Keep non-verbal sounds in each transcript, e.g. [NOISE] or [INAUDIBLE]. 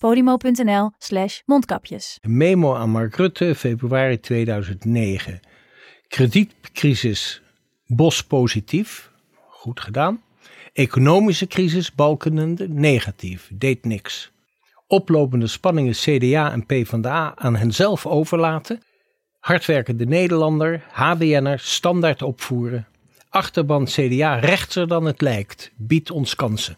podimo.nl slash mondkapjes. Memo aan Mark Rutte, februari 2009. Kredietcrisis, Bos positief, goed gedaan. Economische crisis, Balkenende, negatief, deed niks. Oplopende spanningen CDA en PvdA aan henzelf overlaten. Hardwerkende Nederlander, HBN'er, standaard opvoeren. Achterban CDA rechtser dan het lijkt, biedt ons kansen.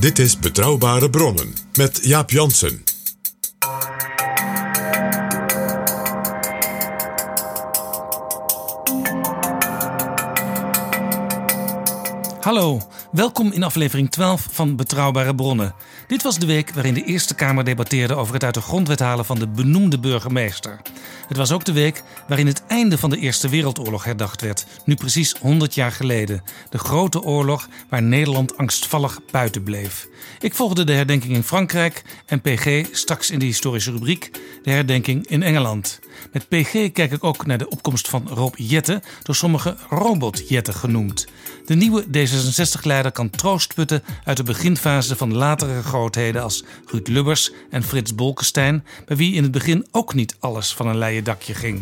Dit is Betrouwbare Bronnen met Jaap Jansen. Hallo, welkom in aflevering 12 van Betrouwbare Bronnen. Dit was de week waarin de Eerste Kamer debatteerde over het uit de grondwet halen van de benoemde burgemeester. Het was ook de week waarin het einde van de Eerste Wereldoorlog herdacht werd, nu precies 100 jaar geleden. De grote oorlog waar Nederland angstvallig buiten bleef. Ik volgde de herdenking in Frankrijk en PG straks in de historische rubriek de herdenking in Engeland. Met PG kijk ik ook naar de opkomst van Rob Jetten, door sommigen Robot Jetten genoemd. De nieuwe D66-leider kan troost putten uit de beginfase van latere grootheden als Ruud Lubbers en Frits Bolkestein, bij wie in het begin ook niet alles van een leien dakje ging.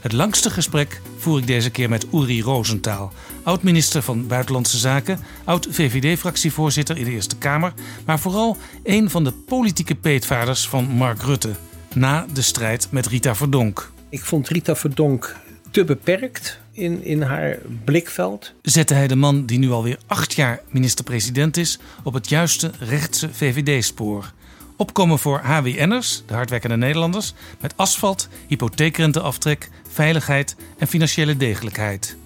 Het langste gesprek voer ik deze keer met Uri Rosenthal, oud-minister van Buitenlandse Zaken, oud-VVD-fractievoorzitter in de Eerste Kamer, maar vooral een van de politieke peetvaders van Mark Rutte, na de strijd met Rita Verdonk. Ik vond Rita Verdonk te beperkt in, in haar blikveld. zette hij de man die nu alweer acht jaar minister-president is op het juiste rechtse VVD-spoor. Opkomen voor HWN'ers, de hardwerkende Nederlanders, met asfalt, hypotheekrenteaftrek, veiligheid en financiële degelijkheid.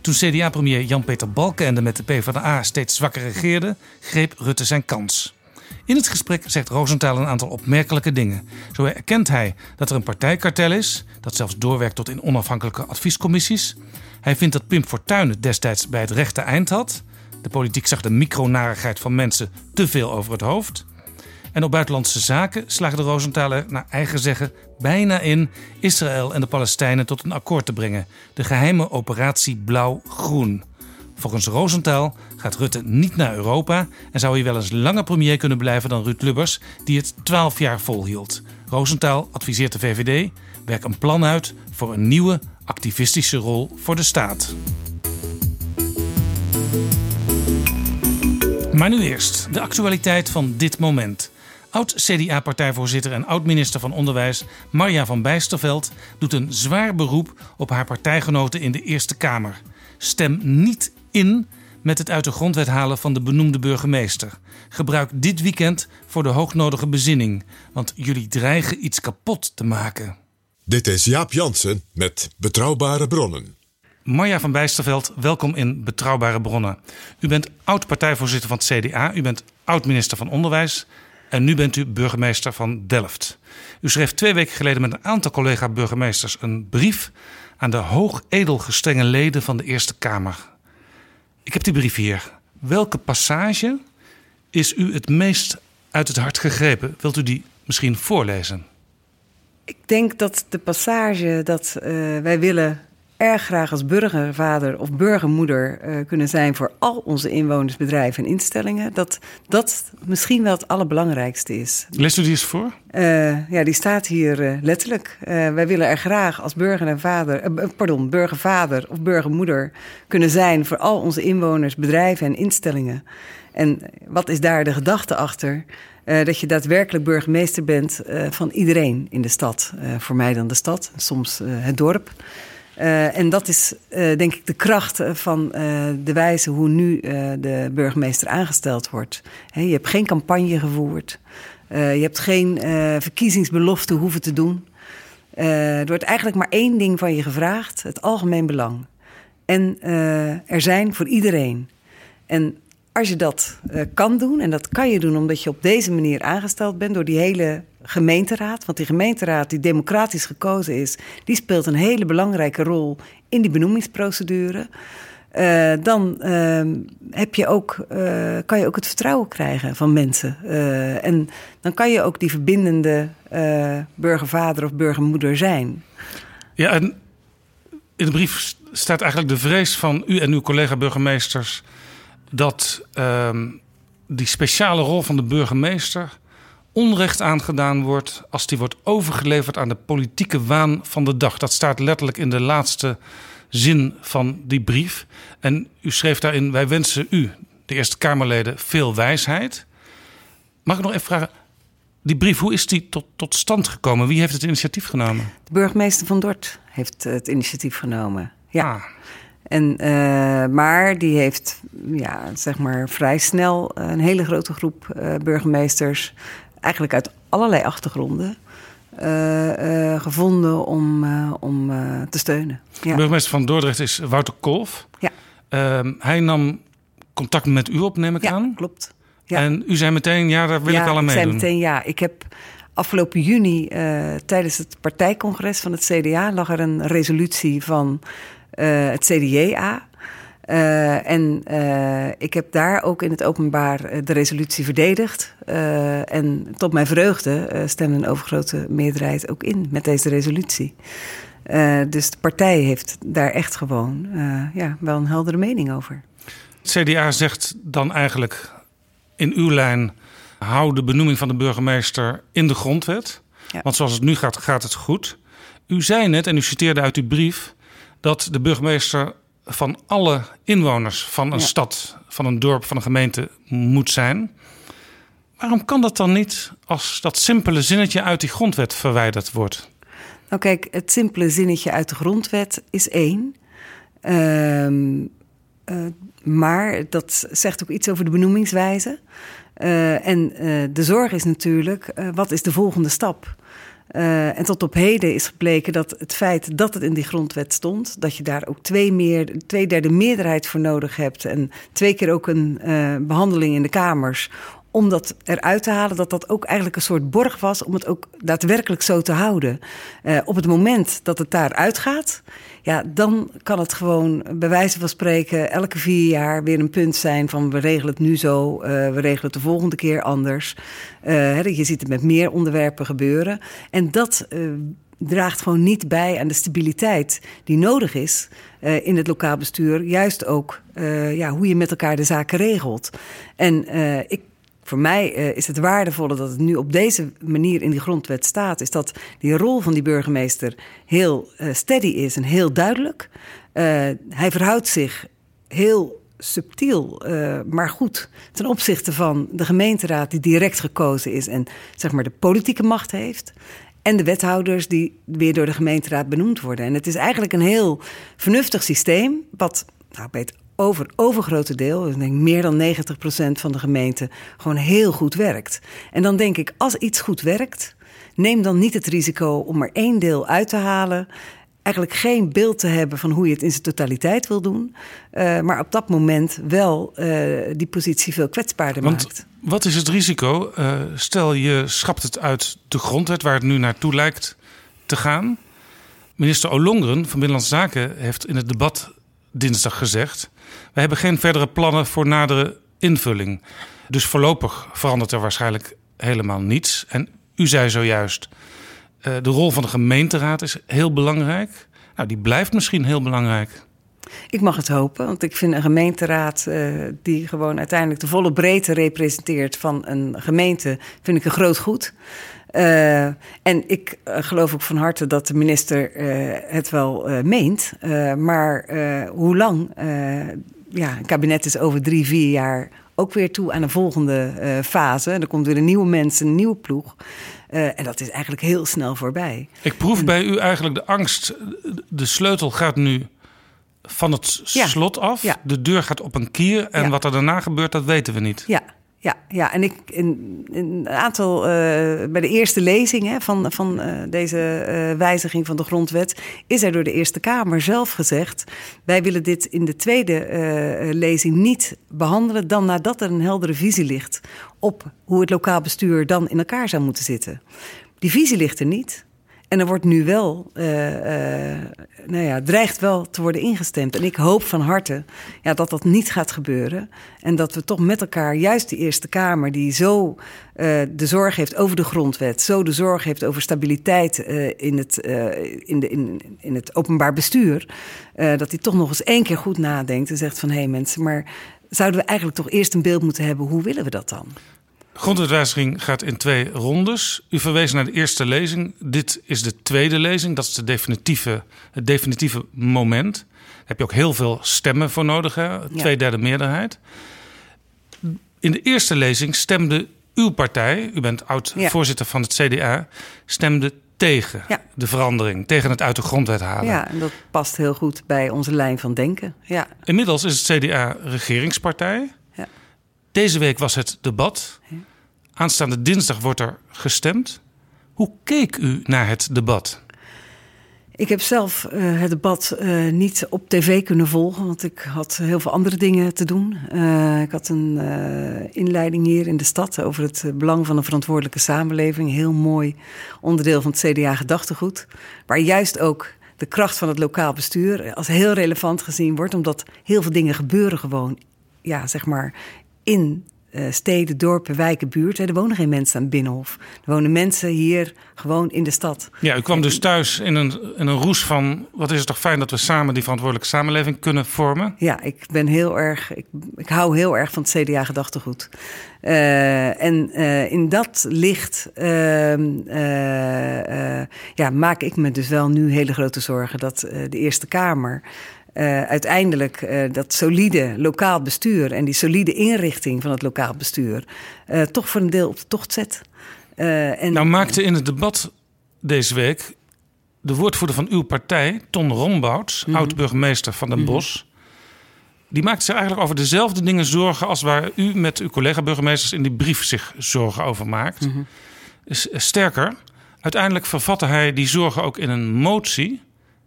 Toen CDA-premier Jan-Peter Balkenende met de PvdA steeds zwakker regeerde, greep Rutte zijn kans. In het gesprek zegt Rosenthal een aantal opmerkelijke dingen. Zo erkent hij dat er een partijkartel is, dat zelfs doorwerkt tot in onafhankelijke adviescommissies. Hij vindt dat Pim Fortuyn het destijds bij het rechte eind had. De politiek zag de micronarigheid van mensen te veel over het hoofd. En op buitenlandse zaken slaagde Rosenthal naar eigen zeggen bijna in Israël en de Palestijnen tot een akkoord te brengen. De geheime operatie Blauw-Groen. Volgens Rosenthal gaat Rutte niet naar Europa en zou hij wel eens langer premier kunnen blijven dan Ruud Lubbers, die het 12 jaar volhield. Rosenthal adviseert de VVD: werk een plan uit voor een nieuwe activistische rol voor de staat. Maar nu eerst de actualiteit van dit moment. Oud-CDA-partijvoorzitter en oud-minister van Onderwijs Marja van Bijsterveld doet een zwaar beroep op haar partijgenoten in de Eerste Kamer. Stem niet in met het uit de grondwet halen van de benoemde burgemeester. Gebruik dit weekend voor de hoognodige bezinning, want jullie dreigen iets kapot te maken. Dit is Jaap Jansen met Betrouwbare Bronnen. Marja van Bijsterveld, welkom in Betrouwbare Bronnen. U bent oud-partijvoorzitter van het CDA, u bent oud-minister van Onderwijs en nu bent u burgemeester van Delft. U schreef twee weken geleden met een aantal collega-burgemeesters een brief aan de hoog edelgestrenge leden van de Eerste Kamer. Ik heb die brief hier. Welke passage is u het meest uit het hart gegrepen? Wilt u die misschien voorlezen? Ik denk dat de passage dat eh, wij willen erg graag als burgervader of burgermoeder uh, kunnen zijn voor al onze inwoners, bedrijven en instellingen. Dat dat misschien wel het allerbelangrijkste is. Leest u die eens voor? Uh, ja, die staat hier uh, letterlijk. wij willen er graag als burger en vader, pardon, burgervader of burgermoeder kunnen zijn voor al onze inwoners, bedrijven en instellingen. En wat is daar de gedachte achter? Uh, dat je daadwerkelijk burgemeester bent uh, van iedereen in de stad. Uh, voor mij dan de stad, soms het dorp. En dat is denk ik de kracht van de wijze hoe nu de burgemeester aangesteld wordt. je hebt geen campagne gevoerd. je hebt geen verkiezingsbelofte hoeven te doen. er wordt eigenlijk maar één ding van je gevraagd: het algemeen belang. En er zijn voor iedereen. En als je dat kan doen, en dat kan je doen omdat je op deze manier aangesteld bent door die hele gemeenteraad, want die gemeenteraad die democratisch gekozen is, die speelt een hele belangrijke rol in die benoemingsprocedure. Uh, dan uh, heb je ook, uh, kan je ook het vertrouwen krijgen van mensen. en dan kan je ook die verbindende burgervader of burgermoeder zijn. Ja, en in de brief staat eigenlijk de vrees van u en uw collega-burgemeesters dat uh, die speciale rol van de burgemeester onrecht aangedaan wordt als die wordt overgeleverd aan de politieke waan van de dag. Dat staat letterlijk in de laatste zin van die brief. En u schreef daarin: Wij wensen u, de Eerste Kamerleden, veel wijsheid. Mag ik nog even vragen? Die brief, hoe is die tot, tot stand gekomen? Wie heeft het initiatief genomen? De burgemeester van Dort heeft het initiatief genomen. Ja. Ah. En, uh, maar die heeft ja, zeg maar vrij snel een hele grote groep uh, burgemeesters, eigenlijk uit allerlei achtergronden, uh, gevonden om, om te steunen. Ja. De burgemeester van Dordrecht is Wouter Kolf. Ja. Ehm, hij nam contact met u op, neem ik ja, aan. Klopt. Ja. En u zei meteen, ja, daar wil ik al aan meedoen. Ja, meteen ja. Ik heb afgelopen juni tijdens het partijcongres van het CDA... lag er een resolutie van het CDA. Uh, eh, en uh, ik heb daar ook in het openbaar de resolutie verdedigd. en tot mijn vreugde stemde een overgrote meerderheid ook in met deze resolutie. dus de partij heeft daar echt gewoon ja, wel een heldere mening over. Het CDA zegt dan eigenlijk in uw lijn: hou de benoeming van de burgemeester in de grondwet. Ja. Want zoals het nu gaat, gaat het goed. U zei net, en u citeerde uit uw brief dat de burgemeester van alle inwoners van een stad, van een dorp, van een gemeente moet zijn. Waarom kan dat dan niet als dat simpele zinnetje uit die grondwet verwijderd wordt? Nou kijk, het simpele zinnetje uit de grondwet is één. Ehm, eh, maar dat zegt ook iets over de benoemingswijze. Uh, en uh, de zorg is natuurlijk, wat is de volgende stap? Uh, en tot op heden is gebleken dat het feit dat het in die grondwet stond, dat je daar ook twee, meer, twee derde meerderheid voor nodig hebt en twee keer ook een uh, behandeling in de Kamers om dat eruit te halen, dat dat ook eigenlijk een soort borg was om het ook daadwerkelijk zo te houden. Uh, op het moment dat het daar uitgaat, ja, dan kan het gewoon bij wijze van spreken elke vier jaar weer een punt zijn van we regelen het nu zo, uh, we regelen het de volgende keer anders. Uh, je ziet het met meer onderwerpen gebeuren. En dat draagt gewoon niet bij aan de stabiliteit die nodig is in het lokaal bestuur. Juist ook ja, hoe je met elkaar de zaken regelt. En ik voor mij uh, is het waardevolle dat het nu op deze manier in die grondwet staat, is dat die rol van die burgemeester heel uh, steady is en heel duidelijk. Uh, hij verhoudt zich heel subtiel, maar goed ten opzichte van de gemeenteraad die direct gekozen is en zeg maar de politieke macht heeft. En de wethouders die weer door de gemeenteraad benoemd worden. En het is eigenlijk een heel vernuftig systeem, wat nou, het over overgrote deel, ik denk meer dan 90% van de gemeente, gewoon heel goed werkt. En dan denk ik, als iets goed werkt, neem dan niet het risico om er één deel uit te halen. Eigenlijk geen beeld te hebben van hoe je het in zijn totaliteit wil doen. Uh, maar op dat moment wel uh, die positie veel kwetsbaarder Want maakt. Wat is het risico? Uh, stel je schrapt het uit de grondwet waar het nu naartoe lijkt te gaan. Minister Olongren van Binnenlandse Zaken heeft in het debat dinsdag gezegd. We hebben geen verdere plannen voor nadere invulling. Dus voorlopig verandert er waarschijnlijk helemaal niets. En u zei zojuist, uh, de rol van de gemeenteraad is heel belangrijk. nou, die blijft misschien heel belangrijk. Ik mag het hopen, want ik vind een gemeenteraad uh, die gewoon uiteindelijk de volle breedte representeert van een gemeente, vind ik een groot goed. Uh, en ik uh, geloof ook van harte dat de minister het wel meent. maar hoe lang? ja, een kabinet is over drie, vier jaar ook weer toe aan een volgende fase. Er komt weer een nieuwe mensen, een nieuwe ploeg. en dat is eigenlijk heel snel voorbij. Ik proef bij u eigenlijk de angst. De sleutel gaat nu van het slot af. Ja. De deur gaat op een kier. En wat er daarna gebeurt, dat weten we niet. Ja, ja, ja. en ik in, een aantal uh, bij de eerste lezing hè, van, van uh, deze uh, wijziging van de grondwet is er door de Eerste Kamer zelf gezegd: wij willen dit in de tweede lezing niet behandelen dan nadat er een heldere visie ligt op hoe het lokaal bestuur dan in elkaar zou moeten zitten. Die visie ligt er niet. En er wordt nu wel, uh, uh, nou ja, dreigt wel te worden ingestemd. En ik hoop van harte ja, dat dat niet gaat gebeuren. En dat we toch met elkaar, juist die Eerste Kamer, die zo uh, de zorg heeft over de grondwet, zo de zorg heeft over stabiliteit in, het, in, de, in, in het openbaar bestuur, dat die toch nog eens één keer goed nadenkt en zegt van hé hey mensen, maar zouden we eigenlijk toch eerst een beeld moeten hebben, hoe willen we dat dan? Grondwetwijziging gaat in twee rondes. U verwees naar de eerste lezing. Dit is de tweede lezing. Dat is de definitieve, het definitieve moment. Daar heb je ook heel veel stemmen voor nodig. Hè? Tweederde meerderheid. In de eerste lezing stemde uw partij, u bent oud-voorzitter van het CDA, stemde tegen de verandering, tegen het uit de grondwet halen. Ja, en dat past heel goed bij onze lijn van denken. Ja. Inmiddels is het CDA regeringspartij. Deze week was het debat. Aanstaande dinsdag wordt er gestemd. Hoe keek u naar het debat? Ik heb zelf uh, het debat uh, niet op tv kunnen volgen, want ik had heel veel andere dingen te doen. Uh, ik had een inleiding hier in de stad over het belang van een verantwoordelijke samenleving. Heel mooi onderdeel van het CDA-gedachtegoed. Waar juist ook de kracht van het lokaal bestuur als heel relevant gezien wordt, omdat heel veel dingen gebeuren gewoon ja, zeg maar, in uh, steden, dorpen, wijken, buurten. Er wonen geen mensen aan het Binnenhof. Er wonen mensen hier gewoon in de stad. Ja, u kwam dus thuis in een, in een roes van... wat is het toch fijn dat we samen die verantwoordelijke samenleving kunnen vormen? Ja, ik ben heel erg... Ik, ik hou heel erg van het CDA-gedachtegoed. Uh, en uh, in dat licht ehm, ja, maak ik me dus wel nu hele grote zorgen... dat de Eerste Kamer... Uh, uiteindelijk uh, dat solide lokaal bestuur en die solide inrichting van het lokaal bestuur uh, toch voor een deel op de tocht zet. en... Nou maakte in het debat deze week de woordvoerder van uw partij, Ton Rombouts, mm -hmm. oud-burgemeester van Den mm -hmm. Bosch, die maakte zich eigenlijk over dezelfde dingen zorgen als waar u met uw collega-burgemeesters in die brief zich zorgen over maakt. Mm -hmm. Sterker, uiteindelijk vervatte hij die zorgen ook in een motie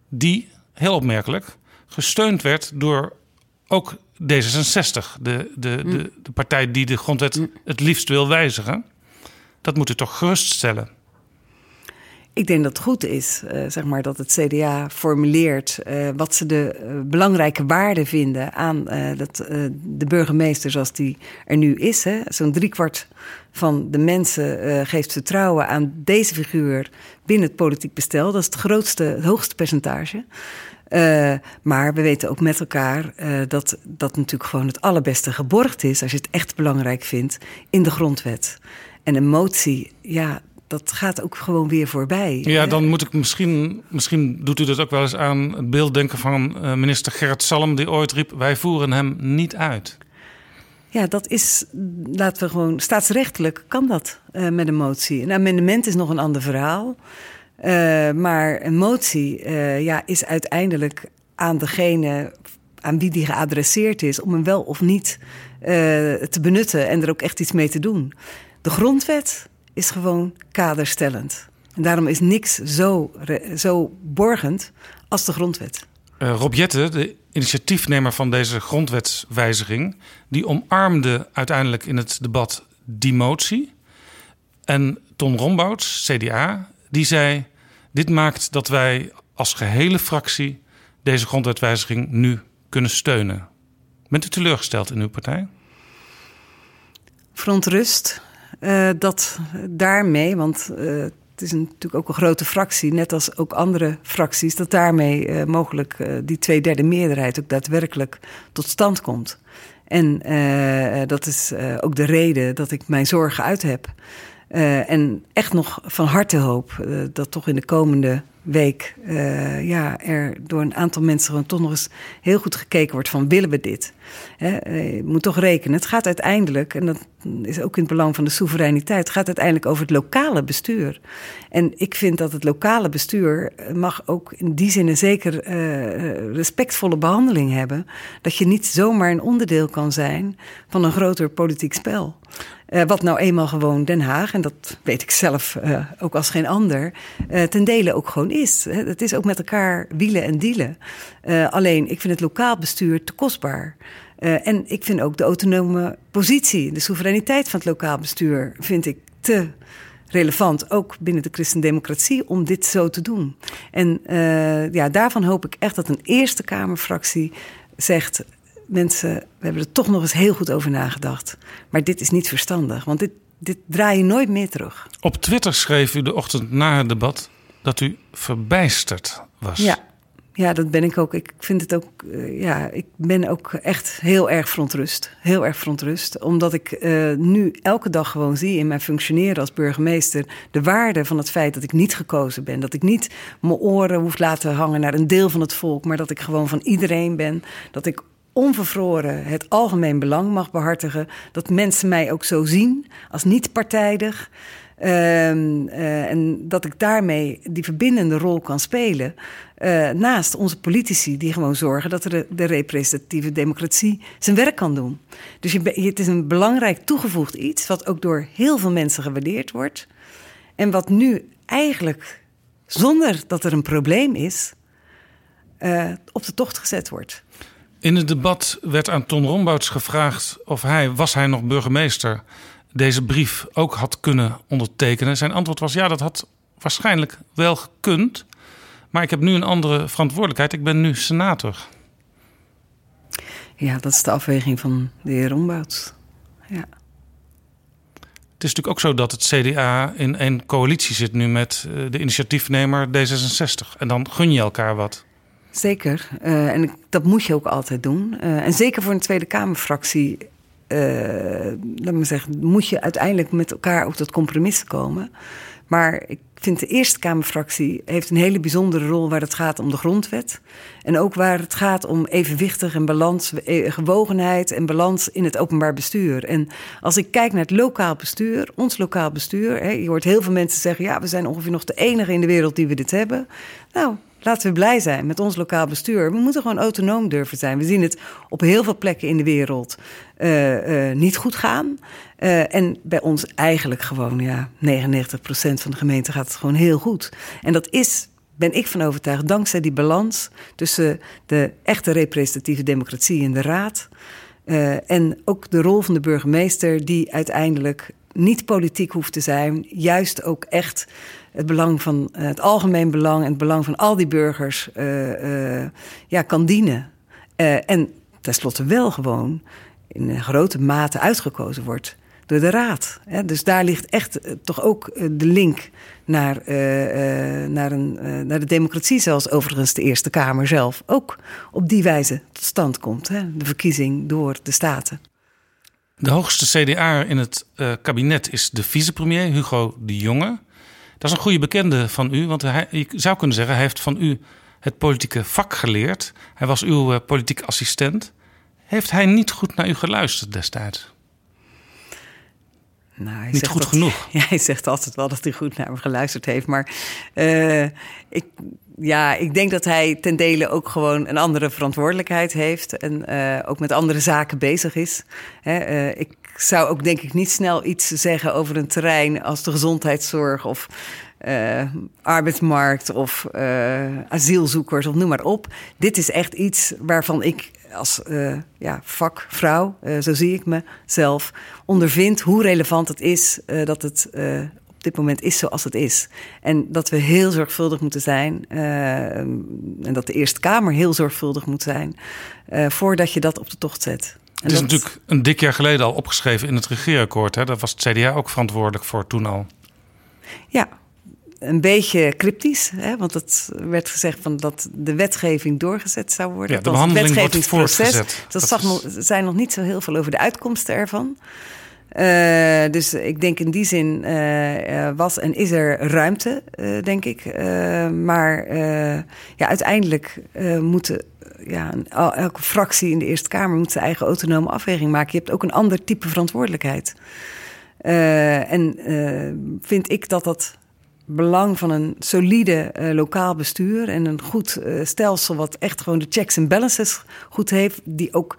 die, heel opmerkelijk, gesteund werd door ook D66, de, de, mm. de, de partij die de grondwet mm. het liefst wil wijzigen. Dat moet u toch geruststellen? Ik denk dat het goed is, uh, zeg maar, dat het CDA formuleert uh, wat ze de uh, belangrijke waarden vinden aan dat, de burgemeester zoals die er nu is. Zo'n driekwart van de mensen geeft vertrouwen aan deze figuur binnen het politiek bestel. Dat is het grootste, het hoogste percentage. Uh, maar we weten ook met elkaar uh, dat dat natuurlijk gewoon het allerbeste geborgd is, als je het echt belangrijk vindt, in de grondwet. En een motie, ja, dat gaat ook gewoon weer voorbij. Ja, dan moet ik misschien, misschien doet u dat ook wel eens aan het beeld denken van uh, minister Gerrit Salm, die ooit riep: Wij voeren hem niet uit. Ja, dat is, laten we gewoon, staatsrechtelijk kan dat met een motie. Een amendement is nog een ander verhaal. Uh, maar een motie uh, ja, is uiteindelijk aan degene aan wie die geadresseerd is, om hem wel of niet uh, te benutten en er ook echt iets mee te doen. De grondwet is gewoon kaderstellend. En daarom is niks zo, zo borgend als de grondwet. Rob Jette, de initiatiefnemer van deze grondwetswijziging, die omarmde uiteindelijk in het debat die motie. En Ton Rombouts, CDA, die zei: Dit maakt dat wij als gehele fractie deze grondwetwijziging nu kunnen steunen. Bent u teleurgesteld in uw partij? Verontrust uh, dat daarmee, want uh, het is natuurlijk ook een grote fractie, net als ook andere fracties, dat daarmee uh, mogelijk die tweederde meerderheid ook daadwerkelijk tot stand komt. En dat is ook de reden dat ik mijn zorgen uit heb. En echt nog van harte hoop dat toch in de komende week uh, ja, er door een aantal mensen gewoon toch nog eens heel goed gekeken wordt van willen we dit? je moet toch rekenen. Het gaat uiteindelijk, en dat is ook in het belang van de soevereiniteit, gaat uiteindelijk over het lokale bestuur. En ik vind dat het lokale bestuur mag ook in die zin een zeker uh, respectvolle behandeling hebben. Dat je niet zomaar een onderdeel kan zijn van een groter politiek spel. Uh, wat nou eenmaal gewoon Den Haag, en dat weet ik zelf ook als geen ander, ten dele ook gewoon is. Het is ook met elkaar wielen en dealen. alleen, ik vind het lokaal bestuur te kostbaar. En ik vind ook de autonome positie, de soevereiniteit van het lokaal bestuur, vind ik te relevant, ook binnen de christendemocratie, om dit zo te doen. En ja, daarvan hoop ik echt dat een Eerste Kamerfractie zegt: mensen, we hebben er toch nog eens heel goed over nagedacht. Maar dit is niet verstandig, want dit, dit draai je nooit meer terug. Op Twitter schreef u de ochtend na het debat dat u verbijsterd was. Ja, ja dat ben ik ook. Ik vind het ook, uh, ja, ik ben ook echt heel erg verontrust. Heel erg verontrust. Omdat ik uh, nu elke dag gewoon zie in mijn functioneren als burgemeester de waarde van het feit dat ik niet gekozen ben. Dat ik niet mijn oren hoef laten hangen naar een deel van het volk, maar dat ik gewoon van iedereen ben. Dat ik onvervroren het algemeen belang mag behartigen. Dat mensen mij ook zo zien als niet partijdig. Uh, uh, en dat ik daarmee die verbindende rol kan spelen. Uh, naast onze politici die gewoon zorgen dat de, de, representatieve democratie zijn werk kan doen. Dus het is een belangrijk toegevoegd iets, wat ook door heel veel mensen gewaardeerd wordt. En wat nu eigenlijk, zonder dat er een probleem is, op de tocht gezet wordt. In het debat werd aan Ton Rombouts gevraagd of hij, was hij nog burgemeester, deze brief ook had kunnen ondertekenen. Zijn antwoord was ja, dat had waarschijnlijk wel gekund. Maar ik heb nu een andere verantwoordelijkheid. Ik ben nu senator. Ja, dat is de afweging van de heer Rombouts. Ja. Het is natuurlijk ook zo dat het CDA in een coalitie zit nu met eh, de initiatiefnemer D66. En dan gun je elkaar wat. Zeker. Uh, en dat moet je ook altijd doen. Uh, en zeker voor een Tweede Kamerfractie. Uh, laat me zeggen, moet je uiteindelijk met elkaar ook tot compromissen komen. Maar ik vind de Eerste Kamerfractie heeft een hele bijzondere rol waar het gaat om de grondwet. En ook waar het gaat om evenwichtig en balans, gewogenheid en balans in het openbaar bestuur. En als ik kijk naar het lokaal bestuur, ons lokaal bestuur. Hè, je hoort heel veel mensen zeggen: ja, we zijn ongeveer nog de enige in de wereld die we dit hebben. Nou, Laten we blij zijn met ons lokaal bestuur. We moeten gewoon autonoom durven zijn. We zien het op heel veel plekken in de wereld uh, uh, niet goed gaan. Uh, en bij ons eigenlijk gewoon, ja, 99% van de gemeente gaat het gewoon heel goed. En dat is, ben ik van overtuigd, dankzij die balans tussen de echte representatieve democratie in de raad. en ook de rol van de burgemeester, die uiteindelijk niet politiek hoeft te zijn, juist ook echt het belang van eh, het algemeen belang en het belang van al die burgers uh, uh, ja, kan dienen. en tenslotte wel gewoon in grote mate uitgekozen wordt door de Raad. Dus daar ligt echt toch ook de link naar, naar, een, naar de democratie, zoals overigens de Eerste Kamer zelf ook op die wijze tot stand komt. Hè? De verkiezing door de Staten. De hoogste CDA in het kabinet is de vicepremier Hugo de Jonge. Dat is een goede bekende van u, want hij, je zou kunnen zeggen, hij heeft van u het politieke vak geleerd. Hij was uw uh, politiek assistent. Heeft hij niet goed naar u geluisterd destijds? Nou, hij niet goed dat, genoeg. [LAUGHS] Ja, hij zegt altijd wel dat hij goed naar me geluisterd heeft. Maar uh, ik, ja, ik denk dat hij ten dele ook gewoon een andere verantwoordelijkheid heeft. En uh, ook met andere zaken bezig is. Hè, uh, ik zou ook denk ik niet snel iets zeggen over een terrein als de gezondheidszorg of uh, arbeidsmarkt of asielzoekers of noem maar op. Dit is echt iets waarvan ik als ja, vakvrouw, zo zie ik mezelf, ondervind hoe relevant het is dat het dit moment is zoals het is. En dat we heel zorgvuldig moeten zijn. Uh, en dat de Eerste Kamer heel zorgvuldig moet zijn. Uh, voordat je dat op de tocht zet. En het is dat... natuurlijk een dik jaar geleden al opgeschreven in het regeerakkoord. Hè? Daar was het CDA ook verantwoordelijk voor toen al. Ja, een beetje cryptisch. Hè? Want het werd gezegd van dat de wetgeving doorgezet zou worden. Ja, de behandeling wordt voortgezet. Dat, dat nog, zijn nog niet zo heel veel over de uitkomsten ervan. Uh, dus ik denk in die zin uh, was en is er ruimte, uh, denk ik. maar ja, uiteindelijk moeten ja, elke fractie in de Eerste Kamer moet zijn eigen autonome afweging maken. Je hebt ook een ander type verantwoordelijkheid. en vind ik dat dat belang van een solide lokaal bestuur en een goed stelsel, wat echt gewoon de checks en balances goed heeft, die ook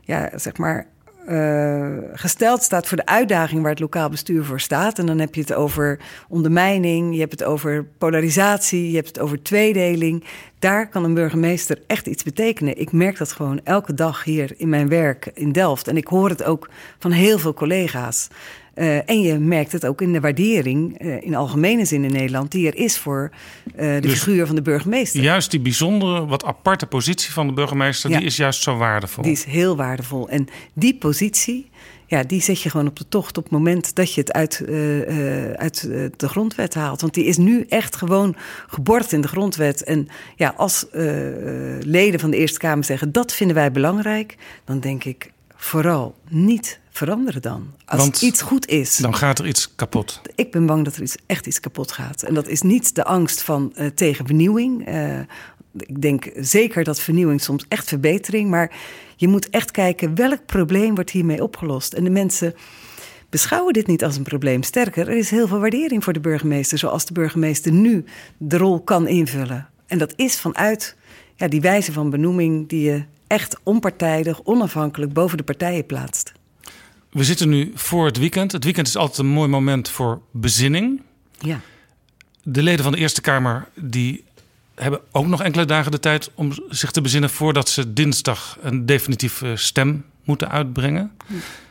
ja, zeg maar uh, gesteld staat voor de uitdaging waar het lokaal bestuur voor staat. En dan heb je het over ondermijning, je hebt het over polarisatie, je hebt het over tweedeling. Daar kan een burgemeester echt iets betekenen. Ik merk dat gewoon elke dag hier in mijn werk in Delft. En ik hoor het ook van heel veel collega's. Uh, en je merkt het ook in de waardering, uh, in algemene zin in Nederland, die er is voor uh, de dus figuur van de burgemeester. Juist die bijzondere, wat aparte positie van de burgemeester, ja. die is juist zo waardevol. Die is heel waardevol. En die positie, ja, die zet je gewoon op de tocht op het moment dat je het uit, uit de grondwet haalt. Want die is nu echt gewoon geborgd in de grondwet. En ja, als leden van de Eerste Kamer zeggen dat vinden wij belangrijk, dan denk ik vooral niet veranderen dan. Als Want iets goed is. Dan gaat er iets kapot. Ik ben bang dat er iets, echt iets kapot gaat. En dat is niet de angst van uh, tegen vernieuwing. Uh, ik denk zeker dat vernieuwing soms echt verbetering. Maar je moet echt kijken welk probleem wordt hiermee opgelost. En de mensen beschouwen dit niet als een probleem. Sterker, er is heel veel waardering voor de burgemeester. Zoals de burgemeester nu de rol kan invullen. En dat is vanuit ja, die wijze van benoeming die je echt onpartijdig, onafhankelijk boven de partijen plaatst. We zitten nu voor het weekend. Het weekend is altijd een mooi moment voor bezinning. Ja. De leden van de Eerste Kamer die hebben ook nog enkele dagen de tijd om zich te bezinnen voordat ze dinsdag een definitieve stem moeten uitbrengen.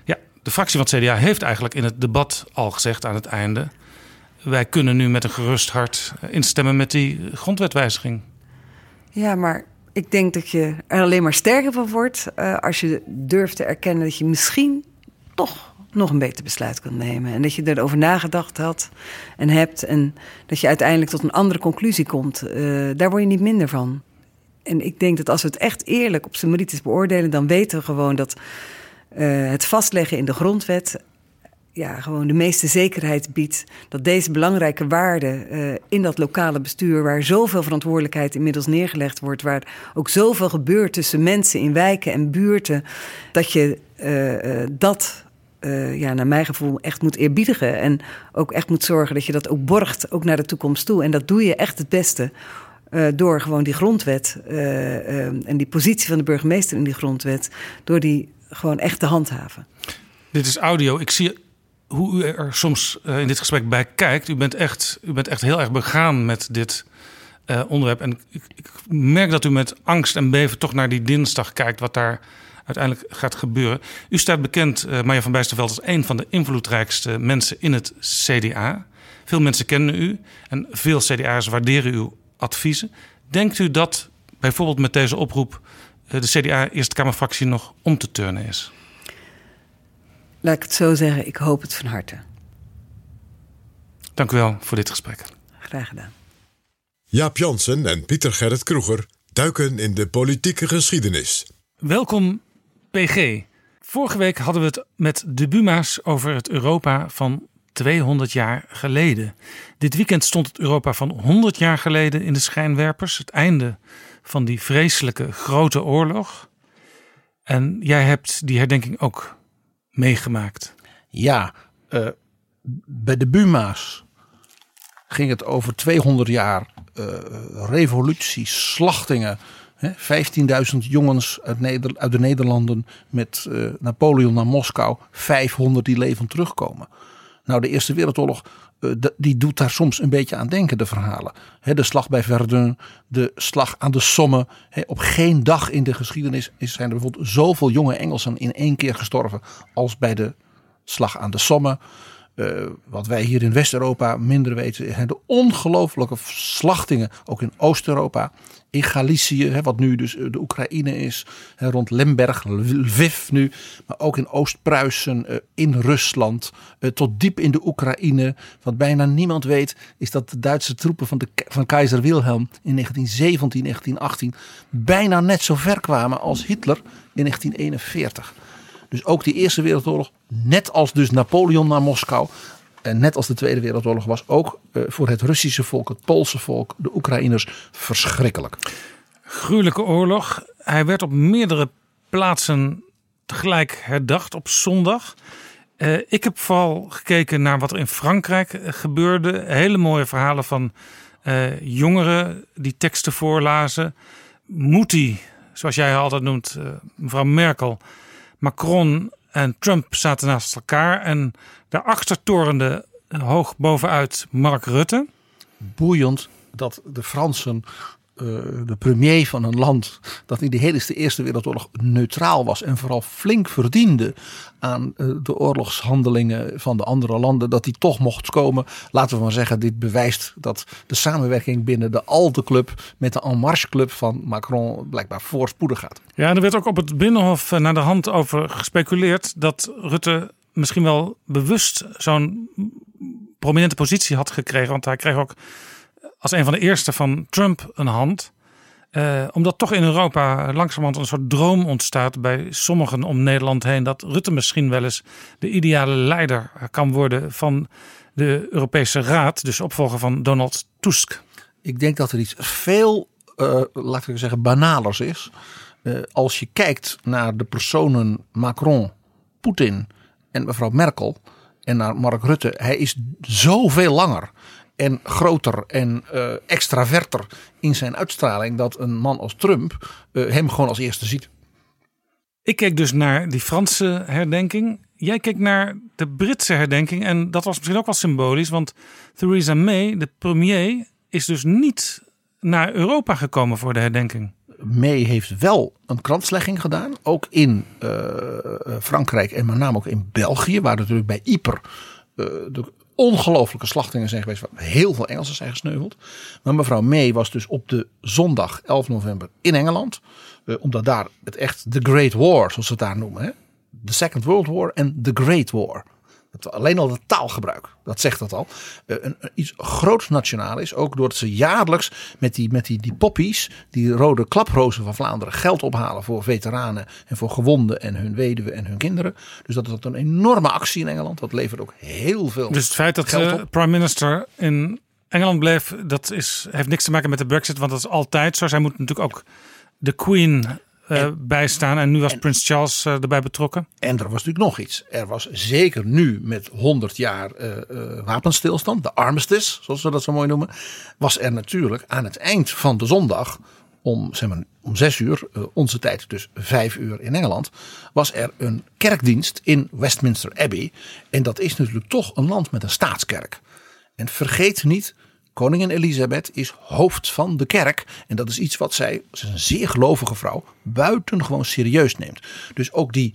Ja, de fractie van het CDA heeft eigenlijk in het debat al gezegd aan het einde: wij kunnen nu met een gerust hart instemmen met die grondwetwijziging. Ja, maar ik denk dat je er alleen maar sterker van wordt uh, als je durft te erkennen dat je misschien nog een beter besluit kunt nemen. En dat je erover nagedacht had en hebt. En dat je uiteindelijk tot een andere conclusie komt. Uh, daar word je niet minder van. En ik denk dat als we het echt eerlijk op zijn beoordelen, dan weten we gewoon dat uh, het vastleggen in de grondwet ja, gewoon de meeste zekerheid biedt dat deze belangrijke waarden uh, in dat lokale bestuur, waar zoveel verantwoordelijkheid inmiddels neergelegd wordt, waar ook zoveel gebeurt tussen mensen in wijken en buurten, dat je uh, dat. ja, naar mijn gevoel echt moet eerbiedigen. En ook echt moet zorgen dat je dat ook borgt, ook naar de toekomst toe. En dat doe je echt het beste door gewoon die grondwet en die positie van de burgemeester in die grondwet, door die gewoon echt te handhaven. Dit is audio. Ik zie hoe u er soms in dit gesprek bij kijkt. U bent echt, u bent echt heel erg begaan met dit onderwerp. En ik, ik, merk dat u met angst en beven toch naar die dinsdag kijkt, wat daar uiteindelijk gaat gebeuren. U staat bekend, uh, Marja van Bijsterveld, als een van de invloedrijkste mensen in het CDA. Veel mensen kennen u en veel CDA's waarderen uw adviezen. Denkt u dat bijvoorbeeld met deze oproep de CDA Eerste Kamerfractie nog om te turnen is? Laat ik het zo zeggen, ik hoop het van harte. Dank u wel voor dit gesprek. Graag gedaan. Jaap Jansen en Pieter Gerrit Kroeger duiken in de politieke geschiedenis. Welkom, PG. Vorige week hadden we het met de Buma's over het Europa van 200 jaar geleden. Dit weekend stond het Europa van 100 jaar geleden in de schijnwerpers. Het einde van die vreselijke grote oorlog. En jij hebt die herdenking ook meegemaakt? Ja, uh, bij de Buma's ging het over 200 jaar uh, revolutie, slachtingen. 15.000 jongens uit, uit, de Nederlanden met uh, Napoleon naar Moskou. 500 die levend terugkomen. Nou, de Eerste Wereldoorlog, uh, die doet daar soms een beetje aan denken, de verhalen. de slag bij Verdun, de slag aan de Somme. op geen dag in de geschiedenis zijn er bijvoorbeeld zoveel jonge Engelsen in één keer gestorven als bij de slag aan de Somme. Uh, wat wij hier in West-Europa minder weten, zijn de ongelooflijke slachtingen, ook in Oost-Europa. In Galicië, hè, wat nu dus de Oekraïne is, hè, rond Lemberg, Lviv nu, maar ook in Oost-Pruisen, uh, in Rusland, tot diep in de Oekraïne. Wat bijna niemand weet, is dat de Duitse troepen van, de, van keizer Wilhelm in 1917, 1918 bijna net zo ver kwamen als Hitler in 1941. Dus ook die Eerste Wereldoorlog, net als dus Napoleon naar Moskou. En net als de Tweede Wereldoorlog was ook uh, voor het Russische volk, het Poolse volk, de Oekraïners verschrikkelijk. Gruwelijke oorlog. Hij werd op meerdere plaatsen tegelijk herdacht op zondag. Uh, ik heb vooral gekeken naar wat er in Frankrijk eh, gebeurde. Hele mooie verhalen van jongeren die teksten voorlazen. Mouti, zoals jij altijd noemt, mevrouw Merkel Macron en Trump zaten naast elkaar. En daarachter torende hoog bovenuit Mark Rutte. Boeiend dat de Fransen eh, de premier van een land dat in de hele Eerste Wereldoorlog neutraal was en vooral flink verdiende aan eh, de oorlogshandelingen van de andere landen, dat die toch mocht komen. Laten we maar zeggen, dit bewijst dat de samenwerking binnen de Alte Club met de En Marche Club van Macron blijkbaar voorspoedig gaat. Ja, er werd ook op het Binnenhof eh, naar de hand over gespeculeerd dat Rutte misschien wel bewust zo'n prominente positie had gekregen, want hij kreeg ook als een van de eerste van Trump een hand. Uh, omdat toch in Europa langzamerhand een soort droom ontstaat bij sommigen om Nederland heen. Dat Rutte misschien wel eens de ideale leider kan worden van de Europese Raad. Dus opvolger van Donald Tusk. Ik denk dat er iets veel, uh, laat ik zeggen, banalers is. Uh, als je kijkt naar de personen Macron, Poetin en mevrouw Merkel en naar Mark Rutte. Hij is zoveel langer en groter en uh, extraverter in zijn uitstraling dat een man als Trump uh, hem gewoon als eerste ziet. Ik keek dus naar die Franse herdenking. Jij keek naar de Britse herdenking en dat was misschien ook wel symbolisch, want Theresa May, de premier, is dus niet naar Europa gekomen voor de herdenking. May heeft wel een kranslegging gedaan, ook in uh, Frankrijk en met name ook in België, waar natuurlijk bij Ypres de ongelooflijke slachtingen zijn geweest. Waar heel veel Engelsen zijn gesneuveld. Maar mevrouw May was dus op de zondag 11 november in Engeland. Uh, omdat daar het echt The Great War, zoals ze het daar noemen. The Second World War en The Great War. Dat alleen al het taalgebruik, dat zegt dat al. Uh, een, iets groots nationaal is. Ook doordat ze jaarlijks met die, met die, die poppies, die rode klaprozen van Vlaanderen, geld ophalen voor veteranen en voor gewonden en hun weduwen en hun kinderen. Dus dat is een enorme actie in Engeland. Dat levert ook heel veel. Dus het feit dat de uh, prime minister in Engeland bleef, dat is, heeft niks te maken met de Brexit, want dat is altijd zo. Zij moet natuurlijk ook de Queen uh, bijstaan. En nu was Prins Charles uh, erbij betrokken. En er was natuurlijk nog iets. Er was zeker nu met 100 jaar uh, wapenstilstand, de armistice, zoals we dat zo mooi noemen, was er natuurlijk aan het eind van de zondag om, zeg maar, om zes uur, onze tijd dus vijf uur in Engeland, was er een kerkdienst in Westminster Abbey. En dat is natuurlijk toch een land met een staatskerk. En vergeet niet, Koningin Elisabeth is hoofd van de kerk. En dat is iets wat zij, ze is een zeer gelovige vrouw, buitengewoon serieus neemt. Dus ook die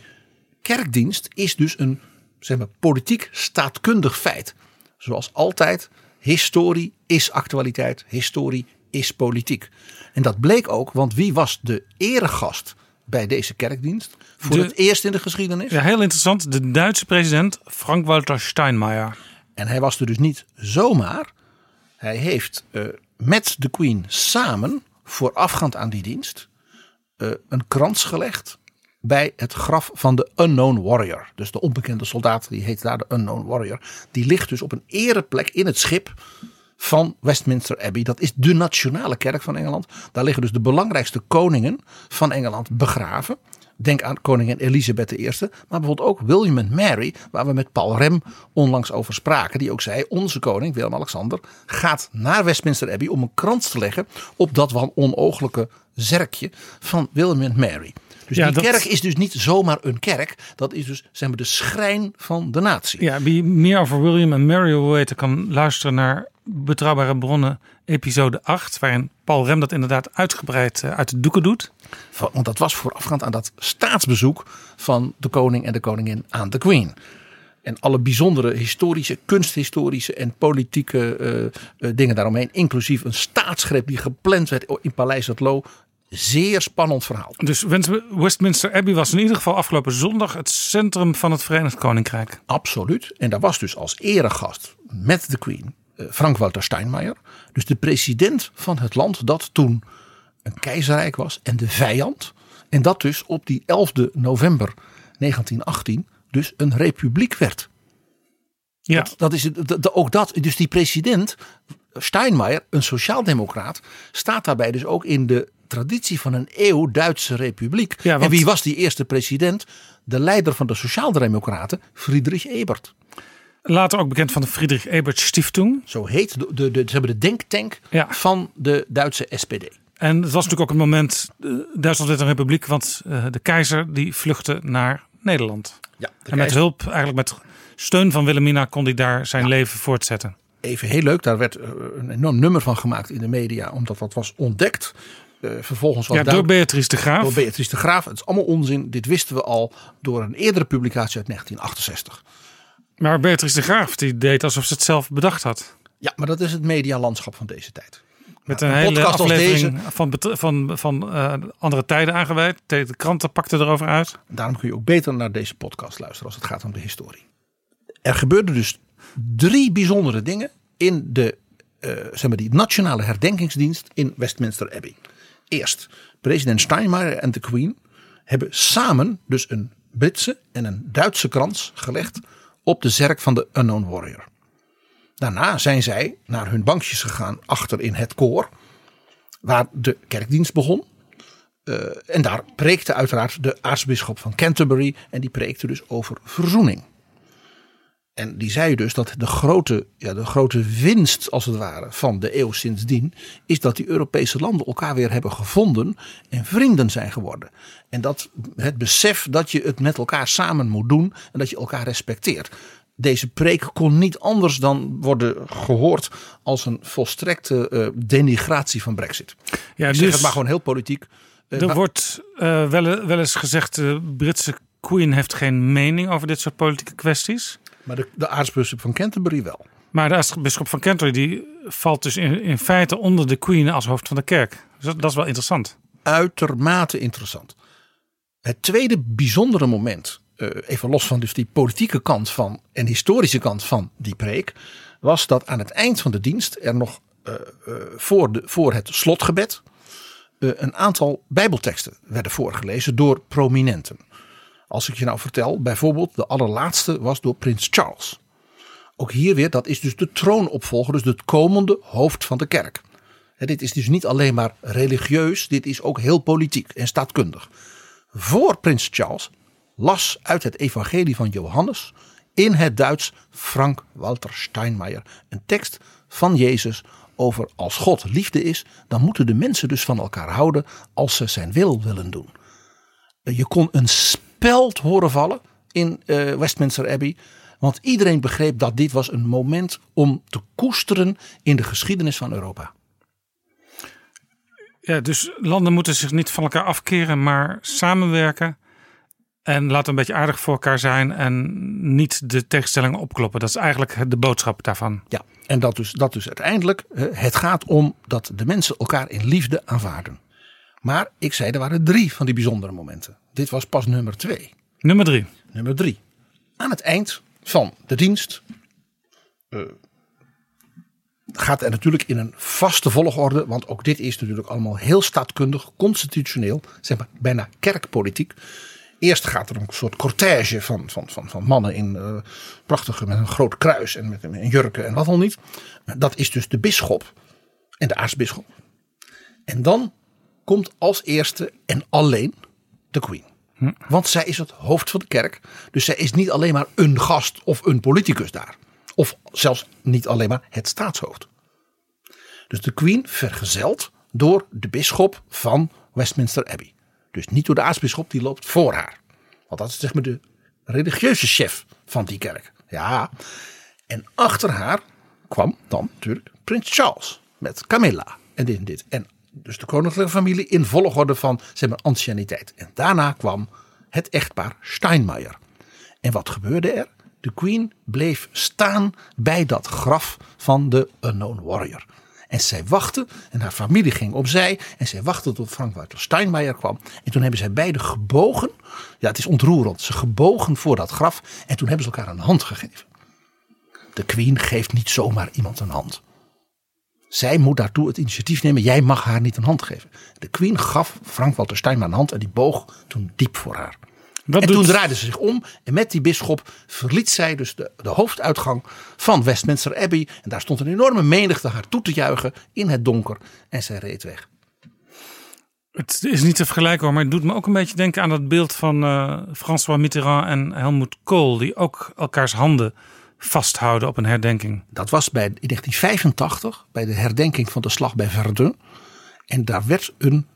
kerkdienst is dus een zeg maar, politiek staatkundig feit. Zoals altijd, historie is actualiteit, historie is politiek. En dat bleek ook, want wie was de eregast bij deze kerkdienst? Voor De- het eerst in de geschiedenis. Ja, heel interessant. De Duitse president Frank-Walter Steinmeier. En hij was er dus niet zomaar. Hij heeft eh, met de Queen samen, voorafgaand aan die dienst, eh, een krans gelegd bij het graf van de Unknown Warrior. Dus de onbekende soldaat, die heet daar de Unknown Warrior. Die ligt dus op een ereplek in het schip van Westminster Abbey. Dat is de nationale kerk van Engeland. Daar liggen dus de belangrijkste koningen van Engeland begraven. Denk aan koningin Elisabeth I, maar bijvoorbeeld ook William en Mary, waar we met Paul Rem onlangs over spraken. Die ook zei: Onze koning, Willem-Alexander, gaat naar Westminster Abbey om een krans te leggen op dat wel zerkje van William en Mary. Dus Ja, die dat- kerk is dus niet zomaar een kerk. Dat is dus zeg maar, de schrijn van de natie. Ja, wie meer over William en Mary wil weten, kan luisteren naar Betrouwbare Bronnen, episode 8, waarin Paul Rem dat inderdaad uitgebreid eh, uit de doeken doet. Want dat was voorafgaand aan dat staatsbezoek van de koning en de koningin aan de queen. En alle bijzondere historische, kunsthistorische en politieke eh, eh, dingen daaromheen. Inclusief een staatsgreep die gepland werd in Paleis het Loo. Zeer spannend verhaal. Dus Westminster Abbey was in ieder geval afgelopen zondag het centrum van het Verenigd Koninkrijk. Absoluut. En daar was dus als eregast met de Queen eh, Frank-Walter Steinmeier. Dus de president van het land dat toen een keizerrijk was en de vijand. En dat dus op die 11 november 1918 dus een republiek werd. Ja. Dat, dat is dat- ook dat. Dus die president Steinmeier, een sociaaldemocraat, staat daarbij dus ook in de traditie van een eeuw Duitse republiek. Ja, want- En wie was die eerste president? De leider van de sociaaldemocraten, Friedrich Ebert. Later ook bekend van de Friedrich Ebert Stiftung. Zo heet de, de, de, ze hebben de denktank Ja. van de Duitse SPD. En het was natuurlijk ook een moment, eh, Duitsland werd een republiek, want eh, de keizer die vluchtte naar Nederland. Ja, En met hulp, eigenlijk met steun van Wilhelmina, kon hij daar zijn leven voortzetten. even heel leuk. Daar werd eh, een enorm nummer van gemaakt in de media, omdat dat was ontdekt. Eh, vervolgens was Ja, door Beatrice de Graaf. door Beatrice de Graaf. Het is allemaal onzin. Dit wisten we al door een eerdere publicatie uit 1968. Maar Beatrice de Graaf die deed alsof ze het zelf bedacht had. Ja, maar dat is het medialandschap van deze tijd. Met Nou, een, een hele podcast als aflevering van, van, van eh, andere tijden aangeweid. De de kranten pakten erover uit. Daarom kun je ook beter naar deze podcast luisteren als het gaat om de historie. Er gebeurden dus drie bijzondere dingen in de eh, zeg maar die nationale herdenkingsdienst in Westminster Abbey. Eerst, president Steinmeier en de Queen hebben samen dus een Britse en een Duitse krans gelegd op de zerk van de Unknown Warrior. Daarna zijn zij naar hun bankjes gegaan achter in het koor, waar de kerkdienst begon. Eh, en daar preekte uiteraard de aartsbisschop van Canterbury. En die preekte dus over verzoening. En die zei dus dat de grote, ja, de grote winst, als het ware, van de eeuw sindsdien. is dat die Europese landen elkaar weer hebben gevonden. en vrienden zijn geworden. En dat het besef dat je het met elkaar samen moet doen. en dat je elkaar respecteert. Deze preek kon niet anders dan worden gehoord als een volstrekte eh, denigratie van Brexit. Ja, Ik dus zeg het maar gewoon heel politiek. Eh, er maar- wordt eh, wel, wel eens gezegd, de Britse Queen heeft geen mening over dit soort politieke kwesties. Maar de, de aartsbisschop van Canterbury wel. Maar de aartsbisschop van Canterbury die valt dus in, in feite onder de Queen als hoofd van de kerk. Dus dat, dat is wel interessant. Uitermate interessant. Het tweede bijzondere moment, eh, even los van dus die politieke kant van en historische kant van die preek, was dat aan het eind van de dienst er nog eh, eh, voor, de, voor het slotgebed een aantal bijbelteksten werden voorgelezen door prominenten. Als ik je nou vertel, bijvoorbeeld de allerlaatste was door prins Charles. Ook hier weer, dat is dus de troonopvolger, dus het komende hoofd van de kerk. Dit is dus niet alleen maar religieus, dit is ook heel politiek en staatkundig. Voor prins Charles las uit het evangelie van Johannes in het Duits Frank Walter Steinmeier een tekst van Jezus over als God liefde is, dan moeten de mensen dus van elkaar houden als ze zijn wil willen doen. Je kon een speld horen vallen in eh, Westminster Abbey. Want iedereen begreep dat dit was een moment om te koesteren in de geschiedenis van Europa. Ja, dus landen moeten zich niet van elkaar afkeren, maar samenwerken. En laten een beetje aardig voor elkaar zijn en niet de tegenstellingen opkloppen. Dat is eigenlijk de boodschap daarvan. Ja, en dat dus, dat dus uiteindelijk, eh, het gaat om dat de mensen elkaar in liefde aanvaarden. Maar ik zei, er waren drie van die bijzondere momenten. Dit was pas nummer twee. Nummer drie. Nummer drie. Aan het eind van de dienst eh, gaat er natuurlijk in een vaste volgorde, want ook dit is natuurlijk allemaal heel staatkundig, constitutioneel, zeg maar bijna kerkpolitiek. Eerst gaat er een soort cortège van, van, van, van mannen in eh, prachtige met een groot kruis en met een jurken en wat al niet. Dat is dus de bisschop en de aartsbisschop. En dan komt als eerste en alleen de queen. Want zij is het hoofd van de kerk. Dus zij is niet alleen maar een gast of een politicus daar. Of zelfs niet alleen maar het staatshoofd. Dus de queen vergezeld door de bisschop van Westminster Abbey. Dus niet door de aartsbisschop, die loopt voor haar. Want dat is zeg maar de religieuze chef van die kerk. Ja. En achter haar kwam dan natuurlijk prins Charles met Camilla en dit en dit. En dus de koninklijke familie in volgorde van zeg maar anciëniteit. En daarna kwam het echtpaar Steinmeier. En wat gebeurde er? De Queen bleef staan bij dat graf van de Unknown Warrior. En zij wachtte en haar familie ging opzij. En zij wachtte tot Frank-Walter Steinmeier kwam. En toen hebben zij beide gebogen. Ja, het is ontroerend. Ze gebogen voor dat graf. En toen hebben ze elkaar een hand gegeven. De Queen geeft niet zomaar iemand een hand. Zij moet daartoe het initiatief nemen. Jij mag haar niet een hand geven. De Queen gaf Frank-Walter Steinmeier een hand. En die boog toen diep voor haar. Wat en doet- toen draaide ze zich om en met die bisschop verliet zij dus de, de hoofduitgang van Westminster Abbey. En daar stond een enorme menigte haar toe te juichen in het donker. En zij reed weg. Het is niet te vergelijken hoor, maar het doet me ook een beetje denken aan dat beeld van eh, François Mitterrand en Helmut Kohl, die ook elkaars handen vasthouden op een herdenking. Dat was bij, in 1985 bij de herdenking van de slag bij Verdun. En daar werd een,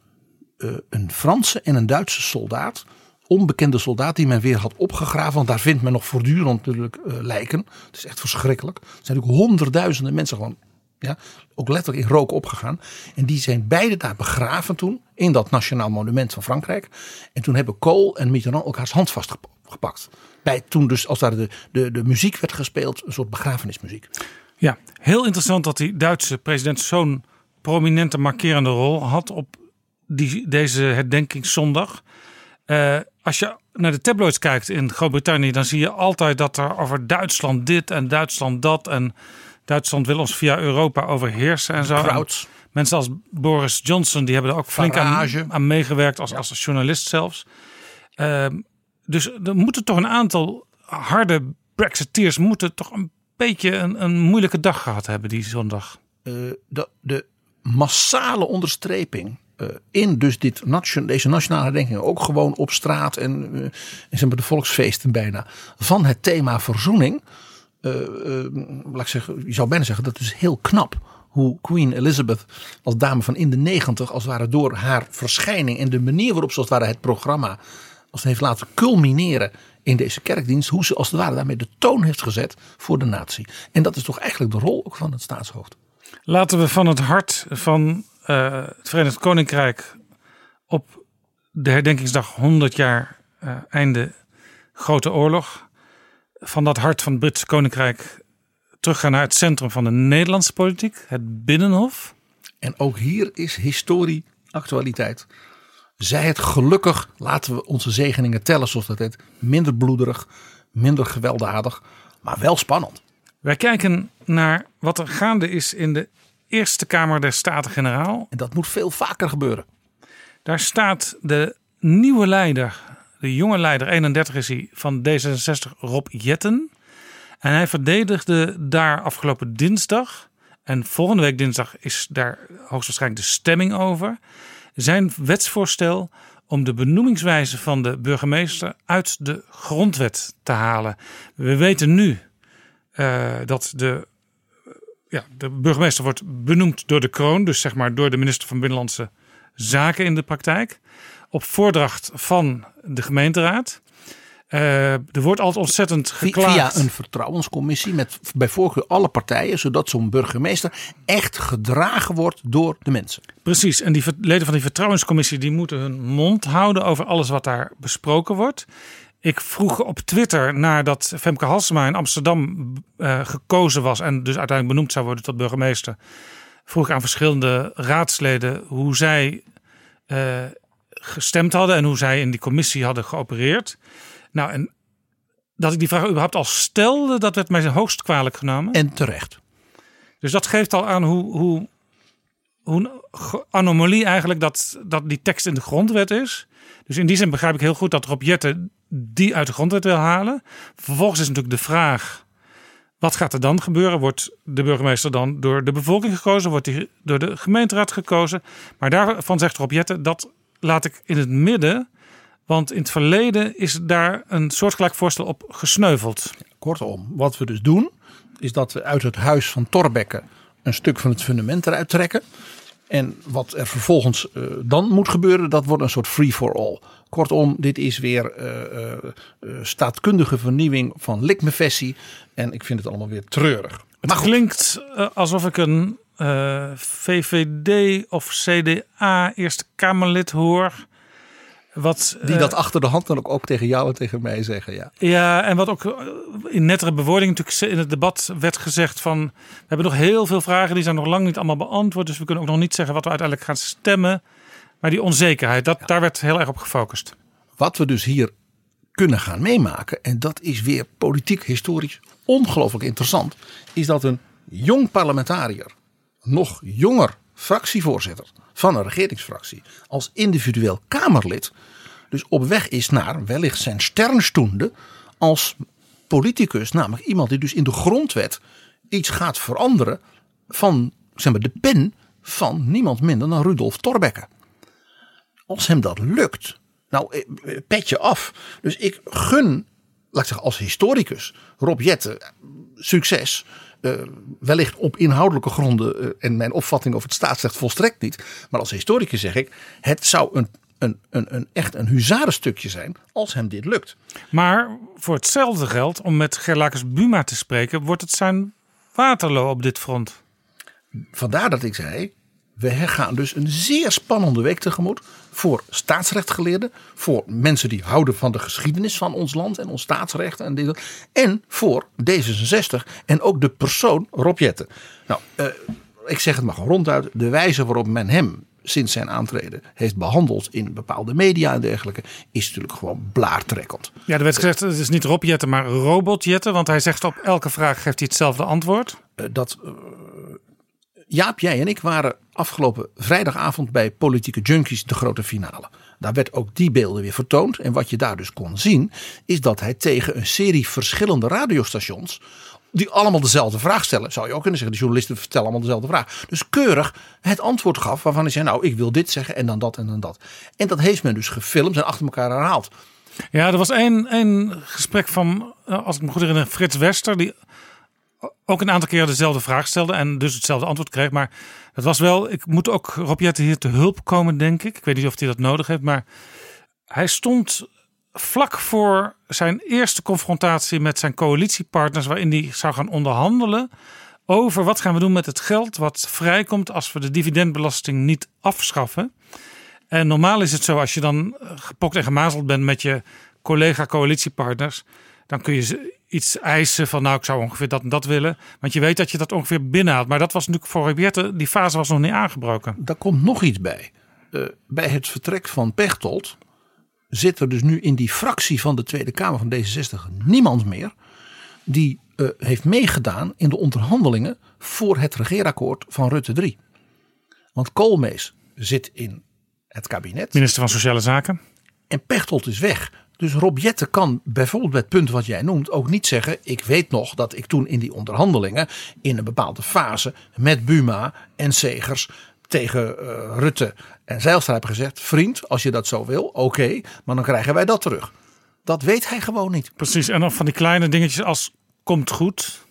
eh, een Franse en een Duitse soldaat, onbekende soldaat die men weer had opgegraven. Want daar vindt men nog voortdurend natuurlijk eh, lijken. Het is echt verschrikkelijk. Er zijn natuurlijk honderdduizenden mensen gewoon, ja, ook letterlijk in rook opgegaan. En die zijn beide daar begraven toen in dat Nationaal Monument van Frankrijk. En toen hebben Kool en Mitterrand elkaars hand vastgepakt. Bij toen dus als daar de, de, de muziek werd gespeeld, een soort begrafenismuziek. Ja, heel interessant dat die Duitse president zo'n prominente markerende rol had op die, deze herdenkingszondag. Eh, als je naar de tabloids kijkt in Groot-Brittannië, dan zie je altijd dat er over Duitsland dit en Duitsland dat en Duitsland wil ons via Europa overheersen en zo. Krauts. Mensen als Boris Johnson, die hebben er ook flink aan, aan meegewerkt als, als journalist zelfs. Ehm, dus er moeten toch een aantal harde Brexiteers moeten toch een beetje een, een moeilijke dag gehad hebben die zondag. eh, de, de massale onderstreping eh, in dus dit nation, deze nationale herdenking, ook gewoon op straat en, en zeg de volksfeesten bijna, van het thema verzoening. laat ik zeggen, je zou bijna zeggen dat is heel knap hoe Queen Elizabeth als dame van in de negentig als het ware door haar verschijning en de manier waarop ze het het programma als het heeft laten culmineren in deze kerkdienst, hoe ze als het ware daarmee de toon heeft gezet voor de natie. En dat is toch eigenlijk de rol ook van het staatshoofd. Laten we van het hart van eh, het Verenigd Koninkrijk op de herdenkingsdag 100 jaar eh, einde Grote Oorlog. Van dat hart van het Britse Koninkrijk teruggaan naar het centrum van de Nederlandse politiek, het Binnenhof. En ook hier is historie actualiteit. Zij het gelukkig, laten we onze zegeningen tellen zoals dat heet. Minder bloederig, minder gewelddadig, maar wel spannend. Wij kijken naar wat er gaande is in de Eerste Kamer der Staten-Generaal. En dat moet veel vaker gebeuren. Daar staat de nieuwe leider, de jonge leider, 31 is hij, van D66, Rob Jetten. En hij verdedigde daar afgelopen dinsdag. En volgende week dinsdag is daar hoogstwaarschijnlijk de stemming over. Zijn wetsvoorstel om de benoemingswijze van de burgemeester uit de grondwet te halen. We weten nu eh, dat de, eh, ja, de burgemeester wordt benoemd door de kroon. Dus zeg maar door de minister van Binnenlandse Zaken in de praktijk. Op voordracht van de gemeenteraad. Eh, er wordt altijd ontzettend geklaagd. Via een vertrouwenscommissie met bij voorkeur alle partijen, zodat zo'n burgemeester echt gedragen wordt door de mensen. Precies, en die leden van die vertrouwenscommissie die moeten hun mond houden over alles wat daar besproken wordt. Ik vroeg op Twitter nadat Femke Halsema in Amsterdam eh, gekozen was en dus uiteindelijk benoemd zou worden tot burgemeester. Vroeg ik aan verschillende raadsleden hoe zij eh, gestemd hadden en hoe zij in die commissie hadden geopereerd. Nou, en dat ik die vraag überhaupt al stelde, dat werd mij hoogst kwalijk genomen. En terecht. Dus dat geeft al aan hoe, hoe, hoe een anomalie eigenlijk dat, dat die tekst in de grondwet is. Dus in die zin begrijp ik heel goed dat Rob Jetten die uit de grondwet wil halen. Vervolgens is natuurlijk de vraag, wat gaat er dan gebeuren? Wordt de burgemeester dan door de bevolking gekozen? Wordt hij door de gemeenteraad gekozen? Maar daarvan zegt Rob Jetten, dat laat ik in het midden. Want in het verleden is daar een soortgelijk voorstel op gesneuveld. Kortom, wat we dus doen, is dat we uit het huis van Torbekke een stuk van het fundament eruit trekken. En wat er vervolgens eh, dan moet gebeuren, dat wordt een soort free for all. Kortom, dit is weer eh, eh, staatkundige vernieuwing van likmefessie. En ik vind het allemaal weer treurig. Het klinkt eh, alsof ik een VVD of CDA Eerste Kamerlid hoor. Wat, Die eh, dat achter de hand dan ook, ook tegen jou en tegen mij zeggen. Ja. Ja, en wat ook eh, in nettere bewoording natuurlijk in het debat werd gezegd van... we hebben nog heel veel vragen, die zijn nog lang niet allemaal beantwoord. Dus we kunnen ook nog niet zeggen wat we uiteindelijk gaan stemmen. Maar die onzekerheid, dat, daar werd heel erg op gefocust. Wat we dus hier kunnen gaan meemaken, en dat is weer politiek historisch ongelooflijk interessant, is dat een jong parlementariër, nog jonger fractievoorzitter van een regeringsfractie, als individueel Kamerlid, dus op weg is naar wellicht zijn sternstunde als politicus, namelijk iemand die dus in de grondwet iets gaat veranderen van zeg maar, de pen van niemand minder dan Rudolf Thorbecke. Als hem dat lukt, nou, eh, eh, petje af. Dus ik gun, laat ik zeggen, als historicus Rob Jetten eh, succes. Eh, wellicht op inhoudelijke gronden eh, en mijn opvatting over het staatsrecht volstrekt niet. Maar als historicus zeg ik, het zou een, een, een, een echt een huzarenstukje zijn als hem dit lukt. Maar voor hetzelfde geld, om met Gerlakes Buma te spreken, wordt het zijn Waterloo op dit front. Vandaar dat ik zei, we gaan dus een zeer spannende week tegemoet voor staatsrechtgeleerden, voor mensen die houden van de geschiedenis van ons land en ons staatsrecht en dit, en voor D66 en ook de persoon Rob Jetten. Nou, eh, ik zeg het maar gewoon ronduit, de wijze waarop men hem sinds zijn aantreden heeft behandeld in bepaalde media en dergelijke, is natuurlijk gewoon blaartrekkend. Ja, er werd gezegd, het is niet Rob Jetten, maar Robot Jetten. Want hij zegt op elke vraag geeft hij hetzelfde antwoord. Eh, dat eh, Jaap, jij en ik waren afgelopen vrijdagavond bij Politieke Junkies de grote finale. Daar werd ook die beelden weer vertoond. En wat je daar dus kon zien, is dat hij tegen een serie verschillende radiostations. Die allemaal dezelfde vraag stellen. Zou je ook kunnen zeggen, de journalisten vertellen allemaal dezelfde vraag. Dus keurig het antwoord gaf waarvan hij zei, nou ik wil dit zeggen en dan dat en dan dat. En dat heeft men dus gefilmd en achter elkaar herhaald. Ja, er was één, één gesprek van, eh, als ik me goed herinner, Frits Wester. Die ook een aantal keer dezelfde vraag stelde en dus hetzelfde antwoord kreeg. Maar het was wel, ik moet ook Rob Jetten hier te hulp komen, denk ik. Ik weet niet of hij dat nodig heeft, maar hij stond vlak voor zijn eerste confrontatie met zijn coalitiepartners, waarin hij zou gaan onderhandelen over wat gaan we doen met het geld wat vrijkomt als we de dividendbelasting niet afschaffen. En normaal is het zo, als je dan gepokt en gemazeld bent met je collega coalitiepartners, dan kun je ze iets eisen van nou ik zou ongeveer dat en dat willen. Want je weet dat je dat ongeveer binnenhaalt. Maar dat was natuurlijk voor Robiette, die fase was nog niet aangebroken. Daar komt nog iets bij. Uh, bij het vertrek van Pechtold zit er dus nu in die fractie van de Tweede Kamer van D66 niemand meer die uh, heeft meegedaan in de onderhandelingen voor het regeerakkoord van Rutte 3. Want Koolmees zit in het kabinet. Minister van Sociale Zaken. En Pechtold is weg. Dus Rob Jette kan bijvoorbeeld bij het punt wat jij noemt ook niet zeggen. Ik weet nog dat ik toen in die onderhandelingen in een bepaalde fase met Buma en Segers tegen uh, Rutte en Zijlstra heb gezegd. Vriend, als je dat zo wil, oké, okay, maar dan krijgen wij dat terug. Dat weet hij gewoon niet. Precies, en dan van die kleine dingetjes als komt goed.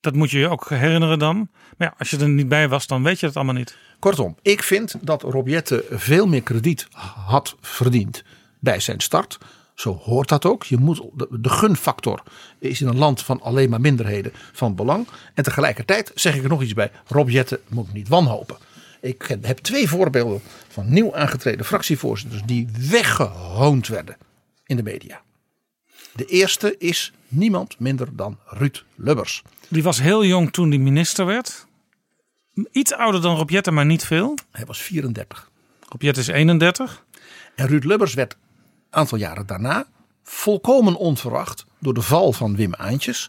Dat moet je je ook herinneren dan. Maar ja, als je er niet bij was, dan weet je het allemaal niet. Kortom, ik vind dat Rob Jette veel meer krediet had verdiend bij zijn start. Zo hoort dat ook. Je moet, de gunfactor is in een land van alleen maar minderheden van belang. En tegelijkertijd zeg ik er nog iets bij. Rob Jetten moet niet wanhopen. Ik heb twee voorbeelden van nieuw aangetreden fractievoorzitters die weggehoond werden in de media. De eerste is niemand minder dan Ruud Lubbers. Die was heel jong toen hij minister werd. Iets ouder dan Rob Jetten, maar niet veel. Hij was 34. Rob Jetten is 31. En Ruud Lubbers werd aantal jaren daarna volkomen onverwacht door de val van Wim Aantjes,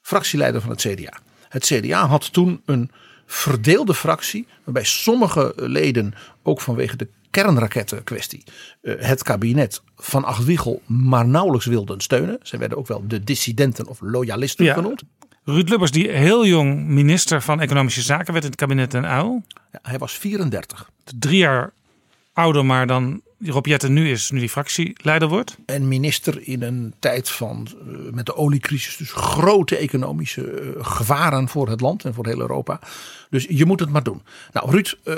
fractieleider van het CDA. Het CDA had toen een verdeelde fractie, waarbij sommige leden ook vanwege de kernrakettenkwestie het kabinet van Achtwiegel maar nauwelijks wilden steunen. Ze werden ook wel de dissidenten of loyalisten ja. genoemd. Ruud Lubbers, die heel jong minister van Economische Zaken werd in het kabinet Den Uyl. Ja, hij was 34. Drie jaar ouder maar dan Rob Jetten nu is, nu die fractieleider wordt. En minister in een tijd van, uh, met de oliecrisis, dus grote economische uh, gevaren voor het land en voor heel Europa. Dus je moet het maar doen. Nou, Ruud uh,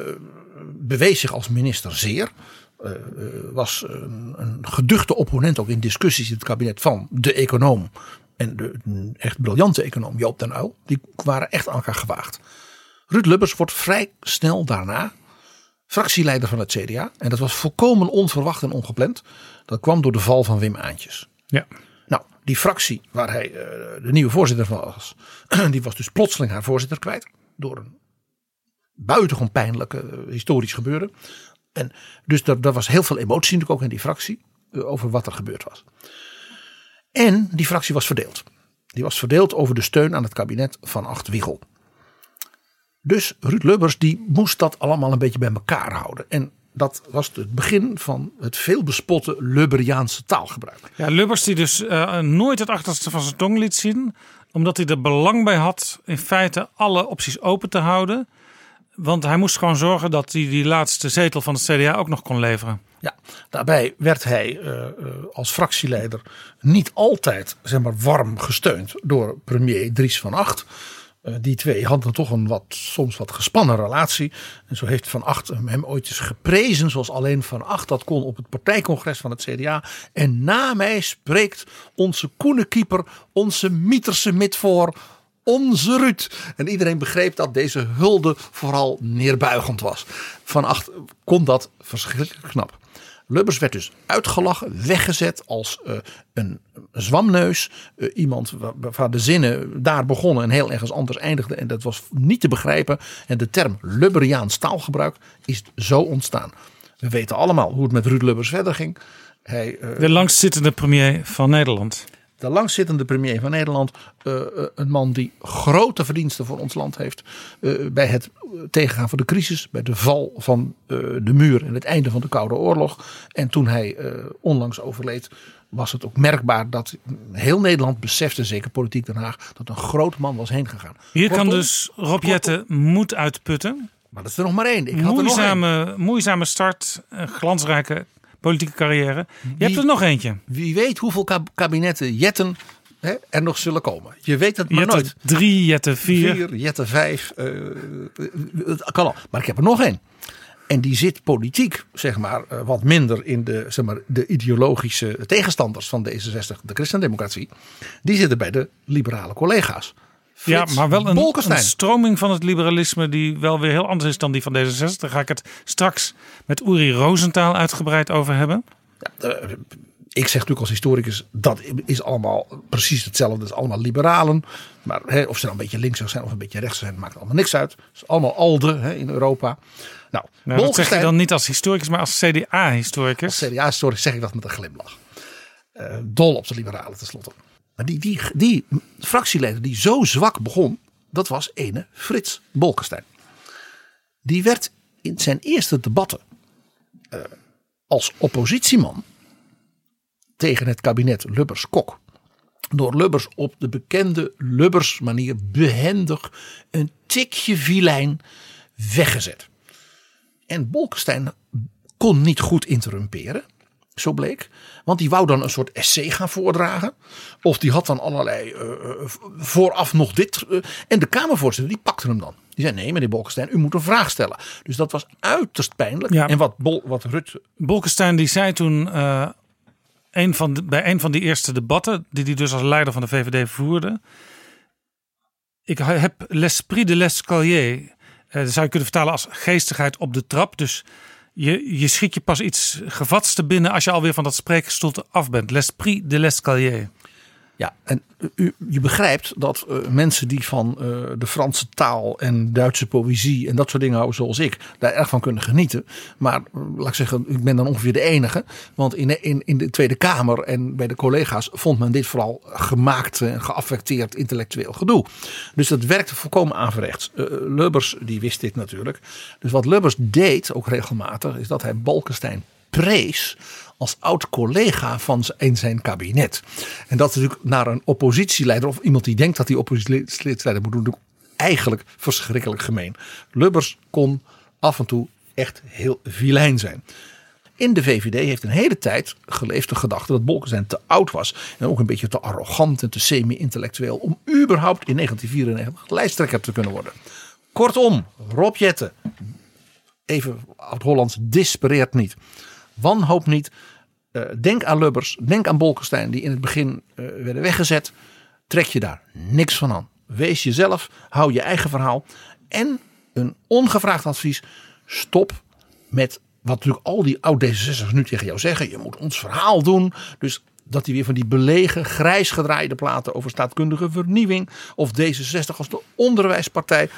bewees zich als minister zeer. was een, een geduchte opponent ook in discussies in het kabinet van de econoom. En de echt briljante econoom Joop den Uyl. Die waren echt aan elkaar gewaagd. Ruud Lubbers wordt vrij snel daarna fractieleider van het CDA. En dat was volkomen onverwacht en ongepland. Dat kwam door de val van Wim Aantjes. Ja. Nou, die fractie waar hij eh, de nieuwe voorzitter van was, [CLEARS THROAT] die was dus plotseling haar voorzitter kwijt. Door een buitengewoon pijnlijke eh, historisch gebeuren. En dus er, was heel veel emotie natuurlijk ook in die fractie eh, over wat er gebeurd was. En die fractie was verdeeld. Die was verdeeld over de steun aan het kabinet van Acht Wiegel. Dus Ruud Lubbers die moest dat allemaal een beetje bij elkaar houden. En dat was het begin van het veelbespotte Lubberiaanse taalgebruik. Ja, Lubbers die dus uh, nooit het achterste van zijn tong liet zien. Omdat hij er belang bij had in feite alle opties open te houden. Want hij moest gewoon zorgen dat hij die laatste zetel van het CDA ook nog kon leveren. Ja, daarbij werd hij uh, uh, als fractieleider niet altijd zeg maar, warm gesteund door premier Dries van Acht. Uh, die twee hadden toch een wat, soms wat gespannen relatie. En zo heeft Van Acht hem ooit eens geprezen, zoals alleen Van Acht dat kon op het partijcongres van het CDA. En na mij spreekt onze koenekeeper, onze Mieterse midvoor, onze Ruud. En iedereen begreep dat deze hulde vooral neerbuigend was. Van Acht kon dat verschrikkelijk knap. Lubbers werd dus uitgelachen, weggezet als uh, een zwamneus. Uh, iemand waar de zinnen daar begonnen en heel ergens anders eindigden. En dat was niet te begrijpen. En de term Lubberiaans taalgebruik is zo ontstaan. We weten allemaal hoe het met Ruud Lubbers verder ging. Hij, uh, de langstzittende premier van Nederland de langzittende premier van Nederland. Uh, een man die grote verdiensten voor ons land heeft. Uh, bij het tegengaan van de crisis. Bij de val van uh, de muur en het einde van de Koude Oorlog. En toen hij onlangs overleed. Was het ook merkbaar dat heel Nederland besefte, zeker politiek Den Haag, dat een groot man was heen gegaan. Hier kortom, kan dus Rob Jette moed uitputten. Maar dat is er nog maar één. Ik moeizame, had er nog één. moeizame start, glansrijke politieke carrière. Je wie, hebt er nog eentje. Wie weet hoeveel kabinetten Jetten hè, er nog zullen komen. Je weet het maar Jetten nooit. Drie, Jetten vier. Vier, Jetten vijf. Uh, het kan al. Maar ik heb er nog één. En die zit politiek, zeg maar, wat minder in de, zeg maar, de ideologische tegenstanders van D66, de christendemocratie. Die zitten bij de liberale collega's. Frits ja, maar wel een, een, stroming van het liberalisme die wel weer heel anders is dan die van D66. Daar ga ik het straks met Uri Rosenthal uitgebreid over hebben. Ja, ik zeg natuurlijk als historicus, dat is allemaal precies hetzelfde. Dat is allemaal liberalen. Maar hè, of ze nou een beetje links zijn of een beetje rechts zijn, maakt allemaal niks uit. Het is allemaal alde hè, in Europa. Nou, nou dat zeg je dan niet als historicus, maar als CDA-historicus. Als CDA-historicus zeg ik dat met een glimlach. Uh, dol op de liberalen tenslotte. Maar die, die, die fractieleider die zo zwak begon, dat was ene Frits Bolkestein. Die werd in zijn eerste debatten uh, als oppositieman tegen het kabinet Lubbers-Kok door Lubbers op de bekende Lubbers manier behendig een tikje vilijn weggezet. En Bolkestein kon niet goed interrumperen. Zo bleek. Want die wou dan een soort essay gaan voordragen. Of die had dan allerlei uh, vooraf nog dit. Uh, en de Kamervoorzitter die pakte hem dan. Die zei nee meneer Bolkestein u moet een vraag stellen. Dus dat was uiterst pijnlijk. Ja. En wat, Bol, wat Rut... Bolkestein die zei toen uh, een van de, bij een van die eerste debatten. Die hij dus als leider van de VVD voerde. Ik heb l'esprit de l'escalier. dat zou je kunnen vertalen als geestigheid op de trap. Dus je, je schiet je pas iets gevats te binnen als je alweer van dat spreekgestoelte af bent. L'esprit de l'escalier. Ja, en u, je begrijpt dat uh, mensen die van uh, de Franse taal en Duitse poëzie en dat soort dingen houden zoals ik, daar erg van kunnen genieten. Maar laat ik zeggen, ik ben dan ongeveer de enige. Want in, in, in de Tweede Kamer en bij de collega's vond men dit vooral gemaakt en geaffecteerd intellectueel gedoe. Dus dat werkte volkomen averechts. Lubbers die wist dit natuurlijk. Dus wat Lubbers deed, ook regelmatig, is dat hij Balkenstein prees als oud collega van in zijn kabinet. En dat is natuurlijk naar een oppositieleider of iemand die denkt dat hij oppositieleider moet doen, eigenlijk verschrikkelijk gemeen. Lubbers kon af en toe echt heel vilijn zijn. In de VVD heeft een hele tijd geleefd de gedachte dat Bolkestein te oud was. En ook een beetje te arrogant en te semi-intellectueel. Om überhaupt in 1994 lijsttrekker te kunnen worden. Kortom, Rob Jetten, even oud-Hollands, dispereert niet. Wanhoop niet. Uh, denk aan Lubbers, denk aan Bolkestein, die in het begin uh, werden weggezet. Trek je daar niks van aan. Wees jezelf, hou je eigen verhaal. En een ongevraagd advies: stop met wat natuurlijk al die oud-D66'ers nu tegen jou zeggen. Je moet ons verhaal doen. Dus dat hij weer van die belegen, grijs gedraaide platen over staatkundige vernieuwing. Of D66 als de onderwijspartij.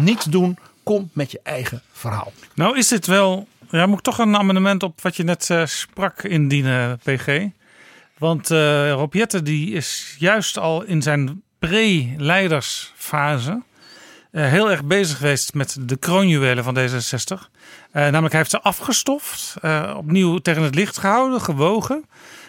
Niet doen. Kom met je eigen verhaal. Nou is dit wel... Ja, moet ik toch een amendement op wat je net eh, sprak indienen, PG. Want eh Rob die is juist al in zijn pre-leidersfase... eh, heel erg bezig geweest met de kroonjuwelen van D66. Eh, namelijk hij heeft ze afgestoft, opnieuw tegen het licht gehouden, gewogen.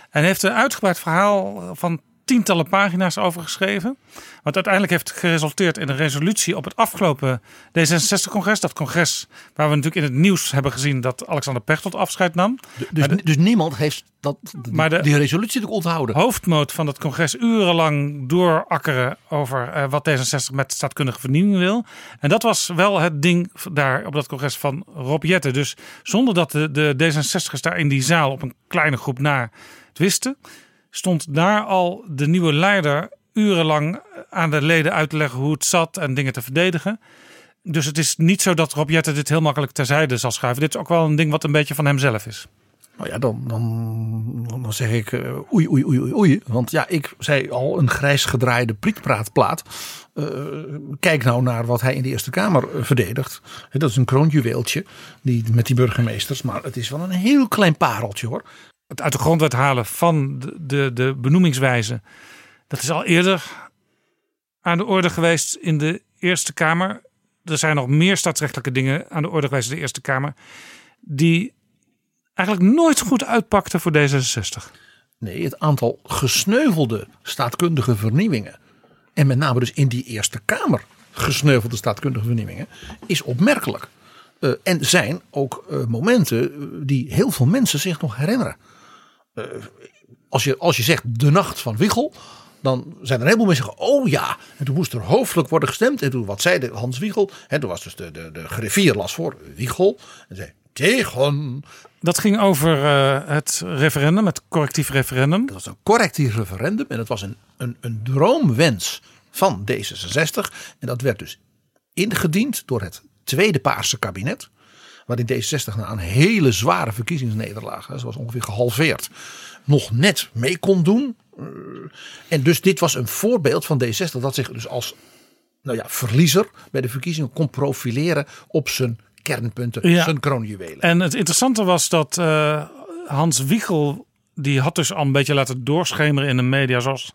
En heeft een uitgebreid verhaal van tientallen pagina's over geschreven. Wat uiteindelijk heeft geresulteerd in een resolutie op het afgelopen D66-congres. Dat congres waar we natuurlijk in het nieuws hebben gezien dat Alexander Pechtold afscheid nam. Dus, dus niemand heeft dat, die, maar de- die resolutie natuurlijk onthouden. Hoofdmoot van het congres urenlang doorakkeren over eh, wat D66 met staatkundige vernieuwing wil. En dat was wel het ding daar op dat congres van Rob Jetten. Dus zonder dat de, de D66'ers daar in die zaal op een kleine groep na wisten, stond daar al de nieuwe leider urenlang aan de leden uit te leggen hoe het zat en dingen te verdedigen. Dus het is niet zo dat Rob Jetten dit heel makkelijk terzijde zal schuiven. Dit is ook wel een ding wat een beetje van hemzelf is. Nou ja, dan, dan, dan zeg ik eh, oei, oei, oei, oei. Want ja, ik zei al, een grijs gedraaide prietpraatplaat. Eh, kijk nou naar wat hij in de Eerste Kamer eh, verdedigt. Dat is een kroonjuweeltje die, met die burgemeesters. Maar het is wel een heel klein pareltje hoor. Het uit de grondwet halen van de, de, de benoemingswijze. Dat is al eerder aan de orde geweest in de Eerste Kamer. Er zijn nog meer staatsrechtelijke dingen aan de orde geweest in de Eerste Kamer. Die eigenlijk nooit goed uitpakten voor D66. Nee, het aantal gesneuvelde staatkundige vernieuwingen. En met name dus in die Eerste Kamer gesneuvelde staatkundige vernieuwingen. Is opmerkelijk. Eh, en zijn ook eh, momenten eh, die heel veel mensen zich nog herinneren. Eh, als, je, als je zegt de nacht van Wiegel. Dan zijn er een heleboel mensen die zeggen, oh ja, en toen moest er hoofdelijk worden gestemd. En toen, wat zei de Hans Wiegel? En toen was dus de, de, de griffier las voor, Wiegel. En zei, tegen. Dat ging over eh, het referendum, het correctief referendum. Dat was een correctief referendum en het was een, een, een droomwens van D66. En dat werd dus ingediend door het tweede Paarse kabinet. Waarin D66 na een hele zware verkiezingsnederlaag, hè, was ongeveer gehalveerd, nog net mee kon doen. Eh, En dus dit was een voorbeeld van D66 dat zich dus als nou ja, verliezer bij de verkiezingen kon profileren op zijn kernpunten, Ja. zijn kroonjuwelen. En het interessante was dat eh, Hans Wiegel, die had dus al een beetje laten doorschemeren in de media, zoals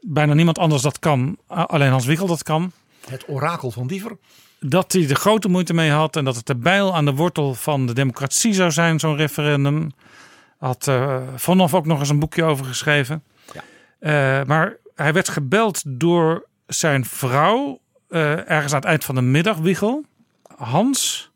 bijna niemand anders dat kan, alleen Hans Wiegel dat kan. Het orakel van Diever. Dat hij er grote moeite mee had en dat het de bijl aan de wortel van de democratie zou zijn, zo'n referendum. Had eh Von Hoff ook nog eens een boekje over geschreven. Eh, maar hij werd gebeld door zijn vrouw eh, ergens aan het eind van de middag, Wiegel. Hans,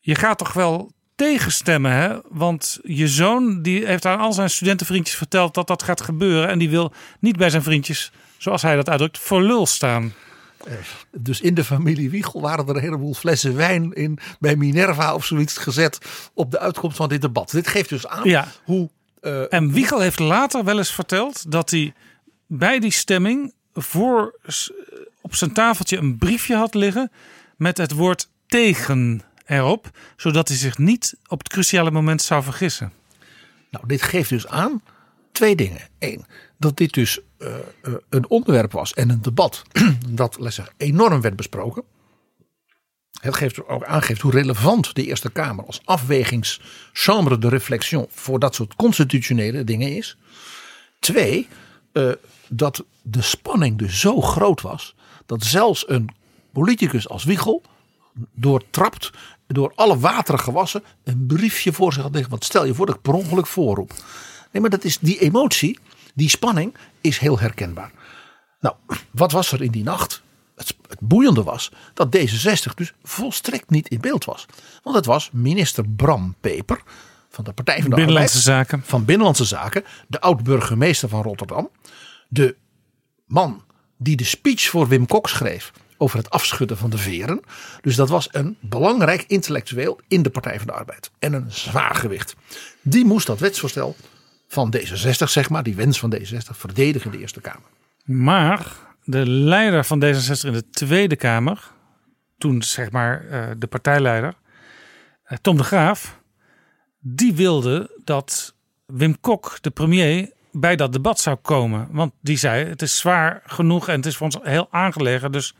je gaat toch wel tegenstemmen, hè? Want je zoon die heeft aan al zijn studentenvriendjes verteld dat dat gaat gebeuren. En die wil niet bij zijn vriendjes, zoals hij dat uitdrukt, voor lul staan. Dus in de familie Wiegel waren er een heleboel flessen wijn in bij Minerva of zoiets gezet op de uitkomst van dit debat. Dit geeft dus aan Ja. hoe. eh, En Wiegel heeft later wel eens verteld dat hij bij die stemming voor s- op zijn tafeltje een briefje had liggen met het woord tegen erop, zodat hij zich niet op het cruciale moment zou vergissen. nou, dit geeft dus aan twee dingen. Eén, dat dit dus eh, eh, een onderwerp was en een debat [CLEARS THROAT] dat zeggen, enorm werd besproken. Het geeft ook aangeeft hoe relevant de Eerste Kamer als afwegingschambre de réflexion voor dat soort constitutionele dingen is. Twee, eh, dat de spanning dus zo groot was dat zelfs een politicus als Wiegel doortrapt door alle wateren gewassen een briefje voor zich had liggen. Want stel je voor dat ik per ongeluk voorroep. Nee, maar dat is die emotie, die spanning is heel herkenbaar. Nou, wat was er in die nacht? Het, het boeiende was dat D66 dus volstrekt niet in beeld was. Want het was minister Bram Peper van de Partij van de Binnenlandse Arbeid Zaken. van Binnenlandse Zaken, de oud-burgemeester van Rotterdam, de man die de speech voor Wim Kok schreef over het afschudden van de veren. Dus dat was een belangrijk intellectueel in de Partij van de Arbeid en een zwaar gewicht. Die moest dat wetsvoorstel van D66, zeg maar, die wens van D66, verdedigen in de Eerste Kamer. Maar de leider van D66 in de Tweede Kamer, toen zeg maar eh, de partijleider, eh, Tom de Graaf, die wilde dat Wim Kok, de premier, bij dat debat zou komen. Want die zei: het is zwaar genoeg en het is voor ons heel aangelegen. Dus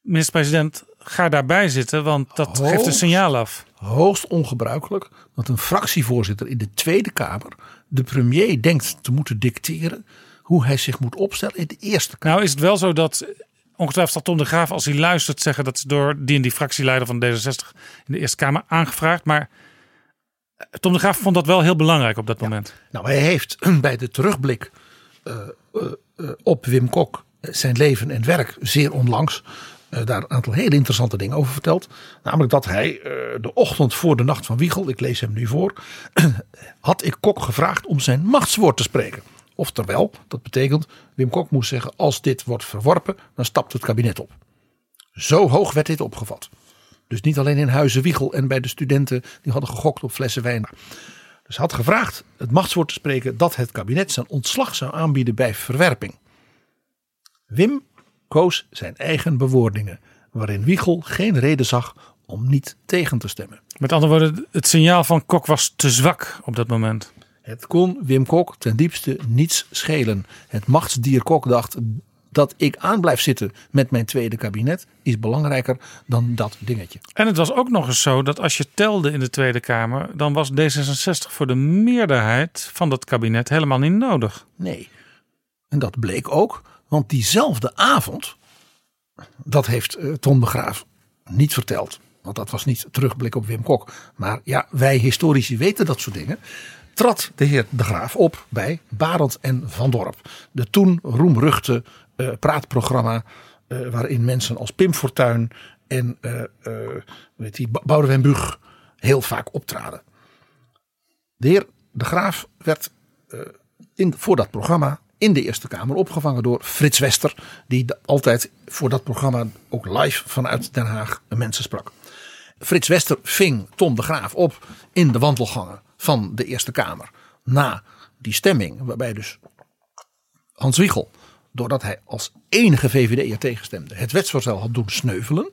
minister-president, ga daarbij zitten, want dat Hoogst- geeft een signaal af. Hoogst ongebruikelijk dat een fractievoorzitter in de Tweede Kamer de premier denkt te moeten dicteren hoe hij zich moet opstellen in de Eerste Kamer. Nou is het wel zo dat ongetwijfeld zal Tom de Graaf, als hij luistert, zeggen dat is door die en die fractieleider van D66 in de Eerste Kamer aangevraagd. Maar Tom de Graaf vond dat wel heel belangrijk op dat moment. Nou, hij heeft [CLEARS THROAT] bij de terugblik eh, eh, eh, op Wim Kok, eh, zijn leven en werk, zeer onlangs, eh, daar een aantal hele interessante dingen over verteld. Namelijk dat hij eh, de ochtend voor de nacht van Wiegel, ik lees hem nu voor, [CLEARS THROAT] had ik Kok gevraagd om zijn machtswoord te spreken. Oftewel, dat betekent, Wim Kok moest zeggen, als dit wordt verworpen, dan stapt het kabinet op. Zo hoog werd dit opgevat. Dus niet alleen in Huizen Wiegel en bij de studenten die hadden gegokt op flessen wijn. Dus had gevraagd het machtswoord te spreken dat het kabinet zijn ontslag zou aanbieden bij verwerping. Wim koos zijn eigen bewoordingen, waarin Wiegel geen reden zag om niet tegen te stemmen. Met andere woorden, het signaal van Kok was te zwak op dat moment. Het kon Wim Kok ten diepste niets schelen. Het machtsdier Kok dacht dat ik aan blijf zitten met mijn tweede kabinet is belangrijker dan dat dingetje. En het was ook nog eens zo dat als je telde in de Tweede Kamer, dan was D66 voor de meerderheid van dat kabinet helemaal niet nodig. Nee. En dat bleek ook, want diezelfde avond, dat heeft eh, Tom de Graaf niet verteld. Want dat was niet terugblik op Wim Kok. Maar ja, wij historici weten dat soort dingen. Trad de heer de Graaf op bij Barend en Van Dorp. De toen roemruchte eh, praatprogramma. eh, waarin mensen als Pim Fortuyn en weet die, Boudewijn Buug heel vaak optraden. De heer de Graaf werd in, voor dat programma in de Eerste Kamer opgevangen door Frits Wester. Die altijd voor dat programma ook live vanuit Den Haag mensen sprak. Frits Wester ving Tom de Graaf op in de wandelgangen van de Eerste Kamer. Na die stemming, waarbij dus Hans Wiegel, doordat hij als enige VVD'er tegenstemde, het wetsvoorstel had doen sneuvelen.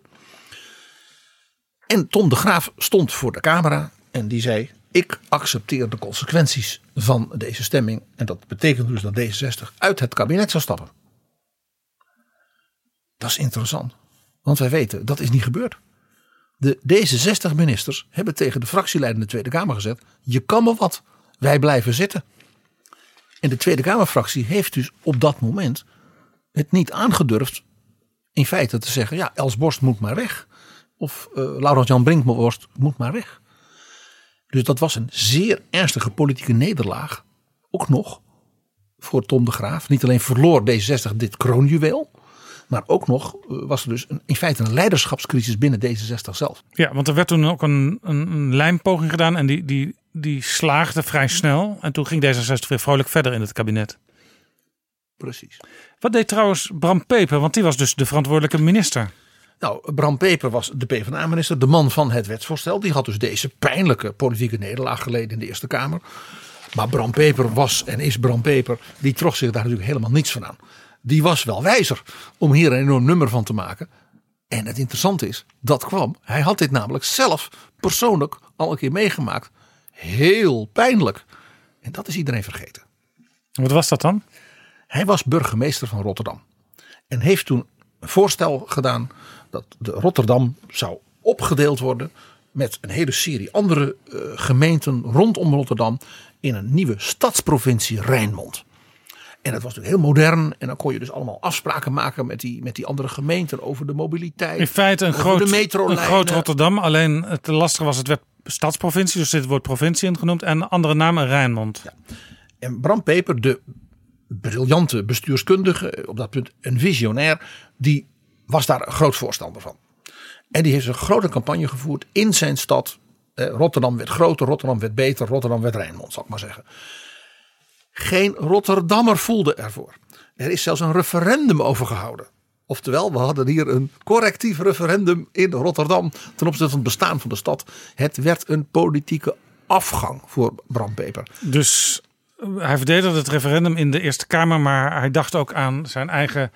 En Tom de Graaf stond voor de camera en die zei: Ik accepteer de consequenties van deze stemming. En dat betekent dus dat D66 uit het kabinet zou stappen. Dat is interessant, want wij weten dat is niet gebeurd. De D66-ministers hebben tegen de fractieleider in de Tweede Kamer gezegd: Je kan me wat, wij blijven zitten. En de Tweede Kamerfractie heeft dus op dat moment het niet aangedurfd in feite te zeggen: ja, Els Borst moet maar weg. Of uh, Laurent-Jan Brinkmorst moet maar weg. Dus dat was een zeer ernstige politieke nederlaag. Ook nog voor Tom de Graaf. Niet alleen verloor D66 dit kroonjuweel. Maar ook nog uh, was er dus een, in feite een leiderschapscrisis binnen D66 zelf. Ja, want er werd toen ook een, een, een lijmpoging gedaan en die, die, die slaagde vrij snel. En toen ging D66 weer vrolijk verder in het kabinet. Precies. Wat deed trouwens Bram Peper? Want die was dus de verantwoordelijke minister. Nou, Bram Peper was de PvdA-minister, de man van het wetsvoorstel. Die had dus deze pijnlijke politieke nederlaag geleden in de Eerste Kamer. Maar Bram Peper was en is Bram Peper, die trok zich daar natuurlijk helemaal niets van aan. Die was wel wijzer om hier een enorm nummer van te maken. En het interessante is, dat kwam. Hij had dit namelijk zelf persoonlijk al een keer meegemaakt. Heel pijnlijk. En dat is iedereen vergeten. Wat was dat dan? Hij was burgemeester van Rotterdam. En heeft toen een voorstel gedaan dat de Rotterdam zou opgedeeld worden met een hele serie andere uh, gemeenten rondom Rotterdam in een nieuwe stadsprovincie Rijnmond. En dat was natuurlijk heel modern. En dan kon je dus allemaal afspraken maken met die, met die andere gemeenten over de mobiliteit. In feite een, groot, een groot Rotterdam. Alleen het lastige was, het werd stadsprovincie. Dus dit wordt provincie in genoemd. En andere naam Rijnmond. Ja. En Bram Peper, de briljante bestuurskundige, op dat punt een visionair, die was daar een groot voorstander van. En die heeft een grote campagne gevoerd in zijn stad. Eh, Rotterdam werd groter, Rotterdam werd beter, Rotterdam werd Rijnmond, zal ik maar zeggen. Geen Rotterdammer voelde ervoor. Er is zelfs een referendum over gehouden. Oftewel, we hadden hier een correctief referendum in Rotterdam ten opzichte van het bestaan van de stad. Het werd een politieke afgang voor Bram Peper. Dus hij verdedigde het referendum in de Eerste Kamer, maar hij dacht ook aan zijn eigen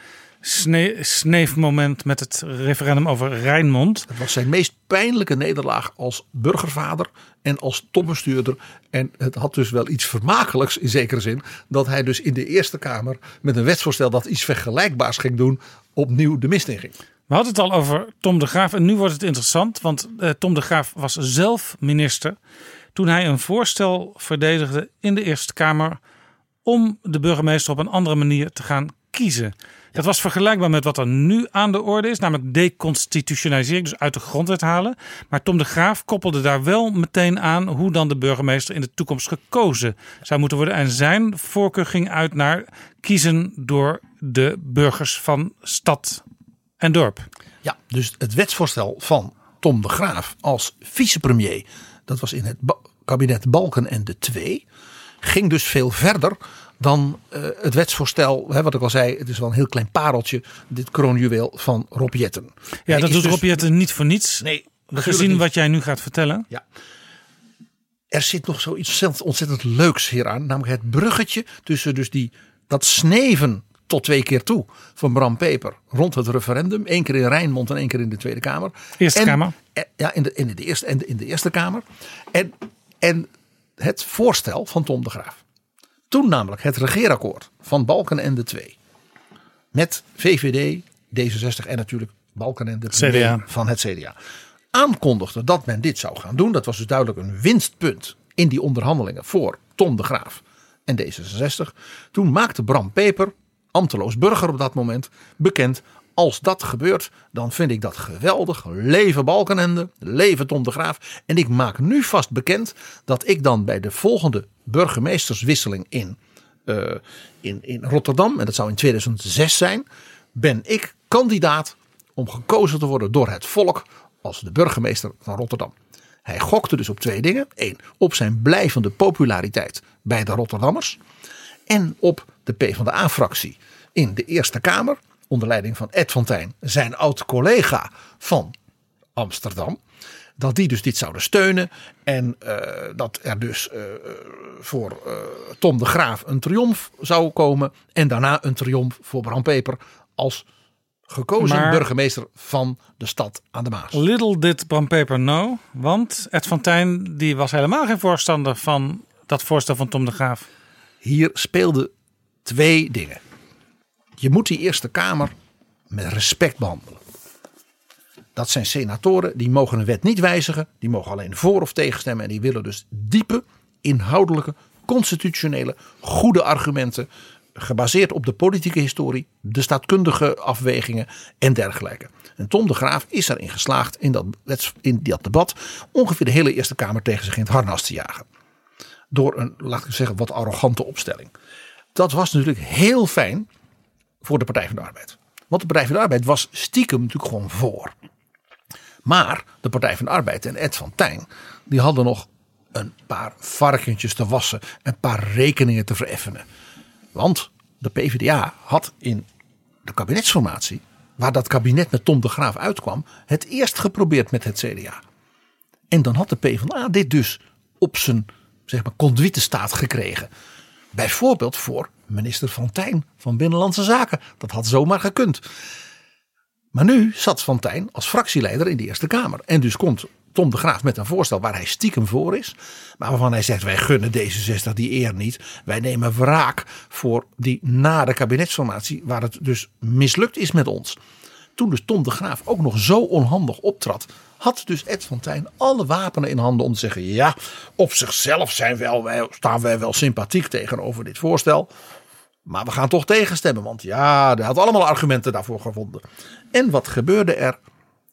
sne sneefmoment met het referendum over Rijnmond. Het was zijn meest pijnlijke nederlaag als burgervader en als topbestuurder. En het had dus wel iets vermakelijks in zekere zin. Dat hij dus in de Eerste Kamer met een wetsvoorstel dat iets vergelijkbaars ging doen. opnieuw de mist in ging. We hadden het al over Tom de Graaf en nu wordt het interessant. Want uh, Tom de Graaf was zelf minister toen hij een voorstel verdedigde in de Eerste Kamer om de burgemeester op een andere manier te gaan kiezen. Dat was vergelijkbaar met wat er nu aan de orde is, namelijk deconstitutionalisering, dus uit de grondwet halen. Maar Tom de Graaf koppelde daar wel meteen aan hoe dan de burgemeester in de toekomst gekozen zou moeten worden. En zijn voorkeur ging uit naar kiezen door de burgers van stad en dorp. Ja, dus het wetsvoorstel van Tom de Graaf als vicepremier, dat was in het kabinet Balken en de Twee, ging dus veel verder dan uh, het wetsvoorstel, hè, wat ik al zei, het is wel een heel klein pareltje, dit kroonjuweel van Rob Jetten. Ja, dat doet dus, Rob Jetten niet voor niets. Nee, gezien niet. wat jij nu gaat vertellen. Ja. Er zit nog zoiets ontzettend leuks hieraan, namelijk het bruggetje tussen dus die, dat sneven tot twee keer toe van Bram Peper rond het referendum. Eén keer in Rijnmond en één keer in de Tweede Kamer. Eerste Kamer. Ja, in de, in de eerste, en in de Eerste Kamer. En, en het voorstel van Tom de Graaf. Toen namelijk het regeerakkoord van Balken en de twee. Met VVD, D66 en natuurlijk Balken en de CDA. van het CDA. Aankondigde dat men dit zou gaan doen. Dat was dus duidelijk een winstpunt in die onderhandelingen voor Tom de Graaf en D66. Toen maakte Bram Peper, ambteloos burger op dat moment, bekend als dat gebeurt, dan vind ik dat geweldig. Leven Balkenende, leven Tom de Graaf. En ik maak nu vast bekend dat ik dan bij de volgende burgemeesterswisseling in, uh, in, in Rotterdam, en dat zou in 2006 zijn, ben ik kandidaat om gekozen te worden door het volk als de burgemeester van Rotterdam. Hij gokte dus op twee dingen. Eén, op zijn blijvende populariteit bij de Rotterdammers. En op de PvdA-fractie in de Eerste Kamer onder leiding van Ed Fontijn, zijn oud collega van Amsterdam. Dat die dus dit zouden steunen. En uh, dat er dus uh, voor uh, Tom de Graaf een triomf zou komen. En daarna een triomf voor Bram Peper als gekozen maar, burgemeester van de stad aan de Maas. Little did Bram Peper know. Want Ed Fontijn die was helemaal geen voorstander van dat voorstel van Tom de Graaf. Hier speelden twee dingen. Je moet die Eerste Kamer met respect behandelen. Dat zijn senatoren, die mogen een wet niet wijzigen. Die mogen alleen voor of tegen stemmen. En die willen dus diepe, inhoudelijke, constitutionele, goede argumenten. Gebaseerd op de politieke historie, de staatkundige afwegingen en dergelijke. En Tom de Graaf is erin geslaagd in dat, in dat debat ongeveer de hele Eerste Kamer tegen zich in het harnas te jagen. Door een, laat ik zeggen, wat arrogante opstelling. Dat was natuurlijk heel fijn voor de Partij van de Arbeid. Want de Partij van de Arbeid was stiekem natuurlijk gewoon voor. Maar de Partij van de Arbeid en Ed van Tijn, die hadden nog een paar varkentjes te wassen, een paar rekeningen te vereffenen. Want de PvdA had in de kabinetsformatie, waar dat kabinet met Tom de Graaf uitkwam, het eerst geprobeerd met het CDA. En dan had de PvdA dit dus op zijn zeg maar, conduite staat gekregen. Bijvoorbeeld voor minister Van Tijn van Binnenlandse Zaken. Dat had zomaar gekund. Maar nu zat Van Tijn als fractieleider in de Eerste Kamer. En dus komt Tom de Graaf met een voorstel waar hij stiekem voor is. Maar waarvan hij zegt wij gunnen D66 die eer niet. Wij nemen wraak voor die nare kabinetsformatie waar het dus mislukt is met ons. Toen dus Tom de Graaf ook nog zo onhandig optrad had dus Ed van alle wapenen in handen om te zeggen: ja, op zichzelf zijn wij, staan wij wel sympathiek tegenover dit voorstel. Maar we gaan toch tegenstemmen, want ja, hij had allemaal argumenten daarvoor gevonden. En wat gebeurde er?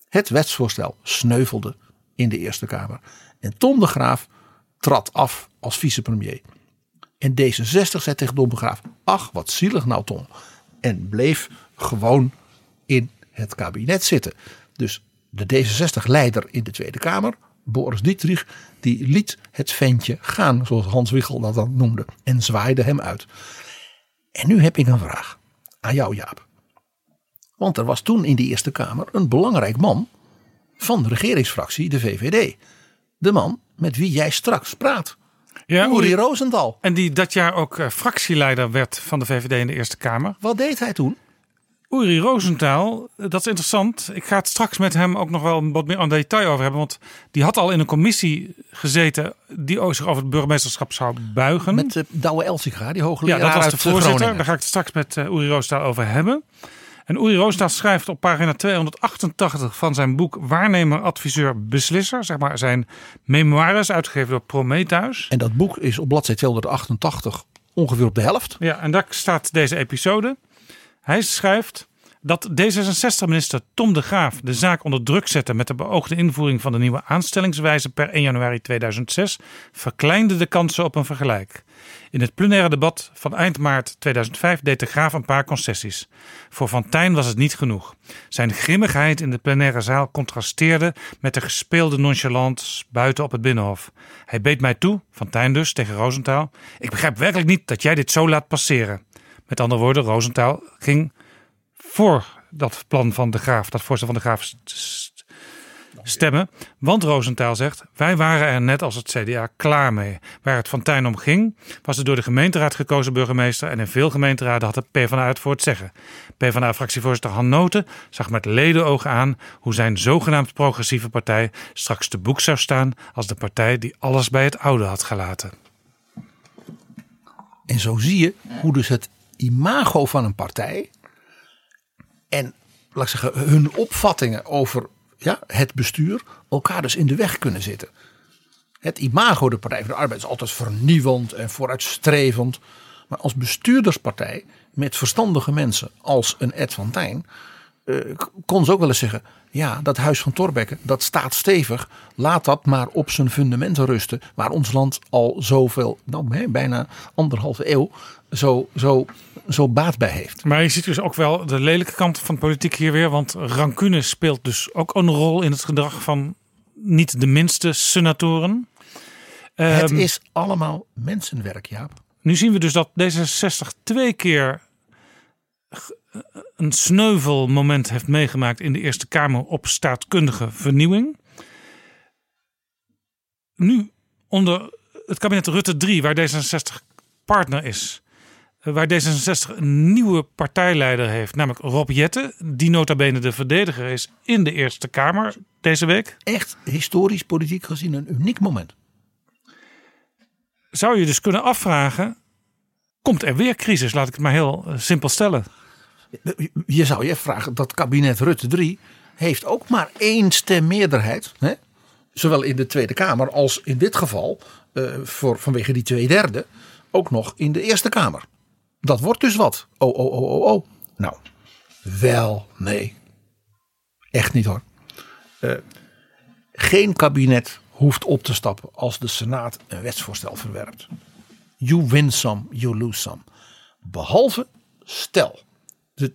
Het wetsvoorstel sneuvelde in de Eerste Kamer. En Tom de Graaf trad af als vicepremier. En D66 zei tegen Tom de Graaf: Ach, wat zielig nou, Tom. En bleef gewoon in het kabinet zitten. Dus de D66-leider in de Tweede Kamer, Boris Dietrich, die liet het ventje gaan, zoals Hans Wiegel dat dan noemde, en zwaaide hem uit. En nu heb ik een vraag aan jou, Jaap. Want er was toen in de Eerste Kamer een belangrijk man van de regeringsfractie, de VVD. De man met wie jij straks praat. Ja, Uri Rosenthal. En die dat jaar ook uh, fractieleider werd van de VVD in de Eerste Kamer. Wat deed hij toen? Uri Rosenthal, dat is interessant. Ik ga het straks met hem ook nog wel wat meer aan detail over hebben. Want die had al in een commissie gezeten die zich over het burgemeesterschap zou buigen. Met uh, Douwe Elsinga, die hoogleraar Ja, dat was de uit voorzitter. Groningen. Daar ga ik het straks met uh, Uri Rosenthal over hebben. En Uri Rosenthal schrijft op pagina 288 van zijn boek Waarnemer, Adviseur, Beslisser. Zeg maar zijn memoires, uitgegeven door Prometheus. En dat boek is op bladzijde 288 ongeveer op de helft. Ja, en daar staat deze episode. Hij schrijft dat D66-minister Tom de Graaf de zaak onder druk zette met de beoogde invoering van de nieuwe aanstellingswijze per 1 januari 2006, verkleinde de kansen op een vergelijk. In het plenaire debat van eind maart 2005 deed de Graaf een paar concessies. Voor Van Tijn was het niet genoeg. Zijn grimmigheid in de plenaire zaal contrasteerde met de gespeelde nonchalance buiten op het binnenhof. Hij beet mij toe, Van Tijn dus, tegen Rosenthal. Ik begrijp werkelijk niet dat jij dit zo laat passeren. Met andere woorden, Rosenthal ging voor dat plan van de Graaf, dat voorstel van de Graaf stemmen. Want Rosenthal zegt, wij waren er net als het CDA klaar mee. Waar het van om ging, was de door de gemeenteraad gekozen burgemeester en in veel gemeenteraden had de PvdA het voor het zeggen. PvdA-fractievoorzitter Han Noten zag met ledenogen aan hoe zijn zogenaamd progressieve partij straks te boek zou staan als de partij die alles bij het oude had gelaten. En zo zie je hoe dus het imago van een partij en laat ik zeggen, hun opvattingen over ja, het bestuur elkaar dus in de weg kunnen zitten. Het imago de Partij van de Arbeid is altijd vernieuwend en vooruitstrevend. Maar als bestuurderspartij met verstandige mensen als een Ed van Tijn... Uh, kon ze ook wel eens zeggen, ja, dat huis van Torbekke, dat staat stevig. Laat dat maar op zijn fundamenten rusten. Waar ons land al zoveel, nou bijna anderhalve eeuw, zo, zo, zo baat bij heeft. Maar je ziet dus ook wel de lelijke kant van politiek hier weer. Want rancune speelt dus ook een rol in het gedrag van niet de minste senatoren. Het um, is allemaal mensenwerk, Jaap. Nu zien we dus dat D66 twee keer een sneuvelmoment heeft meegemaakt in de Eerste Kamer op staatkundige vernieuwing. Nu onder het kabinet Rutte 3, waar D66 partner is, waar D66 een nieuwe partijleider heeft, namelijk Rob Jette, die nota bene de verdediger is in de Eerste Kamer deze week. Echt historisch politiek gezien een uniek moment. Zou je dus kunnen afvragen, komt er weer crisis? Laat ik het maar heel simpel stellen. Je zou je vragen, dat kabinet Rutte 3 heeft ook maar één stemmeerderheid. Hè? Zowel in de Tweede Kamer als in dit geval, uh, voor, vanwege die twee derde, ook nog in de Eerste Kamer. Dat wordt dus wat. Oh, oh, oh, oh, oh. Nou, wel, nee. Echt niet hoor. Uh, geen kabinet hoeft op te stappen als de Senaat een wetsvoorstel verwerpt. You win some, you lose some. Behalve, stel, de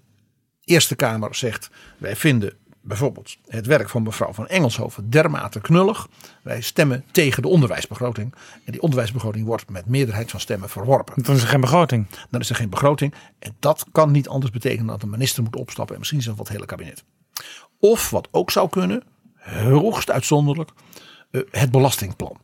Eerste Kamer zegt: wij vinden bijvoorbeeld het werk van mevrouw van Engelshoven dermate knullig. Wij stemmen tegen de onderwijsbegroting. En die onderwijsbegroting wordt met meerderheid van stemmen verworpen. Dan is er geen begroting. Dan is er geen begroting. En dat kan niet anders betekenen dat de minister moet opstappen. En misschien zelfs wat het hele kabinet. Of wat ook zou kunnen, hoogst uitzonderlijk, het belastingplan.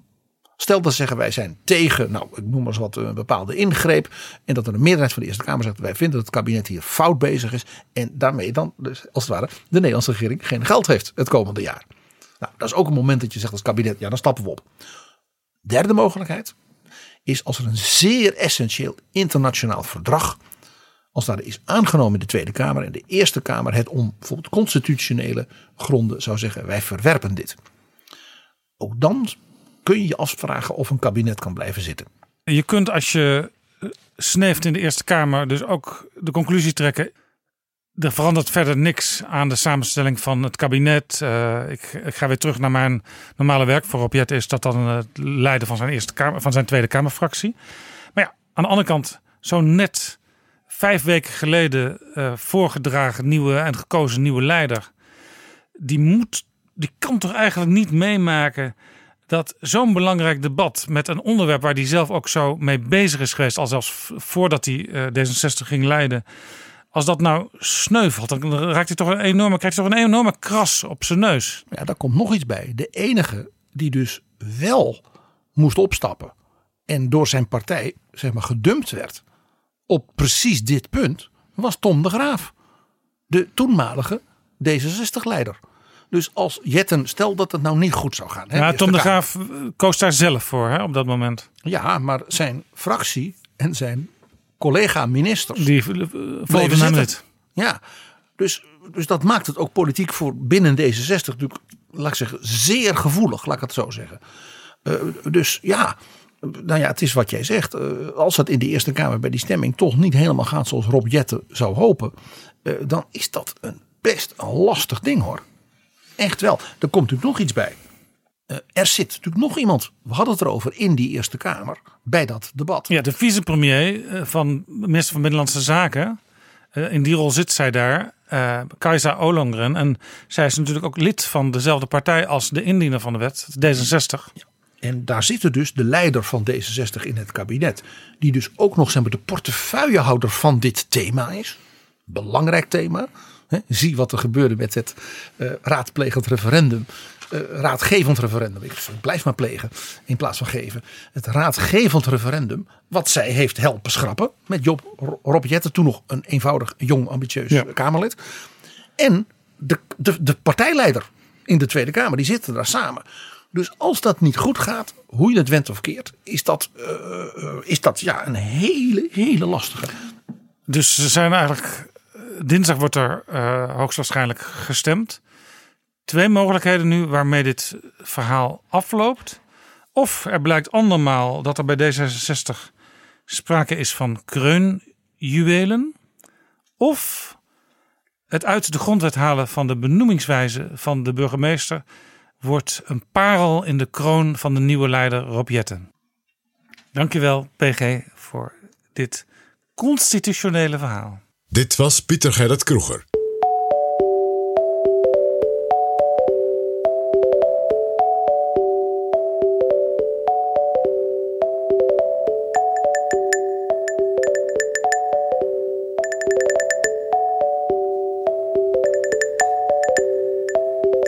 Stel dat zeggen wij zijn tegen, nou ik noem maar eens wat een bepaalde ingreep. En dat er een meerderheid van de Eerste Kamer zegt wij vinden dat het kabinet hier fout bezig is. En daarmee dan dus als het ware de Nederlandse regering geen geld heeft het komende jaar. Nou dat is ook een moment dat je zegt als kabinet ja dan stappen we op. Derde mogelijkheid is als er een zeer essentieel internationaal verdrag. Als daar is aangenomen in de Tweede Kamer en de Eerste Kamer het om bijvoorbeeld constitutionele gronden zou zeggen wij verwerpen dit. Ook dan kun je je afvragen of een kabinet kan blijven zitten. Je kunt als je sneeft in de Eerste Kamer dus ook de conclusie trekken. Er verandert verder niks aan de samenstelling van het kabinet. Uh, ik, ik, ga weer terug naar mijn normale werk. Voor Robjet is dat dan het leiden van zijn, eerste kamer, van zijn Tweede Kamerfractie. Maar ja, aan de andere kant, zo net vijf weken geleden voorgedragen nieuwe en gekozen nieuwe leider. Die, moet, die kan toch eigenlijk niet meemaken dat zo'n belangrijk debat met een onderwerp waar hij zelf ook zo mee bezig is geweest, al zelfs voordat hij uh, D66 ging leiden, als dat nou sneuvelt, dan raakt hij toch een enorme, krijgt hij toch een enorme kras op zijn neus. Ja, daar komt nog iets bij. De enige die dus wel moest opstappen en door zijn partij zeg maar gedumpt werd op precies dit punt, was Tom de Graaf. de toenmalige D66-leider. Dus als Jetten, stel dat het nou niet goed zou gaan. hè, Ja, Tom de. Graaf eh, koos daar zelf voor hè, op dat moment. Ja, maar zijn fractie en zijn collega-ministers. Die uh, volgden hem niet. Ja, dus, dus dat maakt het ook politiek voor binnen D66 natuurlijk, laat ik zeggen, zeer gevoelig, laat ik het zo zeggen. Eh, dus ja, nou ja, het is wat jij zegt. Eh, als het in de Eerste Kamer bij die stemming toch niet helemaal gaat zoals Rob Jetten zou hopen, eh, dan is dat een best een lastig ding hoor. Echt wel. Er komt natuurlijk nog iets bij. Eh, er zit natuurlijk nog iemand, we hadden het erover, in die Eerste Kamer bij dat debat. Ja, de vicepremier eh, van minister van Binnenlandse Zaken. eh, in die rol zit zij daar, eh Kajsa Olongren. En zij is natuurlijk ook lid van dezelfde partij als de indiener van de wet, D66. En daar zit dus de leider van D66 in het kabinet. Die dus ook nog zeg maar, de portefeuillehouder van dit thema is. Belangrijk thema. Zie wat er gebeurde met het eh, raadplegend referendum. eh, raadgevend referendum. Ik blijf maar plegen in plaats van geven. Het raadgevend referendum. Wat zij heeft helpen schrappen. Met Job, Rob Jetten. Toen nog een eenvoudig, jong, ambitieus Ja. Kamerlid. En de, de, de partijleider in de Tweede Kamer. Die zitten daar samen. Dus als dat niet goed gaat, hoe je het went of keert, is dat, eh, is dat ja, een hele, hele lastige. Dus ze zijn eigenlijk. Dinsdag wordt er eh, hoogstwaarschijnlijk gestemd. Twee mogelijkheden nu waarmee dit verhaal afloopt. Of er blijkt andermaal dat er bij D66 sprake is van kreunjuwelen. Of het uit de grondwet halen van de benoemingswijze van de burgemeester wordt een parel in de kroon van de nieuwe leider Rob Jetten. Dankjewel, PG, voor dit constitutionele verhaal. Dit was Pieter Gerrit Kroeger.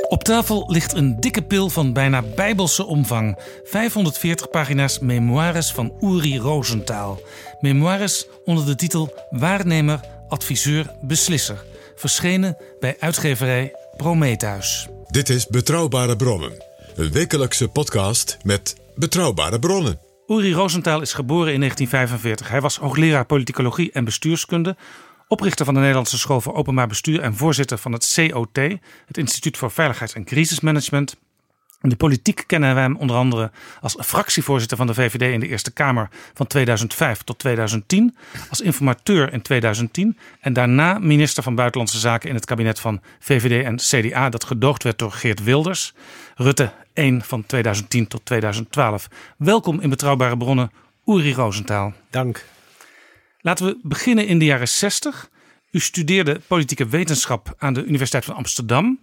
Op tafel ligt een dikke pil van bijna bijbelse omvang. 540 pagina's memoires van Uri Rosenthal. Memoires onder de titel Waarnemer, adviseur, beslisser. Verschenen bij uitgeverij Prometheus. Dit is Betrouwbare Bronnen. Een wekelijkse podcast met betrouwbare bronnen. Uri Rosenthal is geboren in 1945. Hij was hoogleraar politicologie en bestuurskunde, oprichter van de Nederlandse School voor Openbaar Bestuur en voorzitter van het COT, het Instituut voor Veiligheids- en Crisismanagement. In de politiek kennen wij hem onder andere als fractievoorzitter van de VVD in de Eerste Kamer van 2005 tot 2010, als informateur in 2010 en daarna minister van Buitenlandse Zaken in het kabinet van VVD en CDA dat gedoogd werd door Geert Wilders. Rutte 1 van 2010 tot 2012. Welkom in Betrouwbare Bronnen, Uri Rosenthal. Dank. Laten we beginnen in de jaren 60. U studeerde politieke wetenschap aan de Universiteit van Amsterdam.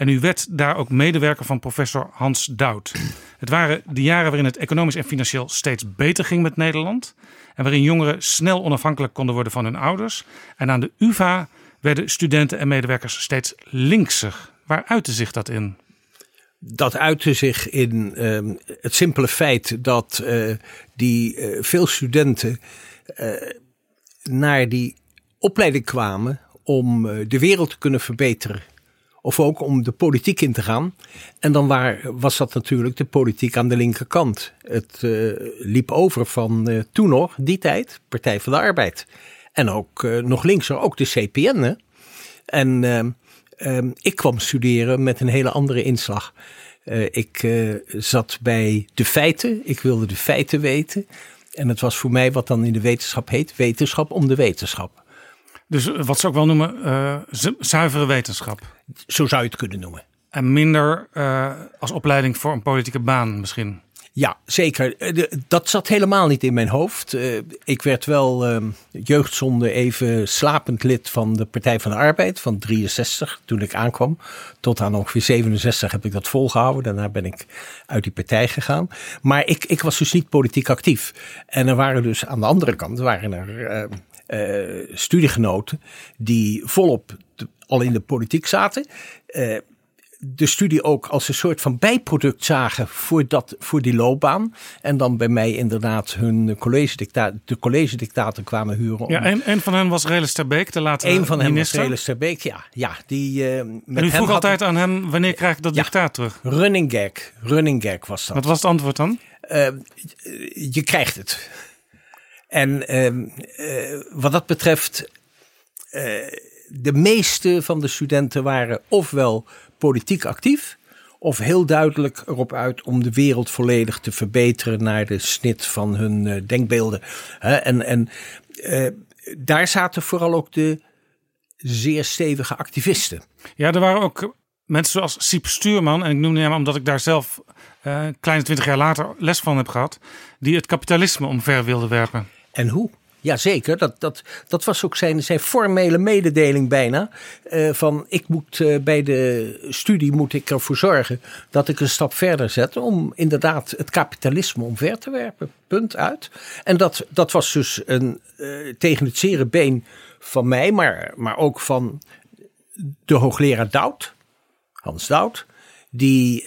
En u werd daar ook medewerker van professor Hans Dout. Het waren de jaren waarin het economisch en financieel steeds beter ging met Nederland. En waarin jongeren snel onafhankelijk konden worden van hun ouders. En aan de UVA werden studenten en medewerkers steeds linkser. Waar uitte zich dat in? Dat uitte zich in ehm, het simpele feit dat eh, die eh, veel studenten eh, naar die opleiding kwamen om de wereld te kunnen verbeteren. Of ook om de politiek in te gaan. En dan waar, was dat natuurlijk de politiek aan de linkerkant. Het eh, liep over van eh, toen nog, die tijd, Partij van de Arbeid. En ook eh, nog linkser, ook de CPN. Hè? En ehm, ehm, ik kwam studeren met een hele andere inslag. Ik zat bij de feiten, ik wilde de feiten weten. En het was voor mij wat dan in de wetenschap heet, wetenschap om de wetenschap. Dus wat ze ook wel noemen, eh, zu- zuivere wetenschap. Zo zou je het kunnen noemen. En minder eh, als opleiding voor een politieke baan misschien. Ja, zeker. Eh, Dat zat helemaal niet in mijn hoofd. Eh, Ik werd wel ehm, jeugdzonde even slapend lid van de Partij van de Arbeid van 63 toen ik aankwam. Tot aan ongeveer 67 heb ik dat volgehouden. Daarna ben ik uit die partij gegaan. Maar ik, ik was dus niet politiek actief. En er waren dus aan de andere kant waren er eh, studiegenoten die volop de- al in de politiek zaten. Eh, de studie ook als een soort van bijproduct zagen voor, dat, voor die loopbaan. En dan bij mij inderdaad hun college de college dictator kwamen huren. Ja, en een van hen was Relis Terbeek, de latere Een van hen was Relis Terbeek, ja. ja die, uh, met en u vroeg had altijd aan hem, wanneer krijg ik dat ja, dictaat terug? Running gag, running gag was dat. Wat was het antwoord dan? Uh, je krijgt het. En uh, wat dat betreft, de meeste van de studenten waren ofwel politiek actief, of heel duidelijk erop uit om de wereld volledig te verbeteren naar de snit van hun uh, denkbeelden. en daar zaten vooral ook de zeer stevige activisten. Ja, er waren ook mensen zoals Siep Stuurman, en ik noemde hem omdat ik daar zelf uh, kleine twintig jaar later les van heb gehad, die het kapitalisme omver wilden werpen. En hoe? Jazeker, dat, dat, dat was ook zijn, zijn formele mededeling bijna. Uh, van ik moet uh, bij de studie moet ik ervoor zorgen dat ik een stap verder zet om inderdaad het kapitalisme omver te werpen. Punt uit. En dat, dat was dus een, uh, tegen het zere been van mij, maar, maar ook van de hoogleraar Dout, Hans Dout. Die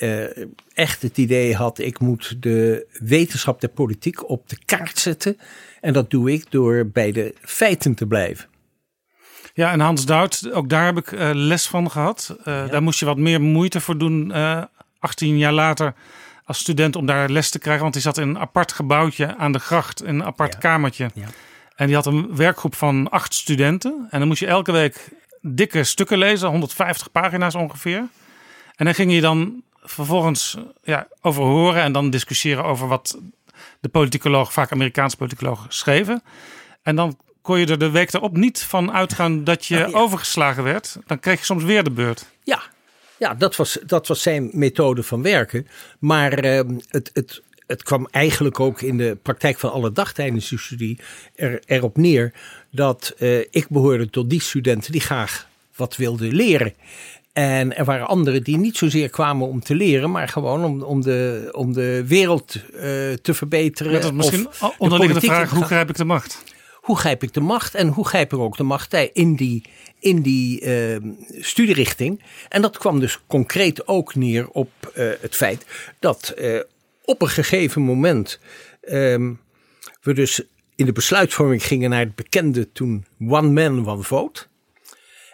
echt het idee had, ik moet de wetenschap der politiek op de kaart zetten. En dat doe ik door bij de feiten te blijven. Ja, en Hans Dout, ook daar heb ik uh, les van gehad. Uh, ja. Daar moest je wat meer moeite voor doen, uh, 18 jaar later, als student om daar les te krijgen. Want hij zat in een apart gebouwtje aan de gracht, in een apart ja. kamertje. Ja. En die had een werkgroep van acht studenten. En dan moest je elke week dikke stukken lezen, 150 pagina's ongeveer. En dan ging je dan vervolgens ja, over horen en dan discussiëren over wat de politicoloog, vaak Amerikaanse politicoloog, schreven. En dan kon je er de week erop niet van uitgaan dat je ja. overgeslagen werd. Dan kreeg je soms weer de beurt. Ja, ja dat, was, dat was zijn methode van werken. Maar eh, het, het, het kwam eigenlijk ook in de praktijk van alle dag tijdens de studie er, erop neer dat eh, ik behoorde tot die studenten die graag wat wilden leren. En er waren anderen die niet zozeer kwamen om te leren, maar gewoon om, om, de, om de wereld eh, te verbeteren. Als misschien of de onderliggende politiek vraag, hoe grijp ik de macht? hoe grijp ik de macht en hoe grijp ik ook de macht in die, in die eh, studierichting. En dat kwam dus concreet ook neer op eh, het feit dat eh, op een gegeven moment ehm, we dus in de besluitvorming gingen naar het bekende toen One Man, One Vote.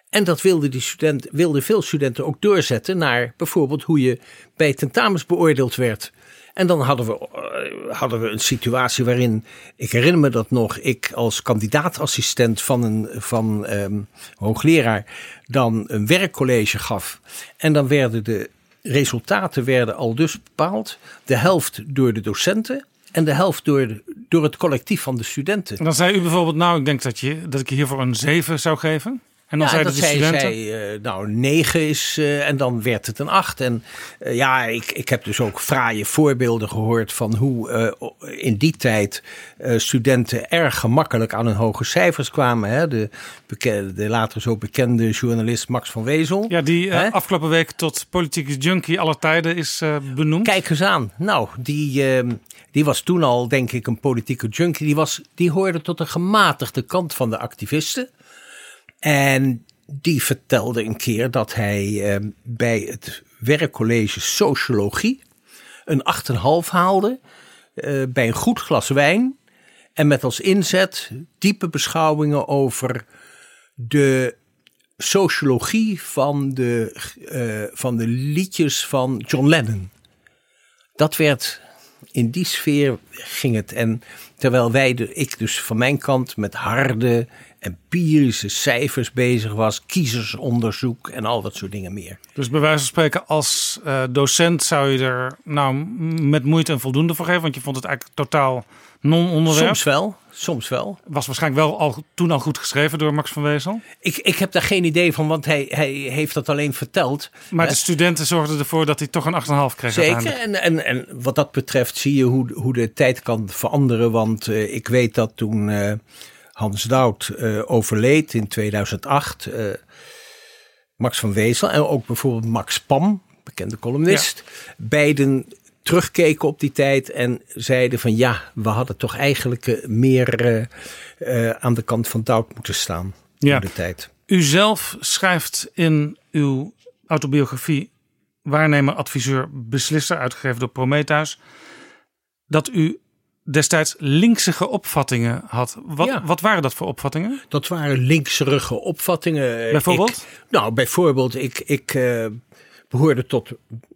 En dat wilden, die student, wilden veel studenten ook doorzetten naar bijvoorbeeld hoe je bij tentamens beoordeeld werd. En dan hadden we, eh, hadden we een situatie waarin, ik herinner me dat nog, ik als kandidaatassistent van een van, ehm, hoogleraar dan een werkcollege gaf. En dan werden de resultaten werden al dus bepaald. De helft door de docenten en de helft door, door het collectief van de studenten. En dan zei u bijvoorbeeld, nou, ik denk dat, je, dat ik hiervoor een 7 zou geven. En dan ja, zeiden de zei, studenten... zei eh, nou, negen is eh, en dan werd het een acht. En eh, ja, ik, ik heb dus ook fraaie voorbeelden gehoord van hoe in die tijd studenten erg gemakkelijk aan hun hoge cijfers kwamen. Hè? De, de later zo bekende journalist Max van Wezel. Ja, die afgelopen week tot politieke junkie aller tijden is benoemd. Kijk eens aan. Nou, die, ehm, die was toen al, denk ik, een politieke junkie. Die, was, die hoorde tot de gematigde kant van de activisten. En die vertelde een keer dat hij ehm, bij het werkcollege Sociologie een 8,5 haalde. eh, bij een goed glas wijn. En met als inzet diepe beschouwingen over de sociologie van de, eh, van de liedjes van John Lennon. Dat werd in die sfeer ging het. En terwijl wij, ik dus van mijn kant met harde empirische cijfers bezig was, kiezersonderzoek en al dat soort dingen meer. Dus bij wijze van spreken, als eh, docent zou je er nou met moeite een voldoende voor geven. Want je vond het eigenlijk totaal non-onderwerp. Soms wel, soms wel. Was waarschijnlijk wel al, toen al goed geschreven door Max van Wezel. Ik, ik heb daar geen idee van, want hij, hij heeft dat alleen verteld. Maar de studenten zorgden ervoor dat hij toch een 8,5 kreeg Zeker, en, en, en wat dat betreft zie je hoe, hoe de tijd kan veranderen. Want eh, ik weet dat toen eh, Hans Dout eh, overleed in 2008, eh, Max van Wezel en ook bijvoorbeeld Max Pam, bekende columnist, beiden terugkeken op die tijd en zeiden van ja, we hadden toch eigenlijk eh, meer aan de kant van Dout moeten staan Ja. in de tijd. U zelf schrijft in uw autobiografie waarnemer, adviseur, beslisser, uitgegeven door Prometheus, dat u destijds linksige opvattingen had. Wat, Ja. wat waren dat voor opvattingen? Dat waren linkserige opvattingen. Bijvoorbeeld? Ik- nou, bijvoorbeeld, ik, ik eh, behoorde tot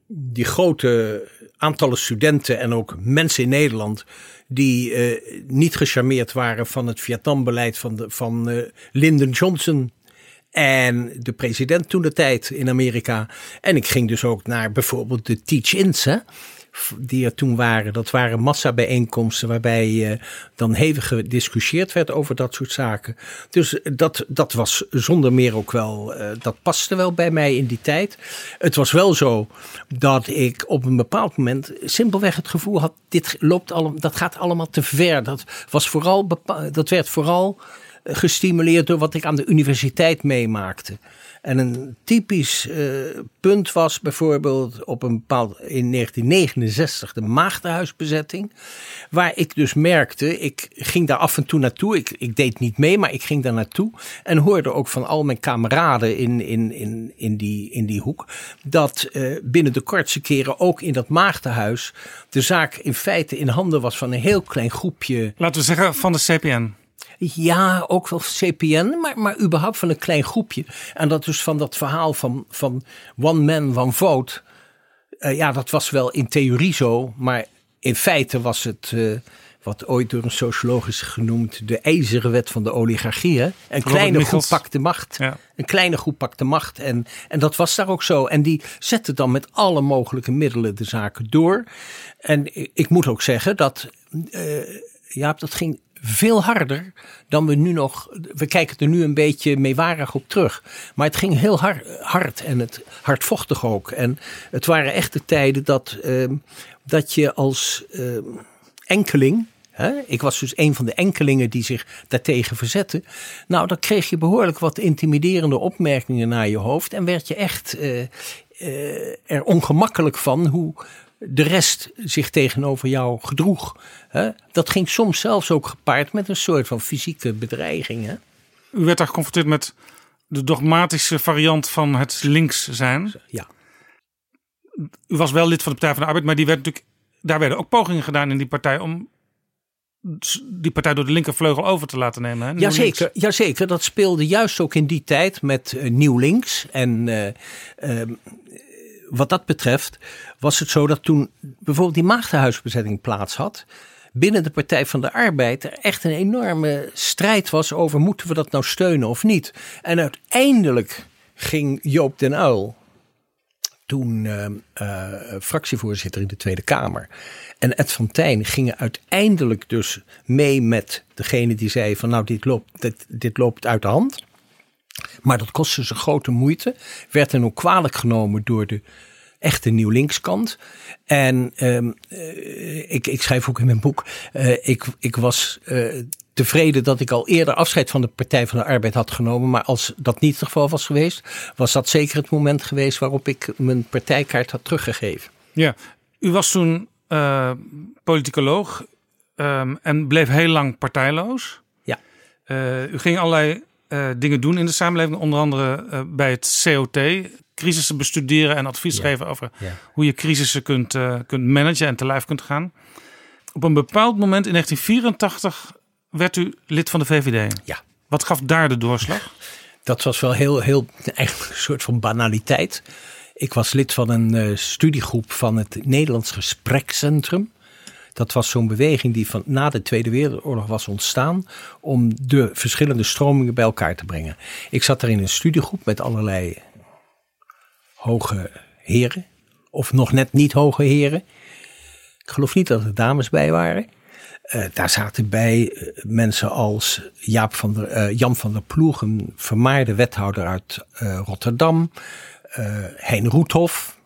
die grote aantallen studenten en ook mensen in Nederland die eh, niet gecharmeerd waren van het Vietnambeleid van, de, van eh, Lyndon Johnson. En de president toen de tijd in Amerika. En ik ging dus ook naar bijvoorbeeld de teach-ins, die er toen waren. Dat waren massabijeenkomsten waarbij eh, dan hevig gediscussieerd werd over dat soort zaken. Dus dat, dat was zonder meer ook wel, eh, dat paste wel bij mij in die tijd. Het was wel zo dat ik op een bepaald moment simpelweg het gevoel had, dit loopt allemaal, dat gaat allemaal te ver. Dat, was vooral dat werd vooral eh, gestimuleerd door wat ik aan de universiteit meemaakte. En een typisch eh, punt was bijvoorbeeld op een bepaald in 1969 de Maagdenhuisbezetting, waar ik dus merkte, ik ging daar af en toe naartoe. Ik, ik deed niet mee, maar ik ging daar naartoe en hoorde ook van al mijn kameraden in, in, in, in, die, in die hoek dat eh, binnen de kortste keren ook in dat Maagdenhuis de zaak in feite in handen was van een heel klein groepje Laten we zeggen van de CPN. Ja, ook wel CPN, maar, maar überhaupt van een klein groepje. En dat dus van dat verhaal van, van one man, one vote. eh, ja, dat was wel in theorie zo, maar in feite was het eh, wat ooit door een socioloog is genoemd de ijzeren wet van de oligarchie. Hè? Een kleine Michels. groep pakt de macht. Ja. Een kleine groep pakt de macht. En, en dat was daar ook zo. En die zette dan met alle mogelijke middelen de zaken door. En ik, ik moet ook zeggen dat, Jaap, dat ging veel harder dan we nu nog. We kijken er nu een beetje meewarig op terug. Maar het ging heel hard, hard en het hardvochtig ook. En het waren echt de tijden dat, ehm, dat je als ehm, enkeling. Hè, ik was dus een van de enkelingen die zich daartegen verzetten. Nou, dan kreeg je behoorlijk wat intimiderende opmerkingen naar je hoofd. En werd je echt eh, eh, er ongemakkelijk van hoe de rest zich tegenover jou gedroeg. Hè? Dat ging soms zelfs ook gepaard met een soort van fysieke bedreiging. Hè? U werd daar geconfronteerd met de dogmatische variant van het links zijn. Ja. U was wel lid van de Partij van de Arbeid, maar die werd natuurlijk, daar werden ook pogingen gedaan in die partij om die partij door de linkervleugel over te laten nemen. Hè? Jazeker, jazeker, dat speelde juist ook in die tijd met eh, Nieuw Links. En eh, ehm, wat dat betreft was het zo dat toen bijvoorbeeld die maagdenhuisbezetting plaats had. Binnen de Partij van de Arbeid er echt een enorme strijd was over moeten we dat nou steunen of niet. En uiteindelijk ging Joop den Uyl, toen eh, eh, fractievoorzitter in de Tweede Kamer. En Ed van Tijn gingen uiteindelijk dus mee met degene die zei van nou dit loopt, dit loopt uit de hand. Maar dat kostte ze grote moeite. Werd dan ook kwalijk genomen door de echte nieuw linkskant. En ehm, eh, ik, ik schrijf ook in mijn boek, eh, ik, ik was eh, tevreden dat ik al eerder afscheid van de Partij van de Arbeid had genomen. Maar als dat niet het geval was geweest, was dat zeker het moment geweest waarop ik mijn partijkaart had teruggegeven. Ja, u was toen eh, politicoloog ehm, en bleef heel lang partijloos. Ja. U ging allerlei eh, dingen doen in de samenleving, onder andere eh, bij het COT, crisissen bestuderen en advies Ja. geven over Ja. hoe je crisissen kunt, eh, kunt managen en te lijf kunt gaan. Op een bepaald moment in 1984 werd u lid van de VVD. Ja. Wat gaf daar de doorslag? Dat was wel heel, heel eigenlijk een soort van banaliteit. Ik was lid van een studiegroep van het Nederlands Gesprekscentrum. Dat was zo'n beweging die van na de Tweede Wereldoorlog was ontstaan om de verschillende stromingen bij elkaar te brengen. Ik zat daar in een studiegroep met allerlei hoge heren, of nog net niet hoge heren. Ik geloof niet dat er dames bij waren. Eh, daar zaten bij eh, mensen als Jaap van der, eh, Jan van der Ploeg, een vermaarde wethouder uit Rotterdam. Hein Roethoff,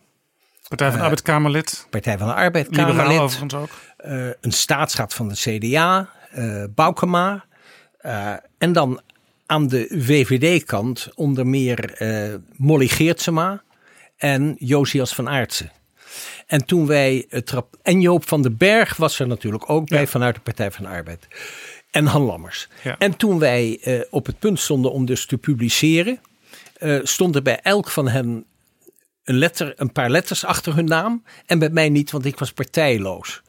Partij van de Arbeid Kamerlid, Partij van de Arbeid, liberaal Kamerlid. overigens ook. eh, een staatsraad van de CDA, eh Boukema. eh, en dan aan de VVD-kant onder meer eh, Molly Geertsema en Josias van Aartsen. En toen wij het rap- en Joop van den Berg was er natuurlijk ook bij Ja. vanuit de Partij van de Arbeid. En Han Lammers. Ja. En toen wij eh, op het punt stonden om dus te publiceren, eh, stond er bij elk van hen een, letter, een paar letters achter hun naam. En bij mij niet, want ik was partijloos.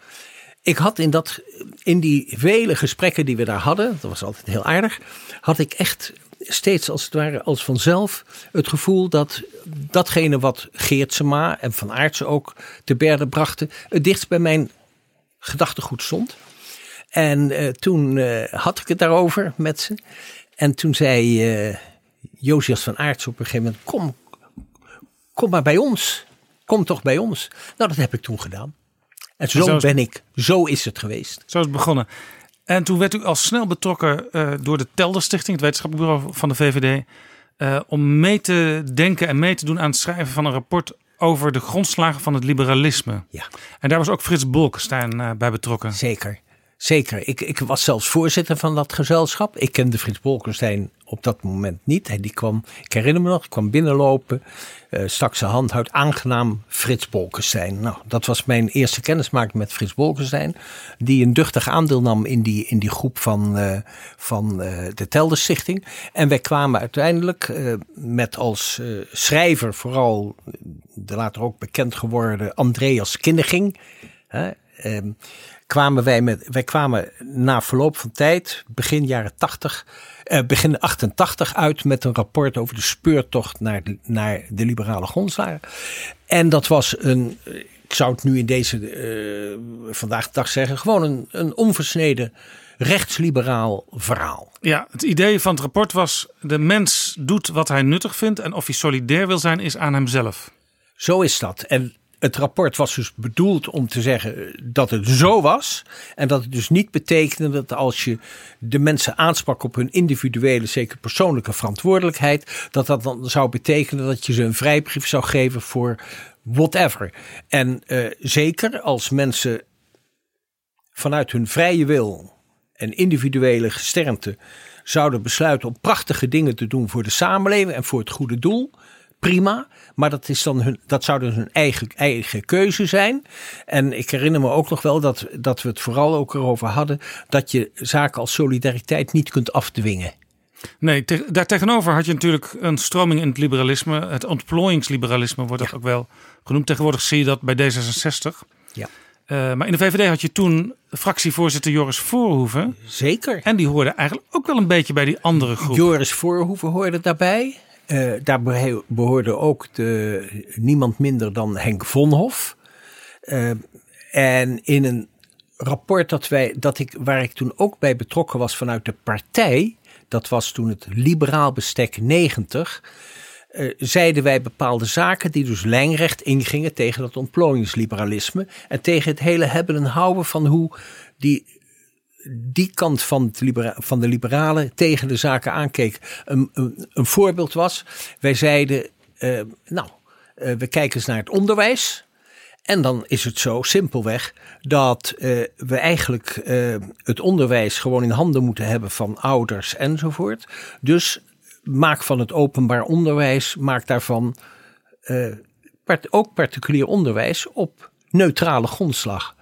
Ik had in, dat, in die vele gesprekken die we daar hadden, dat was altijd heel aardig, had ik echt steeds als het ware als vanzelf het gevoel dat datgene wat Geertsema en Van Aartsen ook te berde brachten, het dichtst bij mijn gedachtegoed stond. En uh, toen uh, had ik het daarover met ze. En toen zei uh, van Aartsen op een gegeven moment, kom, kom maar bij ons. Kom toch bij ons. Nou, dat heb ik toen gedaan. En zo, zo ben ik. Zo is het geweest. Zo is het begonnen. En toen werd u al snel betrokken uh, door de Telder Stichting, het wetenschappelijk bureau van de VVD, uh, om mee te denken en mee te doen aan het schrijven van een rapport over de grondslagen van het liberalisme. Ja. En daar was ook Frits Bolkestein uh, bij betrokken. Zeker. Zeker. Ik, ik was zelfs voorzitter van dat gezelschap. Ik kende Frits Bolkestein op dat moment niet. Hij die kwam, ik herinner me nog, kwam binnenlopen, uh, stak zijn hand uit, aangenaam Frits Bolkestein. Nou, dat was mijn eerste kennismaking met Frits Bolkestein, die een duchtig aandeel nam in die, in die groep van, uh, van uh, de Telder Stichting. En wij kwamen uiteindelijk met als schrijver vooral de later ook bekend geworden Andreas Kinneging. Ehm, kwamen wij met, wij kwamen na verloop van tijd, begin jaren 80, eh, begin 88 uit met een rapport over de speurtocht naar de, naar de liberale grondslagen. En dat was een, ik zou het nu in deze uh, vandaag de dag zeggen, gewoon een, een onversneden rechtsliberaal verhaal. Ja, het idee van het rapport was: de mens doet wat hij nuttig vindt en of hij solidair wil zijn, is aan hemzelf. Zo is dat. En het rapport was dus bedoeld om te zeggen dat het zo was. En dat het dus niet betekende dat als je de mensen aansprak op hun individuele, zeker persoonlijke verantwoordelijkheid, dat dat dan zou betekenen dat je ze een vrijbrief zou geven voor whatever. En uh, zeker als mensen vanuit hun vrije wil en individuele gesternte zouden besluiten om prachtige dingen te doen voor de samenleving en voor het goede doel prima. Maar dat, is dan hun, dat zou dus hun eigen, eigen keuze zijn. En ik herinner me ook nog wel dat, dat we het vooral ook erover hadden. dat je zaken als solidariteit niet kunt afdwingen. Nee, te, daartegenover had je natuurlijk een stroming in het liberalisme. Het ontplooiingsliberalisme wordt dat ook wel genoemd. Tegenwoordig zie je dat bij D66. Ja. Uh, maar in de VVD had je toen fractievoorzitter Joris Voorhoeven. Zeker. En die hoorde eigenlijk ook wel een beetje bij die andere groep. Joris Voorhoeven hoorde daarbij. Uh, daar behoorde ook de, niemand minder dan Henk Vonhof. Uh, en in een rapport dat wij, dat ik, waar ik toen ook bij betrokken was vanuit de partij, dat was toen het Liberaal Bestek 90, uh, zeiden wij bepaalde zaken die dus lijnrecht ingingen tegen dat ontplooiingsliberalisme en tegen het hele hebben en houden van hoe die die kant van, van de liberalen tegen de zaken aankeek. Een, een, een voorbeeld was, wij zeiden, uh, nou, uh, we kijken eens naar het onderwijs. En dan is het zo simpelweg dat uh, we eigenlijk het onderwijs gewoon in handen moeten hebben van ouders enzovoort. Dus maak van het openbaar onderwijs, maak daarvan part ook particulier onderwijs op neutrale grondslag.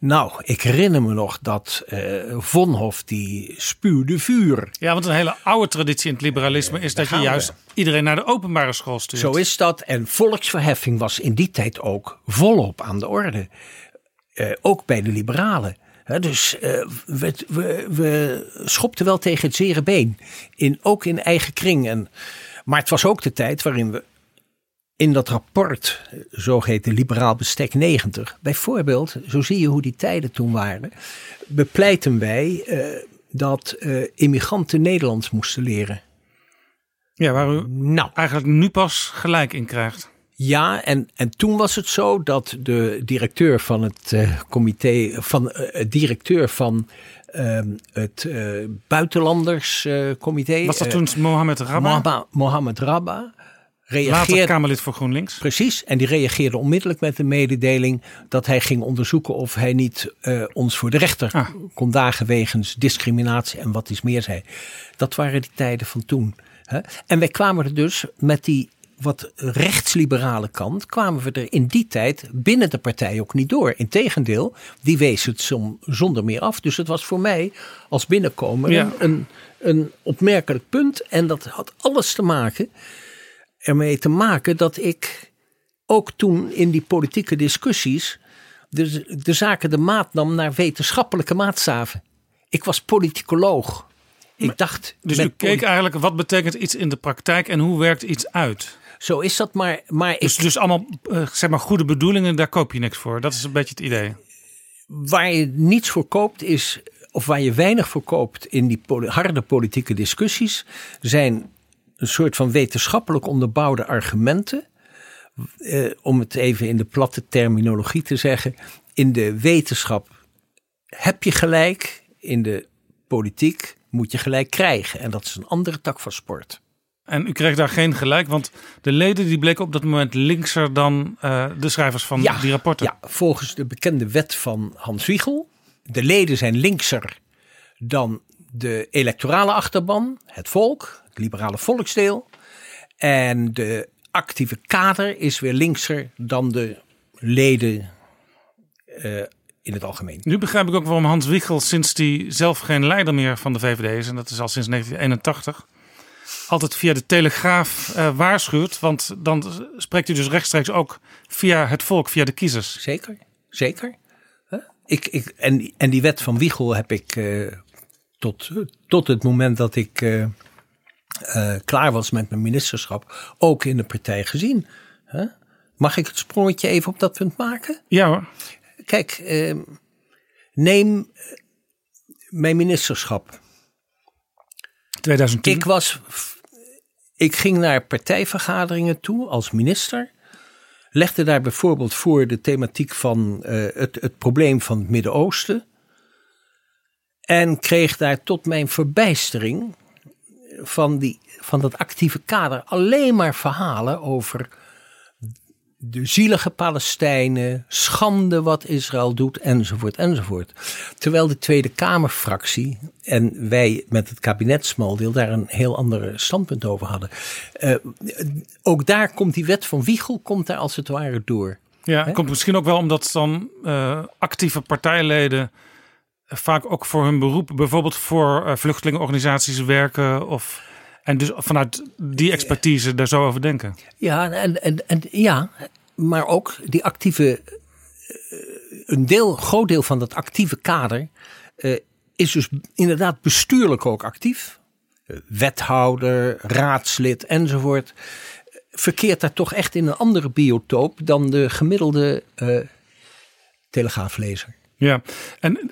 Nou, ik herinner me nog dat uh, Vonhof die spuwde vuur. Ja, want een hele oude traditie in het liberalisme is dat je juist iedereen naar de openbare school stuurt. Zo is dat. En volksverheffing was in die tijd ook volop aan de orde. Uh, ook bij de liberalen. dus uh, we, we, we, schopten wel tegen het zere been. In, ook in eigen kring. En, maar het was ook de tijd waarin we in dat rapport, zogeheten Liberaal Bestek 90, bijvoorbeeld, zo zie je hoe die tijden toen waren, bepleiten wij uh, dat uh, immigranten Nederlands moesten leren. Ja, waar u nou, eigenlijk nu pas gelijk in krijgt. Ja, en, en toen was het zo dat de directeur van het uh, comité, van uh, directeur van uh, het uh, buitenlanderscomité. was dat toen Mohammed Rabba? Mohammed Rabba reageerde. Later Kamerlid voor GroenLinks. Precies. En die reageerde onmiddellijk met de mededeling dat hij ging onderzoeken of hij niet uh, ons voor de rechter ah. kon dagen wegens discriminatie en wat is meer zei. Dat waren die tijden van toen. Hè? En wij kwamen er dus met die wat rechtsliberale kant kwamen we er in die tijd binnen de partij ook niet door. Integendeel, die wees het som, zonder meer af. Dus het was voor mij als binnenkomer ja. een, een opmerkelijk punt. En dat had alles te maken ermee te maken dat ik ook toen in die politieke discussies de, de zaken de maat nam naar wetenschappelijke maatstaven. Ik was politicoloog. Ik dacht. Dus u keek eigenlijk wat betekent iets in de praktijk en hoe werkt iets uit? Zo is dat, maar, maar Dus, ik, dus allemaal eh, zeg maar goede bedoelingen, daar koop je niks voor. Dat is een beetje het idee. waar je niets voor koopt is, of waar je weinig voor koopt in die harde politieke discussies, zijn een soort van wetenschappelijk onderbouwde argumenten. Eh, om het even in de platte terminologie te zeggen. In de wetenschap heb je gelijk, in de politiek moet je gelijk krijgen. En dat is een andere tak van sport. En u kreeg daar geen gelijk, want de leden die bleken op dat moment linkser dan eh, de schrijvers van die rapporten. Ja, volgens de bekende wet van Hans Wiegel. De leden zijn linkser dan de electorale achterban, het volk, het liberale volksdeel. En de actieve kader is weer linkser dan de leden eh, in het algemeen. Nu begrijp ik ook waarom Hans Wiegel, sinds hij zelf geen leider meer van de VVD is, en dat is al sinds 1981, altijd via de Telegraaf eh, waarschuwt. Want dan spreekt hij dus rechtstreeks ook via het volk, via de kiezers. Zeker, zeker. Huh? Ik, ik, en, en die wet van Wiegel heb ik eh, tot, tot het moment dat ik eh, klaar was met mijn ministerschap ook in de partij gezien. Huh? Mag ik het sprongetje even op dat punt maken? Ja hoor. Kijk, eh, neem eh, mijn ministerschap. 2010. Ik was. Ik ging naar partijvergaderingen toe als minister. Legde daar bijvoorbeeld voor de thematiek van eh, het, het probleem van het Midden-Oosten. En kreeg daar tot mijn verbijstering van, die, van dat actieve kader alleen maar verhalen over de zielige Palestijnen, schande wat Israël doet, enzovoort, enzovoort. Terwijl de Tweede Kamerfractie en wij met het kabinetsmaldeel daar een heel ander standpunt over hadden. Uh, ook daar komt die wet van Wiegel, komt daar als het ware door. Ja, He? komt misschien ook wel omdat dan uh, actieve partijleden vaak ook voor hun beroep, bijvoorbeeld voor uh, vluchtelingenorganisaties werken of en dus vanuit die expertise daar zo over denken. Ja, en, en, en ja, maar ook die actieve, een deel, groot deel van dat actieve kader uh, is dus inderdaad bestuurlijk ook actief. Wethouder, raadslid enzovoort. Verkeert daar toch echt in een andere biotoop dan de gemiddelde uh, telegraaflezer. Ja, en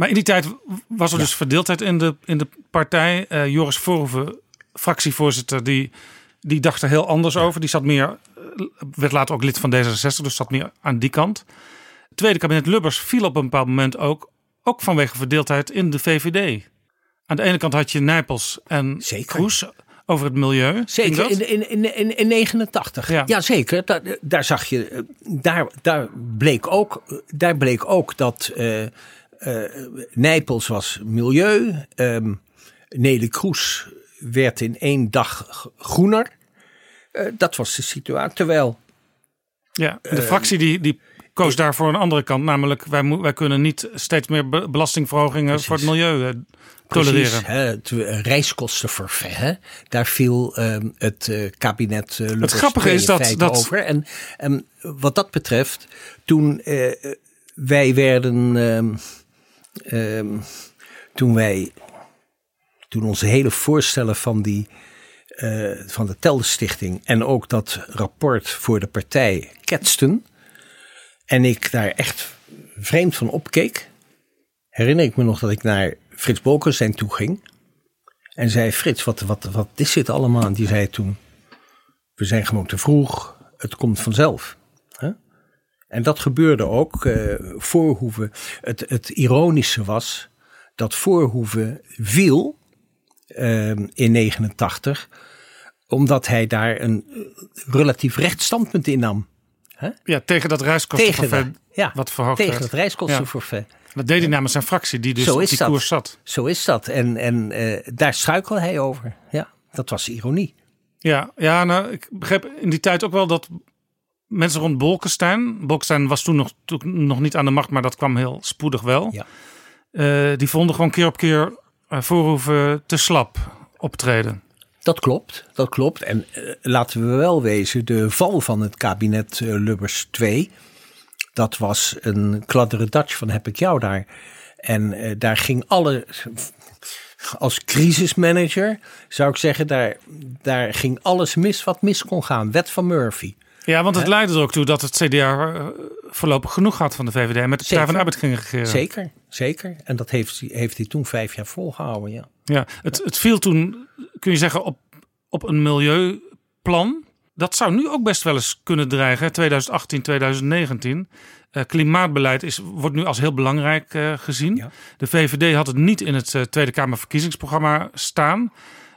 maar in die tijd was er ja. dus verdeeldheid in de, in de partij. Uh, Joris Voorhoeven, fractievoorzitter, die, die dacht er heel anders ja. over. Die zat meer, werd later ook lid van D66, dus zat meer aan die kant. Het tweede kabinet Lubbers viel op een bepaald moment ook, ook vanwege verdeeldheid in de VVD. Aan de ene kant had je Nijpels en Zeker. Kroes over het milieu. Zeker, in, in, in, in, in 89. Ja, ja zeker. Daar, daar zag je, daar, daar, bleek, ook, daar bleek ook dat... Uh, Nijpels was milieu. Um, Nele Kroes werd in één dag groener. Uh, dat was de situatie. Terwijl. Ja, de uh, fractie die, die koos daar voor een andere kant. Namelijk, wij, wij kunnen niet steeds meer be belastingverhogingen precies. voor het milieu uh, tolereren. Precies, hè? Daar viel um, het kabinet uh, Het grappige is dat, dat over. En, en wat dat betreft, toen wij werden. Um, toen wij, toen onze hele voorstellen van die, uh, van de Telderstichting en ook dat rapport voor de partij ketsten en ik daar echt vreemd van opkeek, herinner ik me nog dat ik naar Frits Bolkestein toe ging en zei Frits, wat, wat, wat is dit allemaal? En die zei toen, we zijn gewoon te vroeg, het komt vanzelf. En dat gebeurde ook. Uh, Voorhoeven, het, het ironische was dat Voorhoeven viel uh, in 89, omdat hij daar een relatief recht standpunt in nam. Huh? Ja, tegen dat reiskostenforfait ja, wat verhoogd tegen werd. het reiskostenforfait. Ja. Dat deed hij namens zijn fractie, die dus Zo op die dat. koers zat. Zo is dat. En, en uh, daar struikelde hij over. Ja, dat was ironie. Ja, ja nou, ik begreep in die tijd ook wel dat mensen rond Bolkestein. Bolkestein was toen nog, toen nog niet aan de macht, maar dat kwam heel spoedig wel. Ja. Uh, die vonden gewoon keer op keer uh, Voorhoeven te slap optreden. Dat klopt, dat klopt. En uh, laten we wel wezen, de val van het kabinet Lubbers 2, dat was een kladderedatsch van heb ik jou daar. En daar ging alle, als crisismanager zou ik zeggen, daar, daar ging alles mis wat mis kon gaan. Wet van Murphy. Ja, want het He? leidde er ook toe dat het CDA uh, voorlopig genoeg had van de VVD en met de Partij van de Arbeid ging regeren. Zeker, zeker. En dat heeft, heeft hij toen vijf jaar volgehouden, ja. Ja, het, het viel toen, kun je zeggen, op, op een milieuplan. Dat zou nu ook best wel eens kunnen dreigen, 2018, 2019. Uh, klimaatbeleid is, wordt nu als heel belangrijk uh, gezien. Ja. De VVD had het niet in het uh, Tweede Kamer verkiezingsprogramma staan.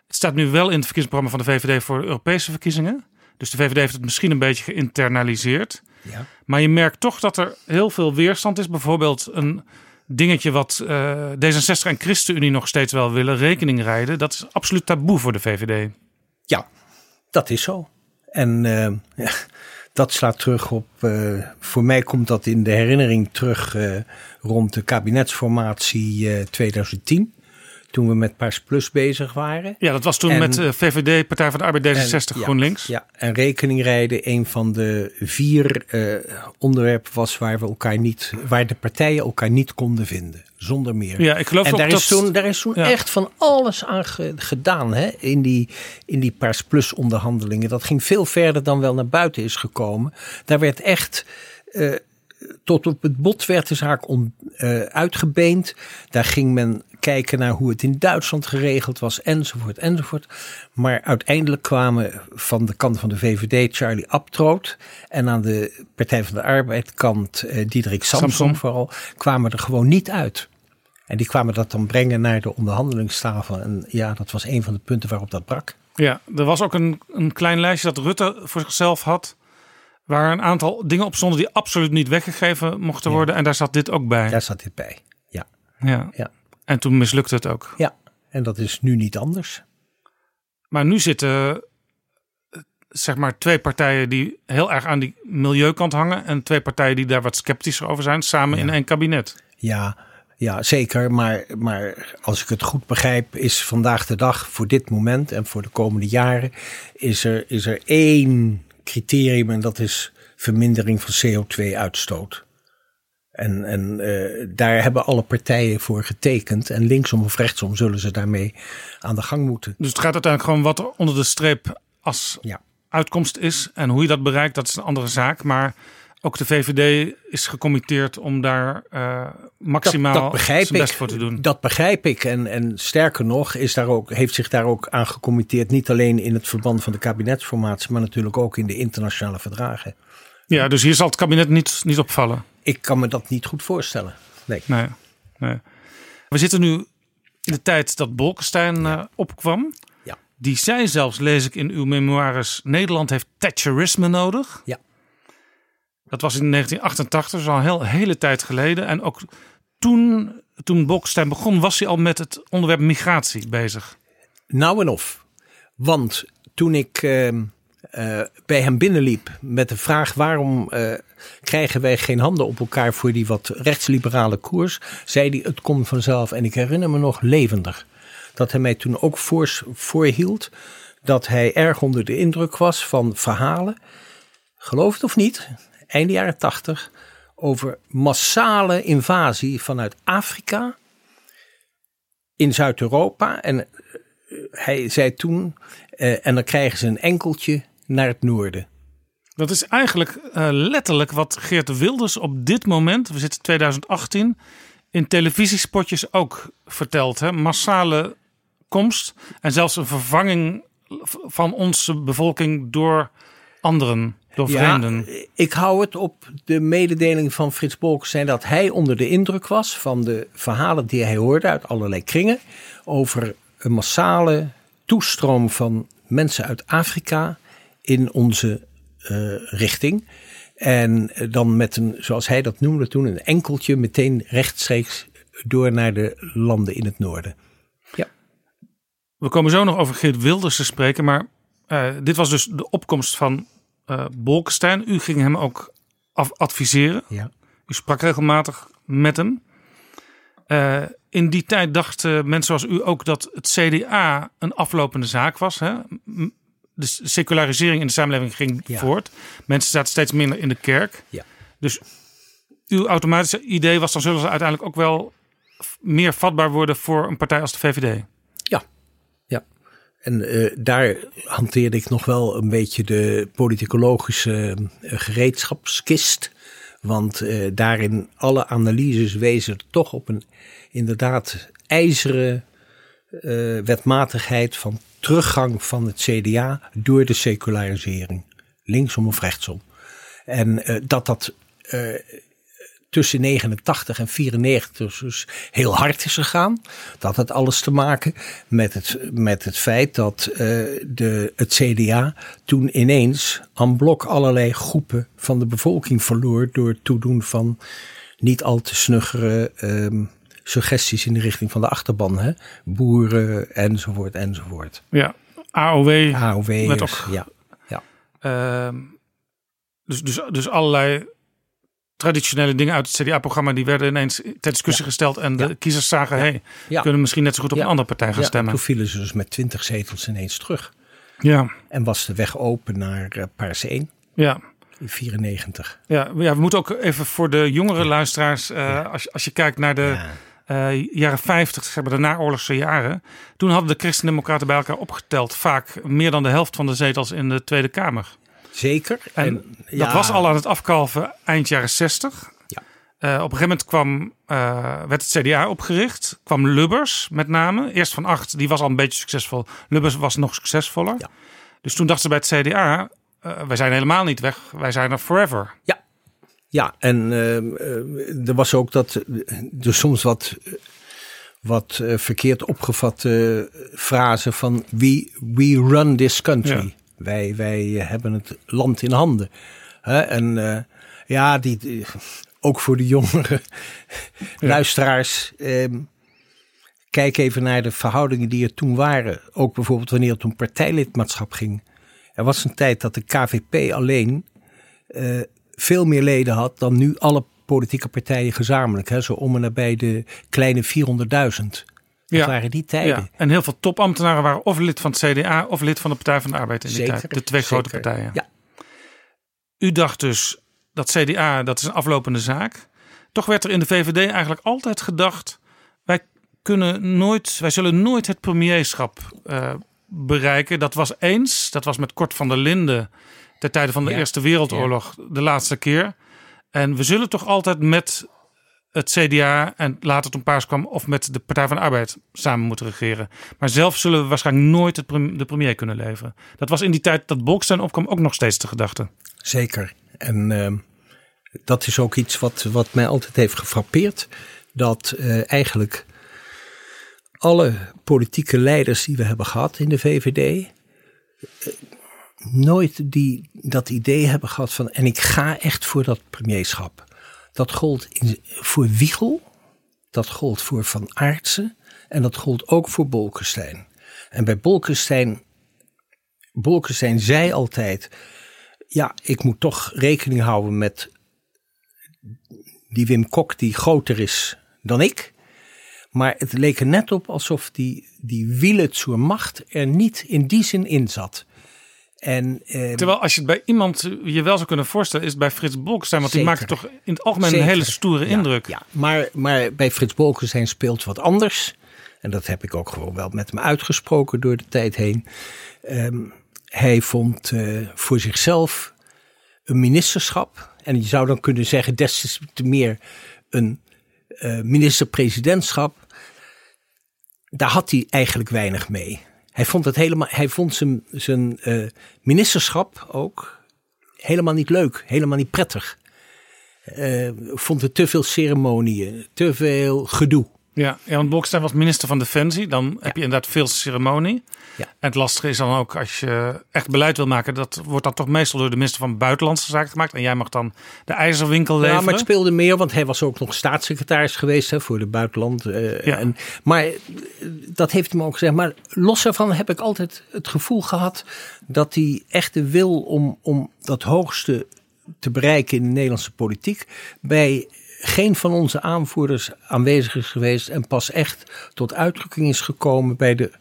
Het staat nu wel in het verkiezingsprogramma van de VVD voor de Europese verkiezingen. Dus de VVD heeft het misschien een beetje geïnternaliseerd. Ja. Maar je merkt toch dat er heel veel weerstand is. Bijvoorbeeld een dingetje wat uh, D66 en ChristenUnie nog steeds wel willen, rekening rijden. Dat is absoluut taboe voor de VVD. Ja, dat is zo. En uh, ja, dat slaat terug op, uh, voor mij komt dat in de herinnering terug rond de kabinetsformatie 2010 toen we met Paars Plus bezig waren. Ja, dat was toen en, met uh, VVD, Partij van de Arbeid, D66, en, ja, GroenLinks. Ja, en rekening rijden een van de vier uh, onderwerpen was waar we elkaar niet, waar de partijen elkaar niet konden vinden. Zonder meer. Ja, ik geloof en daar, dat... is toen, daar is toen ja. echt van alles aan ge, gedaan hè, in die, in die Paars Plus onderhandelingen. Dat ging veel verder dan wel naar buiten is gekomen. Daar werd echt... Uh, tot op het bot werd de zaak on, uh, uitgebeend. Daar ging men kijken naar hoe het in Duitsland geregeld was, enzovoort, enzovoort. Maar uiteindelijk kwamen van de kant van de VVD Charlie Abtroot en aan de Partij van de Arbeid kant uh, Diederik Samson, Samson vooral, kwamen er gewoon niet uit. En die kwamen dat dan brengen naar de onderhandelingstafel. En ja, dat was een van de punten waarop dat brak. Ja, er was ook een, een klein lijstje dat Rutte voor zichzelf had. Waar een aantal dingen op stonden die absoluut niet weggegeven mochten Ja. worden. En daar zat dit ook bij. Daar zat dit bij. Ja. Ja. Ja. En toen mislukte het ook. Ja, en dat is nu niet anders. Maar nu zitten zeg maar twee partijen die heel erg aan die milieukant hangen. En twee partijen die daar wat sceptischer over zijn. Samen Ja. in één kabinet. Ja, ja zeker. Maar, maar als ik het goed begrijp, is vandaag de dag voor dit moment en voor de komende jaren, is er, is er één criterium en dat is vermindering van CO2-uitstoot. En, en uh, daar hebben alle partijen voor getekend. En linksom of rechtsom zullen ze daarmee aan de gang moeten. Dus het gaat uiteindelijk gewoon wat er onder de streep als Ja. uitkomst is. En hoe je dat bereikt, dat is een andere zaak. Maar ook de VVD is gecommitteerd om daar uh, maximaal dat, dat begrijp zijn best voor te doen. Dat begrijp ik. En, en sterker nog, is daar ook, heeft zich daar ook aan gecommitteerd. Niet alleen in het verband van de kabinetsformatie, maar natuurlijk ook in de internationale verdragen. Ja, dus hier zal het kabinet niet, niet opvallen. Ik kan me dat niet goed voorstellen. Nee. Nee, nee. We zitten nu in de tijd dat Bolkestein uh, opkwam. Ja. Die zei zelfs, lees ik in uw memoires, Nederland heeft Thatcherisme nodig. Ja. Dat was in 1988, dus al een heel, hele tijd geleden. En ook toen, toen Bolkestein begon, was hij al met het onderwerp migratie bezig. Nou en of. Want toen ik uh, uh, bij hem binnenliep met de vraag waarom uh, krijgen wij geen handen op elkaar voor die wat rechtsliberale koers, zei hij het komt vanzelf. En ik herinner me nog levendig dat hij mij toen ook voor, voorhield dat hij erg onder de indruk was van verhalen, geloof het of niet, einde jaren tachtig, over massale invasie vanuit Afrika in Zuid-Europa. En uh, hij zei toen, uh, en dan krijgen ze een enkeltje naar het noorden. Dat is eigenlijk uh, letterlijk wat Geert Wilders op dit moment, we zitten 2018, in televisiespotjes ook vertelt. Hè? Massale komst en zelfs een vervanging van onze bevolking door anderen. Door vreemden. Ja, ik hou het op de mededeling van Frits Bolkestein dat hij onder de indruk was van de verhalen die hij hoorde uit allerlei kringen over een massale toestroom van mensen uit Afrika in onze richting. En dan met een, zoals hij dat noemde toen, een enkeltje meteen rechtstreeks door naar de landen in het noorden. Ja. We komen zo nog over Geert Wilders te spreken, maar uh, dit was dus de opkomst van uh, Bolkestein. U ging hem ook af adviseren. Ja. U sprak regelmatig met hem. Uh, in die tijd dachten mensen zoals u ook dat het CDA een aflopende zaak was. Hè? De secularisering in de samenleving ging Ja. voort. Mensen zaten steeds minder in de kerk. Ja. Dus uw automatische idee was dan zullen ze uiteindelijk ook wel meer vatbaar worden voor een partij als de VVD. Ja, ja. En eh, daar hanteerde ik nog wel een beetje de politicologische eh, gereedschapskist. Want eh, daarin alle analyses wezen toch op een inderdaad ijzeren wetmatigheid van teruggang van het CDA door de secularisering. Linksom of rechtsom. En eh, dat dat eh, tussen 89 en 94 dus heel hard is gegaan. Dat had alles te maken met het, met het feit dat eh, de, het CDA toen ineens aan blok allerlei groepen van de bevolking verloor door het toedoen van niet al te snuggere ehm, suggesties in de richting van de achterban. Hè? Boeren enzovoort enzovoort. Ja, AOW. AOW. ja, ja. ehm, dus, dus, dus allerlei traditionele dingen uit het CDA-programma die werden ineens ter discussie gesteld en de kiezers zagen, hey, Ja. kunnen misschien net zo goed op een andere partij gaan stemmen. Toen vielen ze dus met 20 zetels ineens terug. Ja, En was de weg open naar eh, Paars 1 ja. in 94. Ja, ja, we moeten ook even voor de jongere luisteraars, eh, als, als je kijkt naar de Eh, jaren 50, zeg maar de naoorlogse jaren. Toen hadden de Christen-Democraten bij elkaar opgeteld vaak meer dan de helft van de zetels in de Tweede Kamer. Zeker. En, ja, dat was al aan het afkalven eind jaren 60. Ja. Eh, op een gegeven moment kwam, eh, werd het CDA opgericht. Kwam Lubbers met name. Eerst van acht, die was al een beetje succesvol. Lubbers was nog succesvoller. Ja. Dus toen dachten ze bij het CDA, wij zijn helemaal niet weg. Wij zijn er forever. Ja, en ehm, eh, er was ook dat er soms wat, wat eh, verkeerd opgevatte frase van we, we run this country. Ja. Wij, wij hebben het land in handen. En eh, ja, die, die- ook voor de jongere luisteraars. ehm, kijk even naar de verhoudingen die er toen waren. Ook bijvoorbeeld wanneer het om partijlidmaatschap ging. Er was een tijd dat de KVP alleen eh, veel meer leden had dan nu alle politieke partijen gezamenlijk. Hè? Zo om en nabij de kleine 400.000. Dat Ja. waren die tijden. Ja. En heel veel topambtenaren waren of lid van het CDA of lid van de Partij van de Arbeid in die Zeker, tijd. De twee grote partijen. Ja. U dacht dus dat CDA, dat is een aflopende zaak. Toch werd er in de VVD eigenlijk altijd gedacht, wij kunnen nooit, wij zullen nooit het premierschap eh, bereiken. Dat was eens, dat was met Kort van der Linden ter tijde van de Ja. Eerste Wereldoorlog de laatste keer. En we zullen toch altijd met het CDA en later toen Paars kwam of met de Partij van de Arbeid samen moeten regeren. Maar zelf zullen we waarschijnlijk nooit de premier kunnen leveren. Dat was in die tijd dat Bolkestein opkwam ook nog steeds de gedachte. Zeker. En ehm, dat is ook iets wat, wat mij altijd heeft gefrappeerd. Dat eh, eigenlijk alle politieke leiders die we hebben gehad in de VVD. eh, nooit die, dat idee hebben gehad van. En ik ga echt voor dat premierschap. Dat gold voor Wiegel. Dat gold voor Van Aartsen. En dat gold ook voor Bolkestein. En bij Bolkestein. Bolkestein zei altijd ja, ik moet toch rekening houden met die Wim Kok die groter is dan ik. Maar het leek er net op alsof die, die wielen zur macht er niet in die zin in zat. En, eh, Terwijl als je het bij iemand je wel zou kunnen voorstellen, is het bij Frits Bolkestein. Want die maakt toch in het algemeen Zeker. een hele stoere Ja, indruk. Ja, maar, maar bij Frits Bolkestein speelt wat anders. En dat heb ik ook gewoon wel met hem uitgesproken door de tijd heen. Ehm, hij vond eh, voor zichzelf een ministerschap. En je zou dan kunnen zeggen des te meer een eh, minister-presidentschap. Daar had hij eigenlijk weinig mee. Hij vond, het helemaal, hij vond zijn, zijn eh, ministerschap ook helemaal niet leuk, helemaal niet prettig eh, vond het te veel ceremonieën, te veel gedoe. Ja, ja, want Bolkestein was minister van Defensie. Dan heb je inderdaad veel ceremonie. Ja. En het lastige is dan ook als je echt beleid wil maken. Dat wordt dan toch meestal door de minister van Buitenlandse Zaken gemaakt. En jij mag dan de ijzerwinkel leveren. Ja, maar het speelde meer, want hij was ook nog staatssecretaris geweest hè, voor de buitenland. eh, Ja. en, maar eh, dat heeft hem ook gezegd. Maar los daarvan heb ik altijd het gevoel gehad dat hij echt de wil om, om dat hoogste te bereiken in de Nederlandse politiek bij geen van onze aanvoerders aanwezig is geweest en pas echt tot uitdrukking is gekomen bij de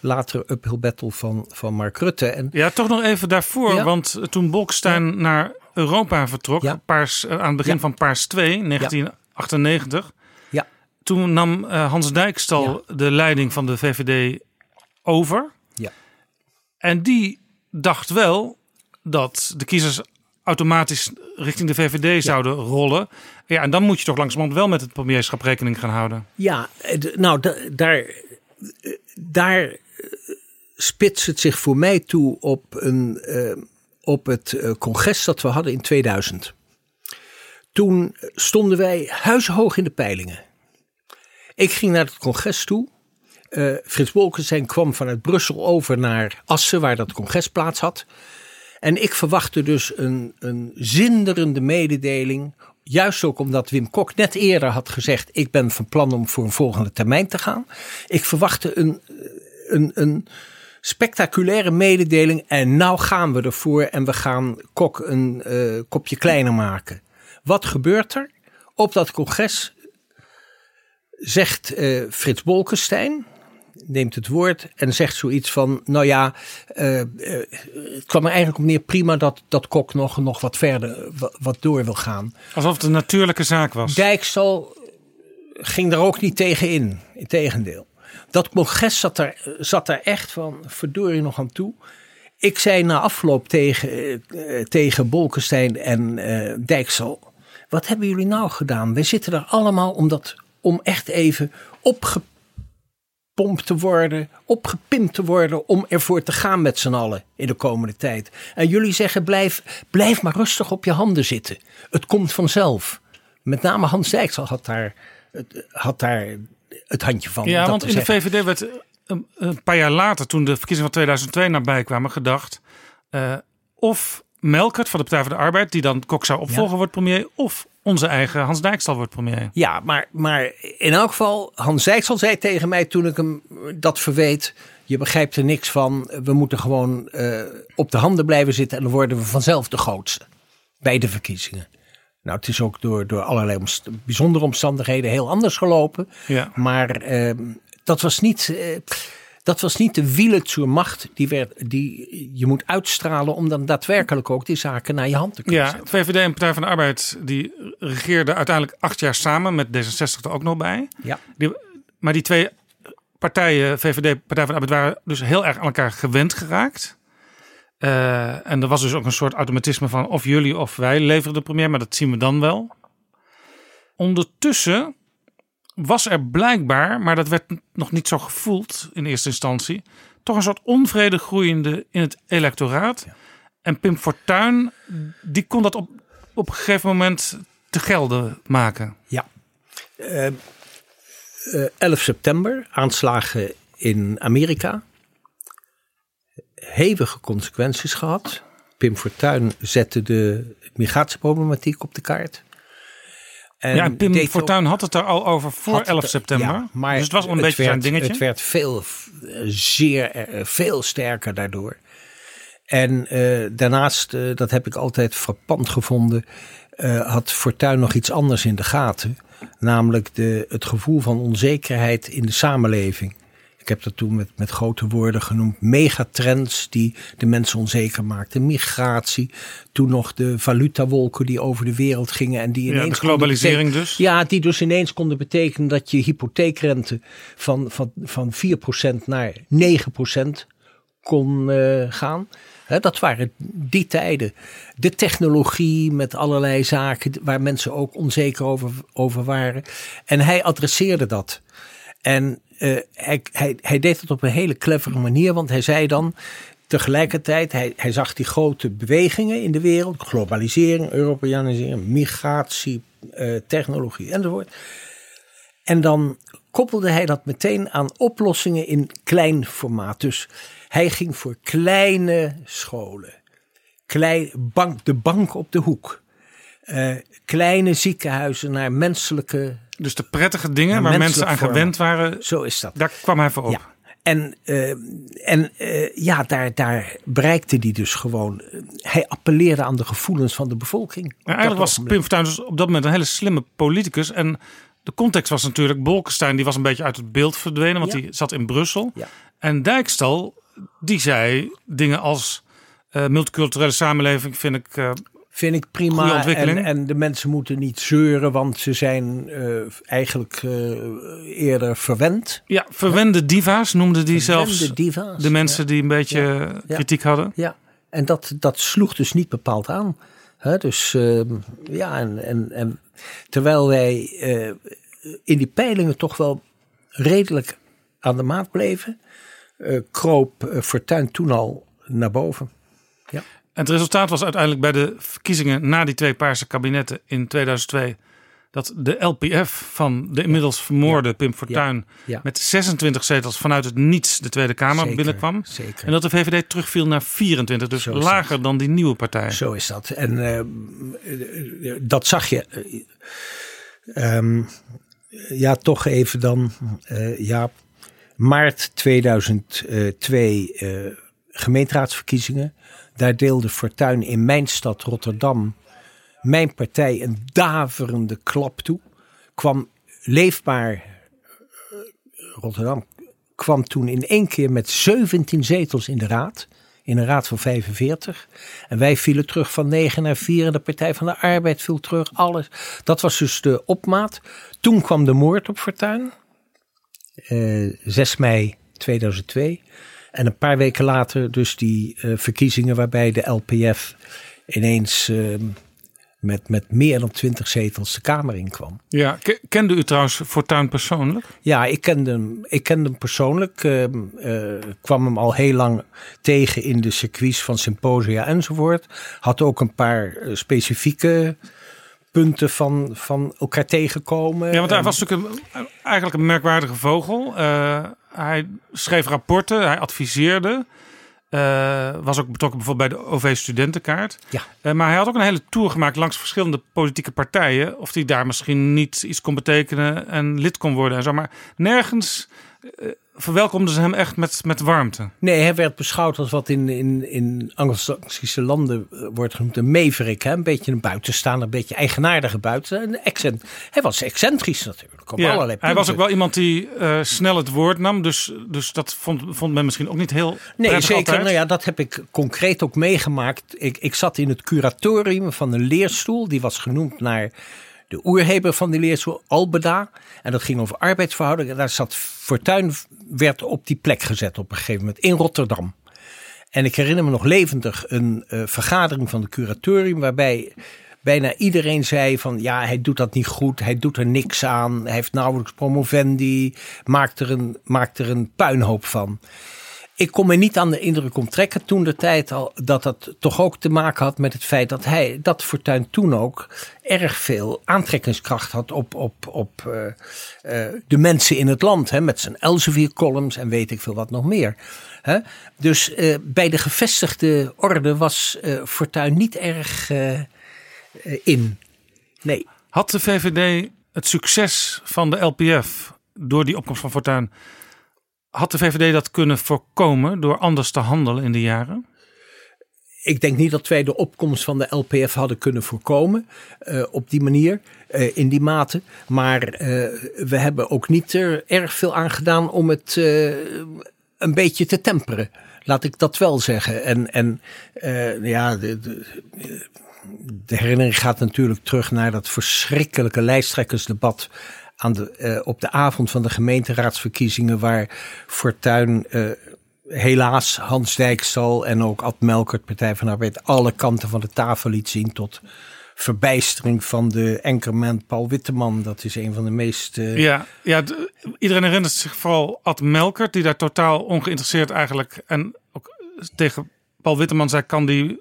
latere uphill battle van, van Mark Rutte. En, Ja, toch nog even daarvoor. Ja. Want toen Bolkestein naar Europa vertrok, Ja. paars, eh, aan het begin van Paars 2, 1998. Ja. Toen nam eh, Hans Dijkstal de leiding van de VVD over. Ja. En die dacht wel dat de kiezers automatisch richting de VVD zouden rollen. Ja, en dan moet je toch langzamerhand wel met het premierschap rekening gaan houden. Ja, eh, nou, da- daar, eh, daar eh, spitst het zich voor mij toe op, een, op het congres dat we hadden in 2000. Toen stonden wij huishoog in de peilingen. Ik ging naar het congres toe. Eh, Frits Bolkestein kwam vanuit Brussel over naar Assen, waar dat congres plaats had. En ik verwachtte dus een, een zinderende mededeling. Juist ook omdat Wim Kok net eerder had gezegd: Ik ben van plan om voor een volgende termijn te gaan. Ik verwachtte een, een, een spectaculaire mededeling. En nou gaan we ervoor en we gaan Kok een eh, kopje kleiner maken. Wat gebeurt er? Op dat congres zegt eh, Frits Bolkestein, neemt het woord en zegt zoiets van: Nou ja, eh, eh, het kwam er eigenlijk op neer prima dat, dat Kok nog, nog wat verder, eh, wa- wat door wil gaan. Alsof het een natuurlijke zaak was. Dijkstal ging er ook niet tegen in, integendeel. Dat congres zat daar, zat daar echt van verdorie nog aan toe. Ik zei na afloop tegen, eh, tegen Bolkestein en Dijkstal: Wat hebben jullie nou gedaan? Wij zitten er allemaal om, dat, om echt even opgepompt te worden, opgepimpt te worden, om ervoor te gaan met z'n allen in de komende tijd. En jullie zeggen: blijf, blijf maar rustig op je handen zitten. Het komt vanzelf. Met name Hans Dijkstal had daar, had daar het handje van. Ja, want in de. VVD werd een, een paar jaar later, toen de verkiezingen van 2002 nabij kwamen, gedacht. eh, of Melkert van de Partij voor de Arbeid, die dan Kok zou opvolgen, wordt premier. Of onze eigen Hans Dijkstal wordt premier. Ja, maar, maar in elk geval, Hans Dijkstal zei tegen mij toen ik hem dat verweet. Je begrijpt er niks van. We moeten gewoon eh, op de handen blijven zitten en dan worden we vanzelf de grootste. Bij de verkiezingen. Nou, het is ook door, door allerlei omst- bijzondere omstandigheden heel anders gelopen. Ja. Maar ehm, dat, was niet, eh, dat was niet de wielen zur macht die, werd, die je moet uitstralen om dan daadwerkelijk ook die zaken naar je hand te kunnen Ja, zetten. VVD en Partij van de Arbeid die regeerden uiteindelijk acht jaar samen met D66 er ook nog bij. Ja. Die, maar die twee partijen, VVD, Partij van de Arbeid, waren dus heel erg aan elkaar gewend geraakt. Eh, en er was dus ook een soort automatisme van of jullie of wij leveren de premier, maar dat zien we dan wel. Ondertussen was er blijkbaar, maar dat werd nog niet zo gevoeld in eerste instantie, toch een soort onvrede groeiende in het electoraat. En Pim Fortuyn, die kon dat op, op een gegeven moment te gelden maken. Ja. Eh, eh, 11 september, aanslagen in Amerika. Hevige consequenties gehad. Pim Fortuyn zette de migratieproblematiek op de kaart. En ja, Pim Fortuyn had het daar al over voor had het 11 er- september. ja, maar dus het was wel een het beetje werd, zijn dingetje. Het werd veel, zeer, eh, veel sterker daardoor. En eh, daarnaast, eh, dat heb ik altijd frappant gevonden, had Fortuyn nog iets anders in de gaten. Namelijk de, het gevoel van onzekerheid in de samenleving. Ik heb dat toen met, met grote woorden genoemd. Megatrends die de mensen onzeker maakten. Migratie. Toen nog de valutawolken die over de wereld gingen. En die Ja, ineens de globalisering dus. Ja, die dus ineens konden betekenen dat je hypotheekrente van, van, van 4% naar 9% kon eh, gaan. Dat waren die tijden. De technologie met allerlei zaken waar mensen ook onzeker over, over waren. En hij adresseerde dat. En eh, hij, hij, hij deed het op een hele clevere manier, want hij zei dan tegelijkertijd, hij, hij zag die grote bewegingen in de wereld, globalisering, Europeanisering, migratie, eh, technologie enzovoort. En dan koppelde hij dat meteen aan oplossingen in klein formaat. Dus hij ging voor kleine scholen, klein, bank, de bank op de hoek, eh, kleine ziekenhuizen naar menselijke Dus de prettige dingen Ja, waar mensen aan vormen. gewend waren, zo is dat. daar kwam hij voor op. Ja. en eh, en eh, ja, daar, daar bereikte hij dus gewoon. eh, hij appelleerde aan de gevoelens van de bevolking. Maar eigenlijk was Pim Fortuyn dus op dat moment een hele slimme politicus. En de context was natuurlijk Bolkestein, die was een beetje uit het beeld verdwenen, want Ja. die zat in Brussel. Ja. En Dijkstal, die zei dingen als multiculturele samenleving vind ik Vind ik prima. En, en de mensen moeten niet zeuren, want ze zijn eh, eigenlijk eh, eerder verwend. ja, verwende diva's noemde die zelfs diva's, de mensen die een beetje Ja. eh, kritiek hadden. Ja, en dat, dat sloeg dus niet bepaald aan. Dus ehm, ja, en, en, en terwijl wij in die peilingen toch wel redelijk aan de maat bleven, kroop Fortuyn toen al naar boven. En het resultaat was uiteindelijk bij de verkiezingen na die twee paarse kabinetten in 2002 dat de LPF van de inmiddels vermoorde Pim Fortuyn Ja. met 26 zetels vanuit het niets de Tweede Kamer Zeker, binnenkwam. zeker. En dat de VVD terugviel naar 24, dus lager dan die nieuwe partij. Zo is dat. En eh, eh, dat zag je. eh, ehm, ja, toch even dan. eh, ja, maart 2002 eh, gemeenteraadsverkiezingen. Daar deelde Fortuyn in mijn stad Rotterdam mijn partij een daverende klap toe. Kwam leefbaar eh, Rotterdam kwam toen in één keer met 17 zetels in de raad. In een raad van 45. En wij vielen terug van 9 naar 4. En de Partij van de Arbeid viel terug. Alles. Dat was dus de opmaat. Toen kwam de moord op Fortuyn. Eh 6 mei 2002. En een paar weken later dus die eh, verkiezingen waarbij de LPF ineens eh, met, met meer dan 20 zetels de Kamer inkwam. Ja, ke- kende u trouwens Fortuyn persoonlijk? Ja, ik kende hem, ik kende hem persoonlijk. ehm, eh, kwam hem al heel lang tegen in de circuits van symposia enzovoort. Had ook een paar eh, specifieke punten van, van elkaar tegenkomen. Ja, want hij was natuurlijk een, eigenlijk een merkwaardige vogel. Eh, hij schreef rapporten, hij adviseerde. eh, was ook betrokken bijvoorbeeld bij de OV-studentenkaart. Ja. Eh, maar hij had ook een hele tour gemaakt langs verschillende politieke partijen. Of hij daar misschien niet iets kon betekenen en lid kon worden en zo. Maar nergens verwelkomden ze hem echt met, met warmte. Nee, hij werd beschouwd als wat in, in, in Anglo-Saxische landen eh, wordt genoemd een maverick. Hè? Een beetje een buitenstaander, een beetje eigenaardige buitenstaander. Een accent. Hij was excentrisch natuurlijk, op Ja, allerlei hij was ook wel iemand die eh, snel het woord nam. Dus, dus dat vond, vond men misschien ook niet heel Nee, zeker. altijd. Nou ja, dat heb ik concreet ook meegemaakt. Ik, ik zat in het curatorium van een leerstoel. Die was genoemd naar de oerheber van die leerstoel, Albeda. En dat ging over arbeidsverhoudingen. En daar zat Fortuyn, werd op die plek gezet op een gegeven moment in Rotterdam. En ik herinner me nog levendig een eh, vergadering van het curatorium waarbij bijna iedereen zei van ja, hij doet dat niet goed, hij doet er niks aan, hij heeft nauwelijks promovendi, maakt er een, maakt er een puinhoop van. Ik kon me niet aan de indruk onttrekken toen de tijd al dat dat toch ook te maken had met het feit dat hij, dat Fortuyn toen ook erg veel aantrekkingskracht had op, op, op eh, eh, de mensen in het land. Hè, met zijn Elsevier columns en weet ik veel wat nog meer. Hè. Dus eh, bij de gevestigde orde was Fortuyn niet erg in. Nee. Had de VVD het succes van de LPF door die opkomst van Fortuyn... had de VVD dat kunnen voorkomen door anders te handelen in die jaren? ik denk niet dat wij de opkomst van de LPF hadden kunnen voorkomen eh, op die manier, eh, in die mate. Maar eh, we hebben ook niet er erg veel aan gedaan om het een beetje te temperen. Laat ik dat wel zeggen. En, en ja, de, de, de herinnering gaat natuurlijk terug naar dat verschrikkelijke lijsttrekkersdebat aan de, eh, op de avond van de gemeenteraadsverkiezingen, waar Fortuyn eh, helaas Hans Dijkstal en ook Ad Melkert, Partij van Arbeid, alle kanten van de tafel liet zien tot verbijstering van de enkerman Paul Witteman. Dat is een van de meest... eh, Ja, ja iedereen herinnert zich vooral Ad Melkert... die daar totaal ongeïnteresseerd eigenlijk... en ook tegen Paul Witteman zei... kan die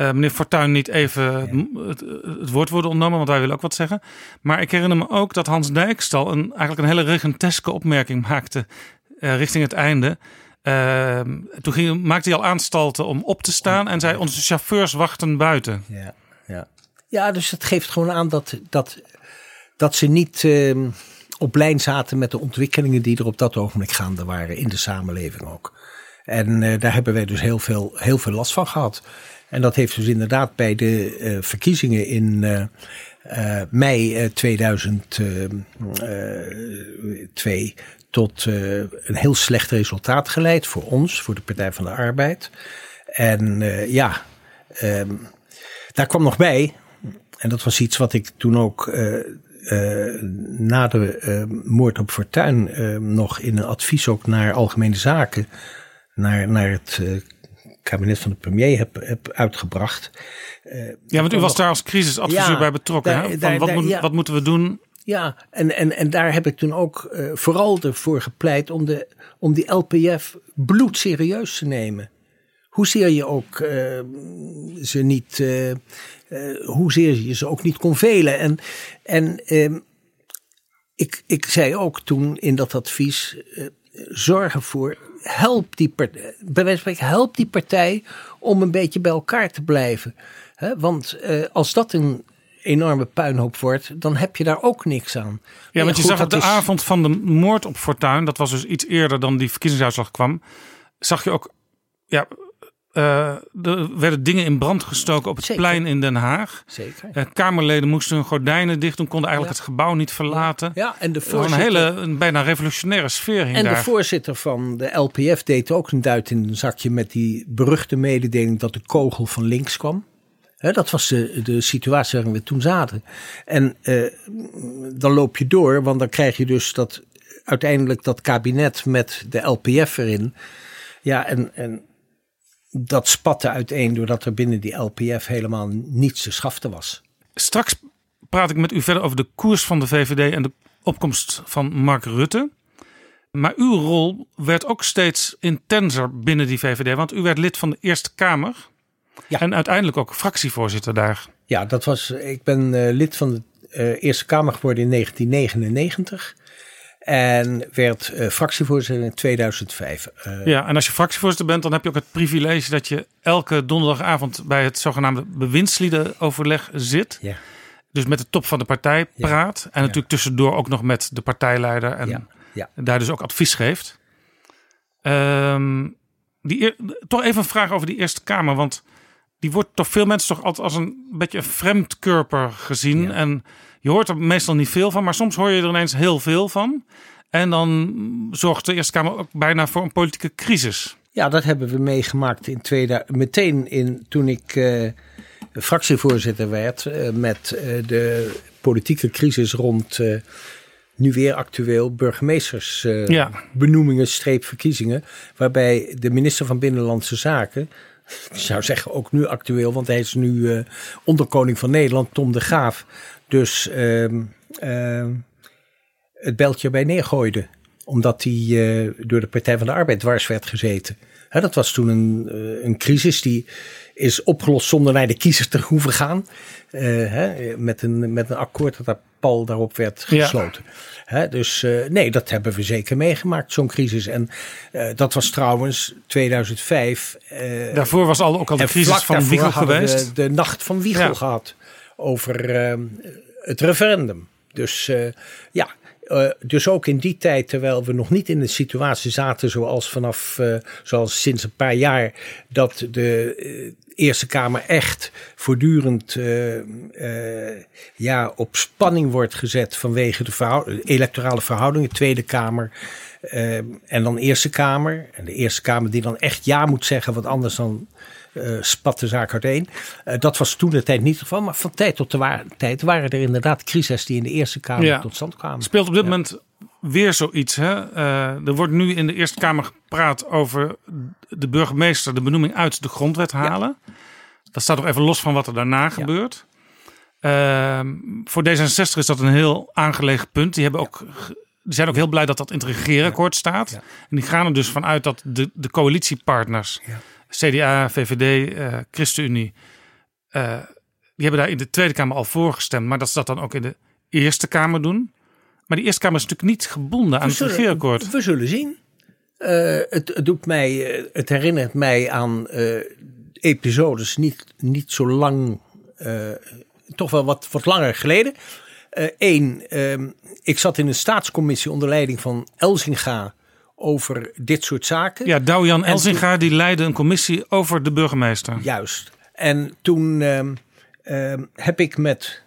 eh, meneer Fortuyn niet even het, het woord worden ontnomen... want wij willen ook wat zeggen. Maar ik herinner me ook dat Hans Dijkstal... Een, eigenlijk een hele regenteske opmerking maakte... eh, richting het einde... Ehm, toen ging, maakte hij al aanstalten om op te staan en zei: Onze chauffeurs wachten buiten. Ja, ja. ja, dus het geeft gewoon aan dat, dat, dat ze niet ehm, op lijn zaten met de ontwikkelingen die er op dat ogenblik gaande waren in de samenleving ook. En daar hebben wij dus heel veel, heel veel last van gehad. En dat heeft dus inderdaad bij de uh, verkiezingen in uh, mei 2002 tot een heel slecht resultaat geleid voor ons, voor de Partij van de Arbeid. En ja, um, daar kwam nog bij, en dat was iets wat ik toen ook na de moord op Fortuin nog in een advies ook naar Algemene Zaken, naar, naar het kabinet van de premier heb, heb uitgebracht. ja, want u was daar als crisisadviseur bij betrokken. Daar, hè? Van daar, wat, daar, moet, ja. wat, moeten we doen? Ja, en, en, en daar heb ik toen ook vooral ervoor gepleit om, de, om die LPF bloedserieus te nemen hoezeer je ook uh, ze niet, uh, hoezeer je ze ook niet kon velen. En, en ehm, ik, ik zei ook toen in dat advies, zorg ervoor, help die, partij, bij wijze van spreken, help die partij om een beetje bij elkaar te blijven. He, want als dat een enorme puinhoop wordt, dan heb je daar ook niks aan. Ja, want je zag op de avond van de moord op Fortuin, dat was dus iets eerder dan die verkiezingsuitslag kwam, zag je ook ja, uh, er werden dingen in brand gestoken op het plein in Den Haag. Zeker. Uh, Kamerleden moesten hun gordijnen dicht doen, konden eigenlijk het gebouw niet verlaten. Ja, en de voorzitter... Een hele, een bijna revolutionaire sfeer hing En daar. de voorzitter van de LPF deed ook een duit in een zakje met die beruchte mededeling dat de kogel van links kwam. He, dat was de, de situatie waarin we toen zaten. En uh, dan loop je door, want dan krijg je dus dat uiteindelijk dat kabinet met de LPF erin. Ja, en, en dat spatte uiteen doordat er binnen die LPF helemaal niets te schaften was. Straks praat ik met u verder over de koers van de VVD en de opkomst van Mark Rutte. Maar uw rol werd ook steeds intenser binnen die VVD, want u werd lid van de Eerste Kamer. Ja. En uiteindelijk ook fractievoorzitter daar. Ja, dat was, ik ben uh, lid van de uh, Eerste Kamer geworden in 1999. En werd uh, fractievoorzitter in 2005. Uh, ja, en als je fractievoorzitter bent, dan heb je ook het privilege dat je elke donderdagavond bij het zogenaamde bewindsliedenoverleg zit. Ja. Dus met de top van de partij praat. Ja. En natuurlijk tussendoor ook nog met de partijleider. En daar dus ook advies geeft. Um, die, toch even een vraag over die Eerste Kamer. Want die wordt toch veel mensen toch altijd als een beetje een vreemdkörper gezien. En je hoort er meestal niet veel van, maar soms hoor je er ineens heel veel van. En dan zorgt de Eerste Kamer ook bijna voor een politieke crisis. Ja, dat hebben we meegemaakt in 2000, meteen in, toen ik uh, fractievoorzitter werd. Uh, met uh, de politieke crisis rond nu weer actueel burgemeestersbenoemingen, ja. streepverkiezingen. Waarbij de minister van Binnenlandse Zaken ik zou zeggen ook nu actueel, want hij is nu uh, onderkoning van Nederland, Tom de Graaf. Dus uh, uh, het beltje bij neergooide. Omdat hij uh, door de Partij van de Arbeid dwars werd gezeten. He, dat was toen een, een crisis die is opgelost zonder naar de kiezer te hoeven gaan. He, met, een, met een akkoord dat daar pal daarop werd gesloten. Ja. He, dus uh, nee, dat hebben we zeker meegemaakt, zo'n crisis. En uh, dat was trouwens 2005. Uh, daarvoor was al, ook al de crisis van Wiegel geweest. De, de nacht van Wiegel ja. gehad over het referendum. Dus ja, uh, dus ook in die tijd, terwijl we nog niet in de situatie zaten zoals vanaf, uh, zoals sinds een paar jaar, dat de Eerste Kamer echt voortdurend ja, op spanning wordt gezet vanwege de electorale verhoudingen, Tweede Kamer. en dan Eerste Kamer. En de Eerste Kamer die dan echt ja moet zeggen, want anders dan spat de zaak uiteen. Uh, dat was toen de tijd niet het geval. Maar van tijd tot wa tijd waren er inderdaad crises die in de Eerste Kamer ja. tot stand kwamen. Speelt op dit ja. moment weer zoiets. Hè? Uh, er wordt nu in de Eerste Kamer gepraat over de burgemeester de benoeming uit de grondwet halen. Ja. Dat staat nog even los van wat er daarna gebeurt. Ehm, voor D66 is dat een heel aangelegen punt. Die hebben ook die zijn ook heel blij dat dat in het regeerakkoord staat. En die gaan er dus vanuit dat de, de coalitiepartners... CDA, VVD, uh, ChristenUnie. Uh, die hebben daar in de Tweede Kamer al voor gestemd. Maar dat ze dat dan ook in de Eerste Kamer doen. Maar die Eerste Kamer is natuurlijk niet gebonden aan het regeerakkoord. We zullen zien. Uh, het, het, doet mij, het herinnert mij aan episodes niet, niet zo lang, toch wel wat, wat langer geleden. Eén, ehm, ik zat in een staatscommissie onder leiding van Elzinga over dit soort zaken. Ja, Douw-Jan Elzinga die leidde een commissie over de burgemeester. Juist. En toen ehm, ehm, heb ik met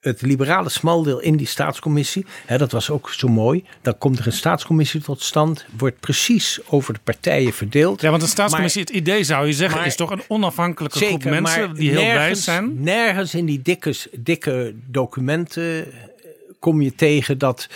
het liberale smaldeel in die staatscommissie. Hè, dat was ook zo mooi. Dan komt er een staatscommissie tot stand. Wordt precies over de partijen verdeeld. Ja, want een staatscommissie, het idee zou je zeggen, maar- is toch een onafhankelijke Zeker, groep mensen die heel wijs zijn. Nergens in die dikke, dikke documenten eh, kom je tegen dat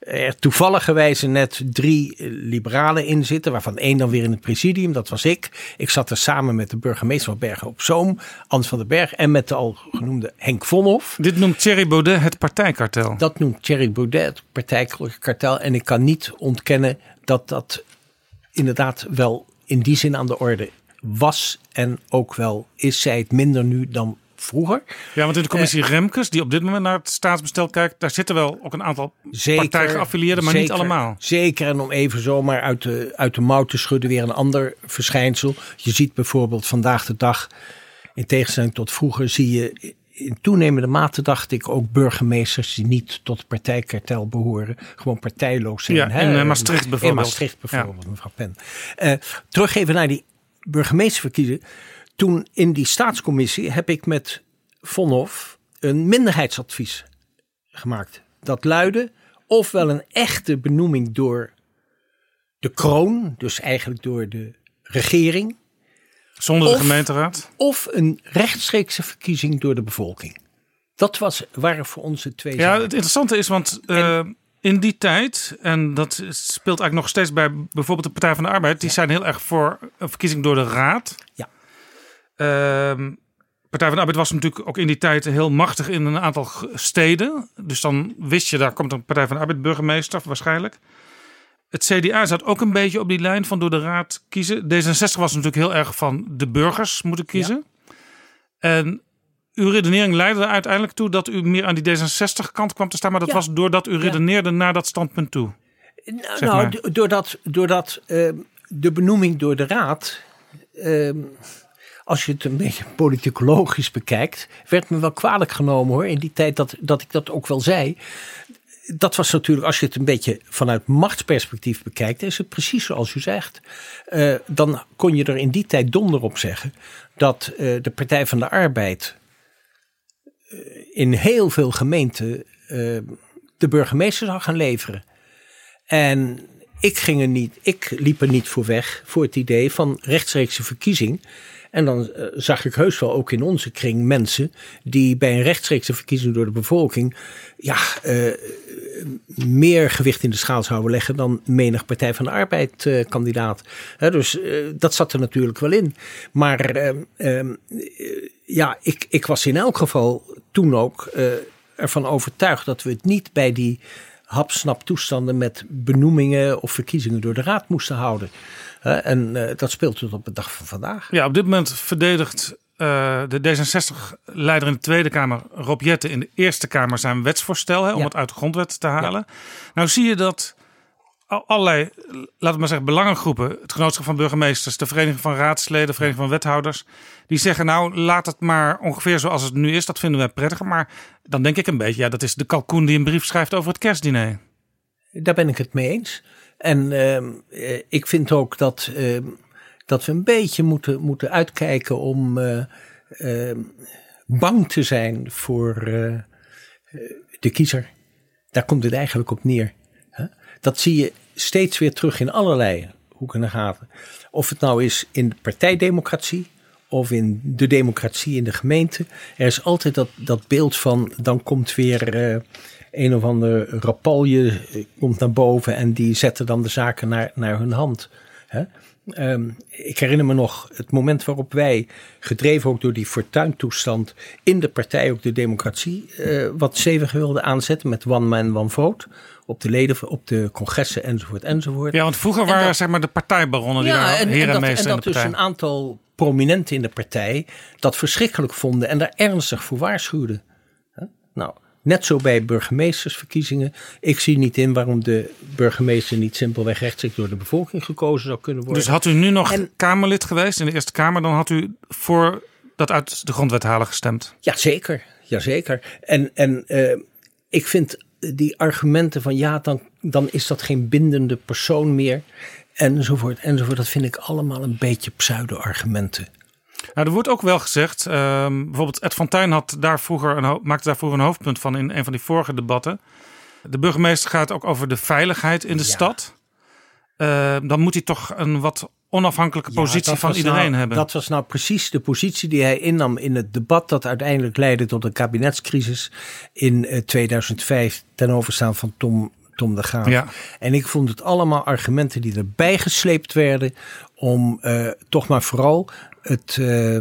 er toevalligerwijze net drie eh, liberalen in zitten, waarvan één dan weer in het presidium, dat was ik. Ik zat er samen met de burgemeester van Bergen op Zoom, Ans van den Berg, en met de al genoemde Henk Vonhoff. Dit noemt Thierry Baudet het partijkartel. Dat noemt Thierry Baudet het partijkartel. En ik kan niet ontkennen dat dat inderdaad wel in die zin aan de orde was. En ook wel is zij het minder nu dan vroeger. Ja, want in de Eh, commissie Remkes, die op dit moment naar het staatsbestel kijkt, daar zitten wel ook een aantal Zeker, partijgeaffilieerden, maar niet allemaal. Zeker, en om even zomaar uit de, uit de mouw te schudden, weer een ander verschijnsel. Je ziet bijvoorbeeld vandaag de dag, in tegenstelling tot vroeger, zie je in toenemende mate, dacht ik, ook burgemeesters die niet tot het partijkartel behoren, gewoon partijloos zijn. Ja, hè? in, eh, Maastricht In bijvoorbeeld. Maastricht bijvoorbeeld, mevrouw Pen. Eh, terug even naar die burgemeesterverkiezingen. Toen in die staatscommissie heb ik met Vonhoff een minderheidsadvies gemaakt. Dat luidde ofwel een echte benoeming door de kroon, dus eigenlijk door de regering, Zonder de Of- gemeenteraad. of een rechtstreekse verkiezing door de bevolking. Dat was, waren voor ons de twee Ja, zaken. het interessante is, want eh, in die tijd, en dat speelt eigenlijk nog steeds bij bijvoorbeeld de Partij van de Arbeid, die zijn heel erg voor een verkiezing door de Raad. Ja. Ehm, Partij van de Arbeid was natuurlijk ook in die tijd heel machtig in een aantal steden. Dus dan wist je, daar komt een Partij van de Arbeid burgemeester waarschijnlijk. Het CDA zat ook een beetje op die lijn van door de Raad kiezen. D66 was natuurlijk heel erg van de burgers moeten kiezen. En uw redenering leidde er uiteindelijk toe dat u meer aan die D66-kant kwam te staan. Maar dat Ja. was doordat u redeneerde naar dat standpunt toe. Nou, zeg nou, maar. doordat, doordat ehm, de benoeming door de raad, ehm, als je het een beetje politicologisch bekijkt, werd me wel kwalijk genomen hoor. In die tijd dat, dat ik dat ook wel zei. Dat was natuurlijk, als je het een beetje vanuit machtsperspectief bekijkt, is het precies zoals u zegt. Eh, dan kon je er in die tijd donder op zeggen dat eh, de Partij van de Arbeid eh, in heel veel gemeenten de burgemeester zou gaan leveren. En ik, ging er niet, ik liep er niet voor weg voor het idee van rechtstreekse verkiezing. En dan eh, zag ik heus wel ook in onze kring mensen die bij een rechtstreekse verkiezing door de bevolking ja, eh, meer gewicht in de schaal zouden leggen dan menig Partij van de Arbeid eh, kandidaat. Dus dat zat er natuurlijk wel in. Maar ehm, ehm, eh, ja, ik, ik was in elk geval toen ook ervan overtuigd dat we het niet bij die hapsnap toestanden met benoemingen of verkiezingen door de raad moesten houden. En eh, dat speelt tot op de dag van vandaag. Ja, op dit moment verdedigt eh, de D66-leider in de Tweede Kamer, Rob Jette, in de Eerste Kamer zijn wetsvoorstel hè, om Ja. het uit de grondwet te halen. Nou zie je dat al- allerlei, laten we maar zeggen, belangengroepen, het genootschap van burgemeesters, de vereniging van raadsleden, de vereniging van wethouders, die zeggen nou laat het maar ongeveer zoals het nu is, dat vinden wij prettiger. Maar dan denk ik een beetje, ja dat is de kalkoen die een brief schrijft over het kerstdiner. Daar ben ik het mee eens. En ehm, eh, ik vind ook dat, ehm, dat we een beetje moeten, moeten uitkijken om eh, ehm, bang te zijn voor eh, de kiezer. Daar komt het eigenlijk op neer. Dat zie je steeds weer terug in allerlei hoeken en gaten. Of het nou is in de partijdemocratie of in de democratie in de gemeente. Er is altijd dat, dat beeld van dan komt weer een of ander rapalje eh, komt naar boven en die zetten dan de zaken naar, naar hun hand. Hè? Ehm, ik herinner me nog het moment waarop wij, gedreven ook door die fortuintoestand, in de partij ook de democratie eh, wat stevig wilden aanzetten met one man, one vote. Op de leden, op de congressen enzovoort enzovoort. Ja, want vroeger waren dat- zeg maar de partijbaronnen die waren en, en, en dat, en dat dus een aantal prominenten in de partij dat verschrikkelijk vonden en daar ernstig voor waarschuwden. Nou, net zo bij burgemeestersverkiezingen. Ik zie niet in waarom de burgemeester niet simpelweg rechtstreeks door de bevolking gekozen zou kunnen worden. Dus had u nu nog En- Kamerlid geweest in de Eerste Kamer, dan had u voor dat uit de grondwet halen gestemd. Ja, zeker. Jazeker. En, en eh, ik vind die argumenten van ja, dan, dan is dat geen bindende persoon meer. Enzovoort, enzovoort. Dat vind ik allemaal een beetje pseudo-argumenten. Nou, er wordt ook wel gezegd, ehm, bijvoorbeeld Ed van Tuin had daar vroeger een, maakte daar vroeger een hoofdpunt van in een van die vorige debatten. De burgemeester gaat ook over de veiligheid in de stad. Ehm, dan moet hij toch een wat onafhankelijke positie van iedereen nou, hebben. Dat was nou precies de positie die hij innam in het debat dat uiteindelijk leidde tot een kabinetscrisis in 2005 eh, ten overstaan van Tom, Tom de Graaf. Ja. En ik vond het allemaal argumenten die erbij gesleept werden om uh, toch maar vooral het uh,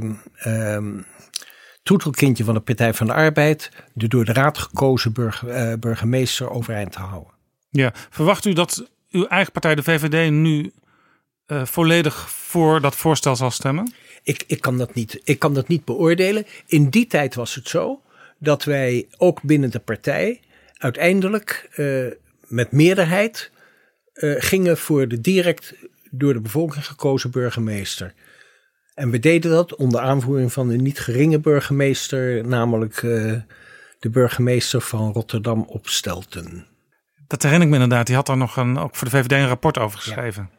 troetelkindje van de Partij van de Arbeid, de door de raad gekozen burger, uh, burgemeester, overeind te houden. Ja, verwacht u dat uw eigen partij, de VVD, nu uh, volledig voor dat voorstel zal stemmen? Ik, ik, kan dat niet, ik kan dat niet beoordelen. In die tijd was het zo dat wij ook binnen de partij uiteindelijk met meerderheid gingen voor de direct door de bevolking gekozen burgemeester. En we deden dat onder aanvoering van een niet geringe burgemeester, namelijk uh, de burgemeester van Rotterdam op Stelten. Dat herinner ik me inderdaad. Die had daar nog een, ook voor de VVD een rapport over geschreven. Ja.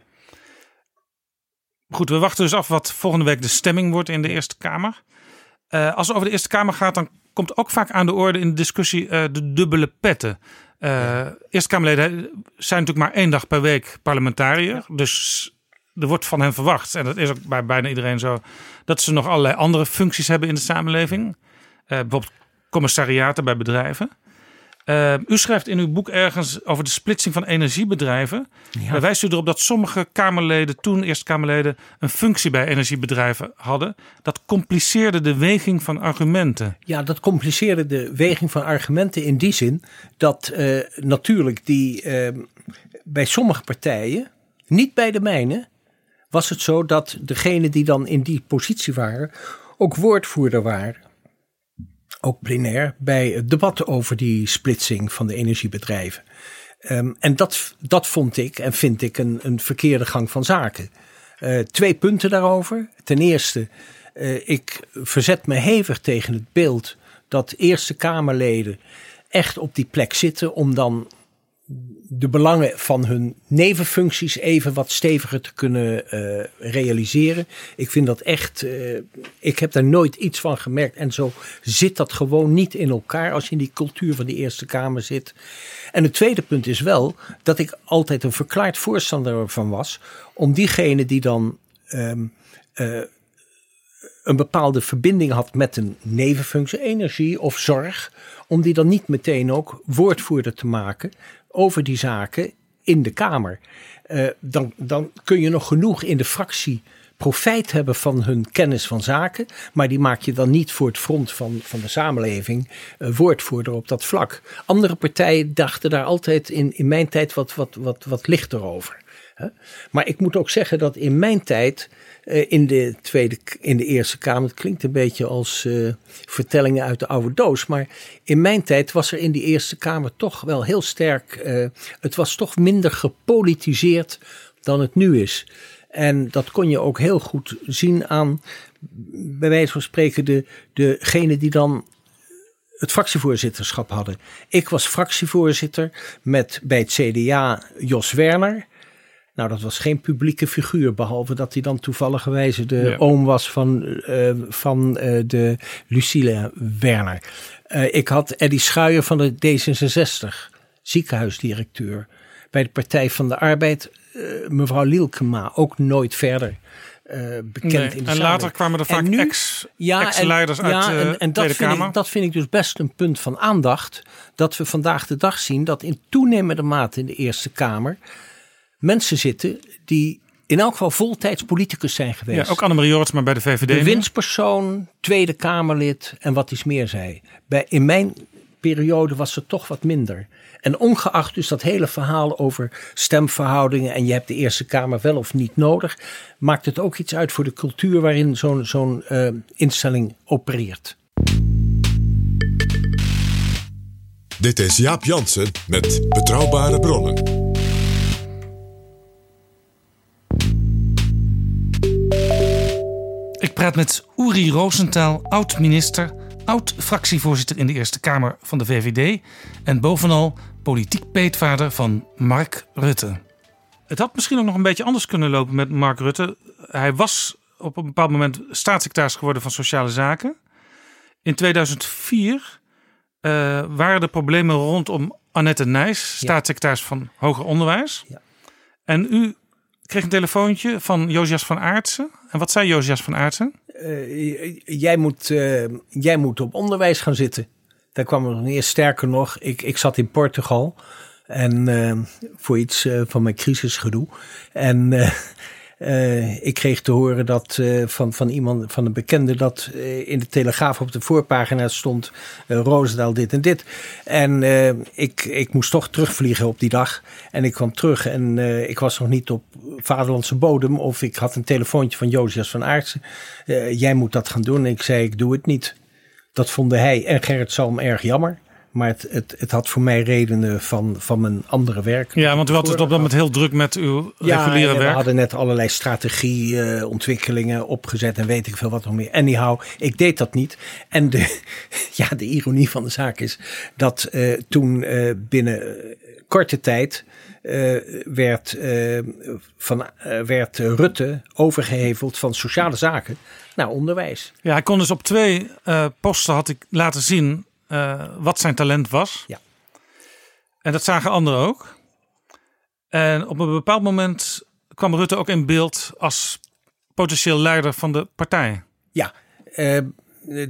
Goed, we wachten dus af wat volgende week de stemming wordt in de Eerste Kamer. Uh, als het over de Eerste Kamer gaat, dan komt ook vaak aan de orde in de discussie uh, de dubbele petten. Eerste Kamerleden zijn natuurlijk maar één dag per week parlementariër. Ja. Dus er wordt van hen verwacht, en dat is ook bij bijna iedereen zo, dat ze nog allerlei andere functies hebben in de samenleving. bijvoorbeeld commissariaten bij bedrijven. Uh, u schrijft in uw boek ergens over de splitsing van energiebedrijven. Ja. Wijst u erop dat sommige Kamerleden, toen Eerste Kamerleden, een functie bij energiebedrijven hadden. Dat compliceerde de weging van argumenten. Ja, dat compliceerde de weging van argumenten in die zin dat uh, natuurlijk die uh, bij sommige partijen, niet bij de mijne, was het zo dat degene die dan in die positie waren, ook woordvoerder waren ook plenair, bij het debat over die splitsing van de energiebedrijven. Um, en dat, dat vond ik en vind ik een, een verkeerde gang van zaken. Uh, twee punten daarover. Ten eerste, uh, ik verzet me hevig tegen het beeld dat Eerste Kamerleden echt op die plek zitten om dan de belangen van hun nevenfuncties even wat steviger te kunnen uh, realiseren. Ik vind dat echt, uh, ik heb daar nooit iets van gemerkt. En zo zit dat gewoon niet in elkaar als je in die cultuur van die Eerste Kamer zit. En het tweede punt is wel dat ik altijd een verklaard voorstander van was om diegene die dan um, uh, een bepaalde verbinding had met een nevenfunctie, energie of zorg, om die dan niet meteen ook woordvoerder te maken over die zaken in de Kamer. Uh, dan, dan kun je nog genoeg in de fractie profijt hebben van hun kennis van zaken. Maar die maak je dan niet voor het front van, van de samenleving uh, woordvoerder op dat vlak. Andere partijen dachten daar altijd in, in mijn tijd wat, wat, wat, wat lichter over. Maar ik moet ook zeggen dat in mijn tijd uh, in, de tweede, in de Eerste Kamer, het klinkt een beetje als uh, vertellingen uit de oude doos, maar in mijn tijd was er in die Eerste Kamer toch wel heel sterk, uh, het was toch minder gepolitiseerd dan het nu is. En dat kon je ook heel goed zien aan, bij wijze van spreken, de, degene die dan het fractievoorzitterschap hadden. Ik was fractievoorzitter met bij het CDA Jos Werner. Nou, dat was geen publieke figuur, behalve dat hij dan toevalligerwijze de ja. oom was van, uh, van uh, de Lucille Werner. Uh, ik had Eddie Schuijer van de D66, ziekenhuisdirecteur. Bij de Partij van de Arbeid, mevrouw Lielkema, ook nooit verder. bekend nee, in de En later kwamen er vaak ex-leiders ja, uit ja, en, en dat Tweede vind Kamer. Ik, dat vind ik dus best een punt van aandacht. Dat we vandaag de dag zien dat in toenemende mate in de Eerste Kamer mensen zitten die in elk geval voltijds politicus zijn geweest. Ja, ook Annemarie Jorts, maar bij de VVD. Bewindspersoon, Tweede Kamerlid en wat iets meer zei. Bij, in mijn periode was het toch wat minder. En ongeacht dus dat hele verhaal over stemverhoudingen en je hebt de Eerste Kamer wel of niet nodig, maakt het ook iets uit voor de cultuur waarin zo'n zo'n uh, instelling opereert. Dit is Jaap Jansen met Betrouwbare Bronnen. Ik praat met Uri Rosenthal, oud-minister, oud-fractievoorzitter in de Eerste Kamer van de VVD en bovenal politiek peetvader van Mark Rutte. Het had misschien ook nog een beetje anders kunnen lopen met Mark Rutte. Hij was op een bepaald moment staatssecretaris geworden van Sociale Zaken. In 2004 uh, waren er problemen rondom Annette Nijs, staatssecretaris van Hoger Onderwijs. Ja. En u kreeg een telefoontje van Josias van Aartsen. En wat zei Josias van Aartsen? Uh, jij, moet, uh, jij moet op onderwijs gaan zitten. Daar kwam er eerst sterker nog. Ik, ik zat in Portugal. En uh, voor iets van mijn crisisgedoe. En uh, ik kreeg te horen dat uh, van, van iemand, van een bekende, dat uh, in de Telegraaf op de voorpagina stond Roosendaal dit en dit. En ik, ik moest toch terugvliegen op die dag. En ik kwam terug en ik was nog niet op vaderlandse bodem. Of ik had een telefoontje van Josias van Aartsen. jij moet dat gaan doen. En ik zei, ik doe het niet. Dat vonden hij en Gerrit Salm erg jammer. Maar het, het, het had voor mij redenen van, van mijn andere werk. Ja, want u had het op dat moment heel druk met uw reguliere ja, werk. we hadden net allerlei strategieontwikkelingen uh, opgezet en weet ik veel wat nog meer. Anyhow, ik deed dat niet. En de, [LAUGHS] ja, de ironie van de zaak is dat uh, toen uh, binnen korte tijd werd, van, werd Rutte overgeheveld van sociale zaken naar onderwijs. Ja, hij kon dus op twee posten had ik laten zien uh, wat zijn talent was. Ja. En dat zagen anderen ook. En op een bepaald moment kwam Rutte ook in beeld als potentieel leider van de partij. Ja, uh,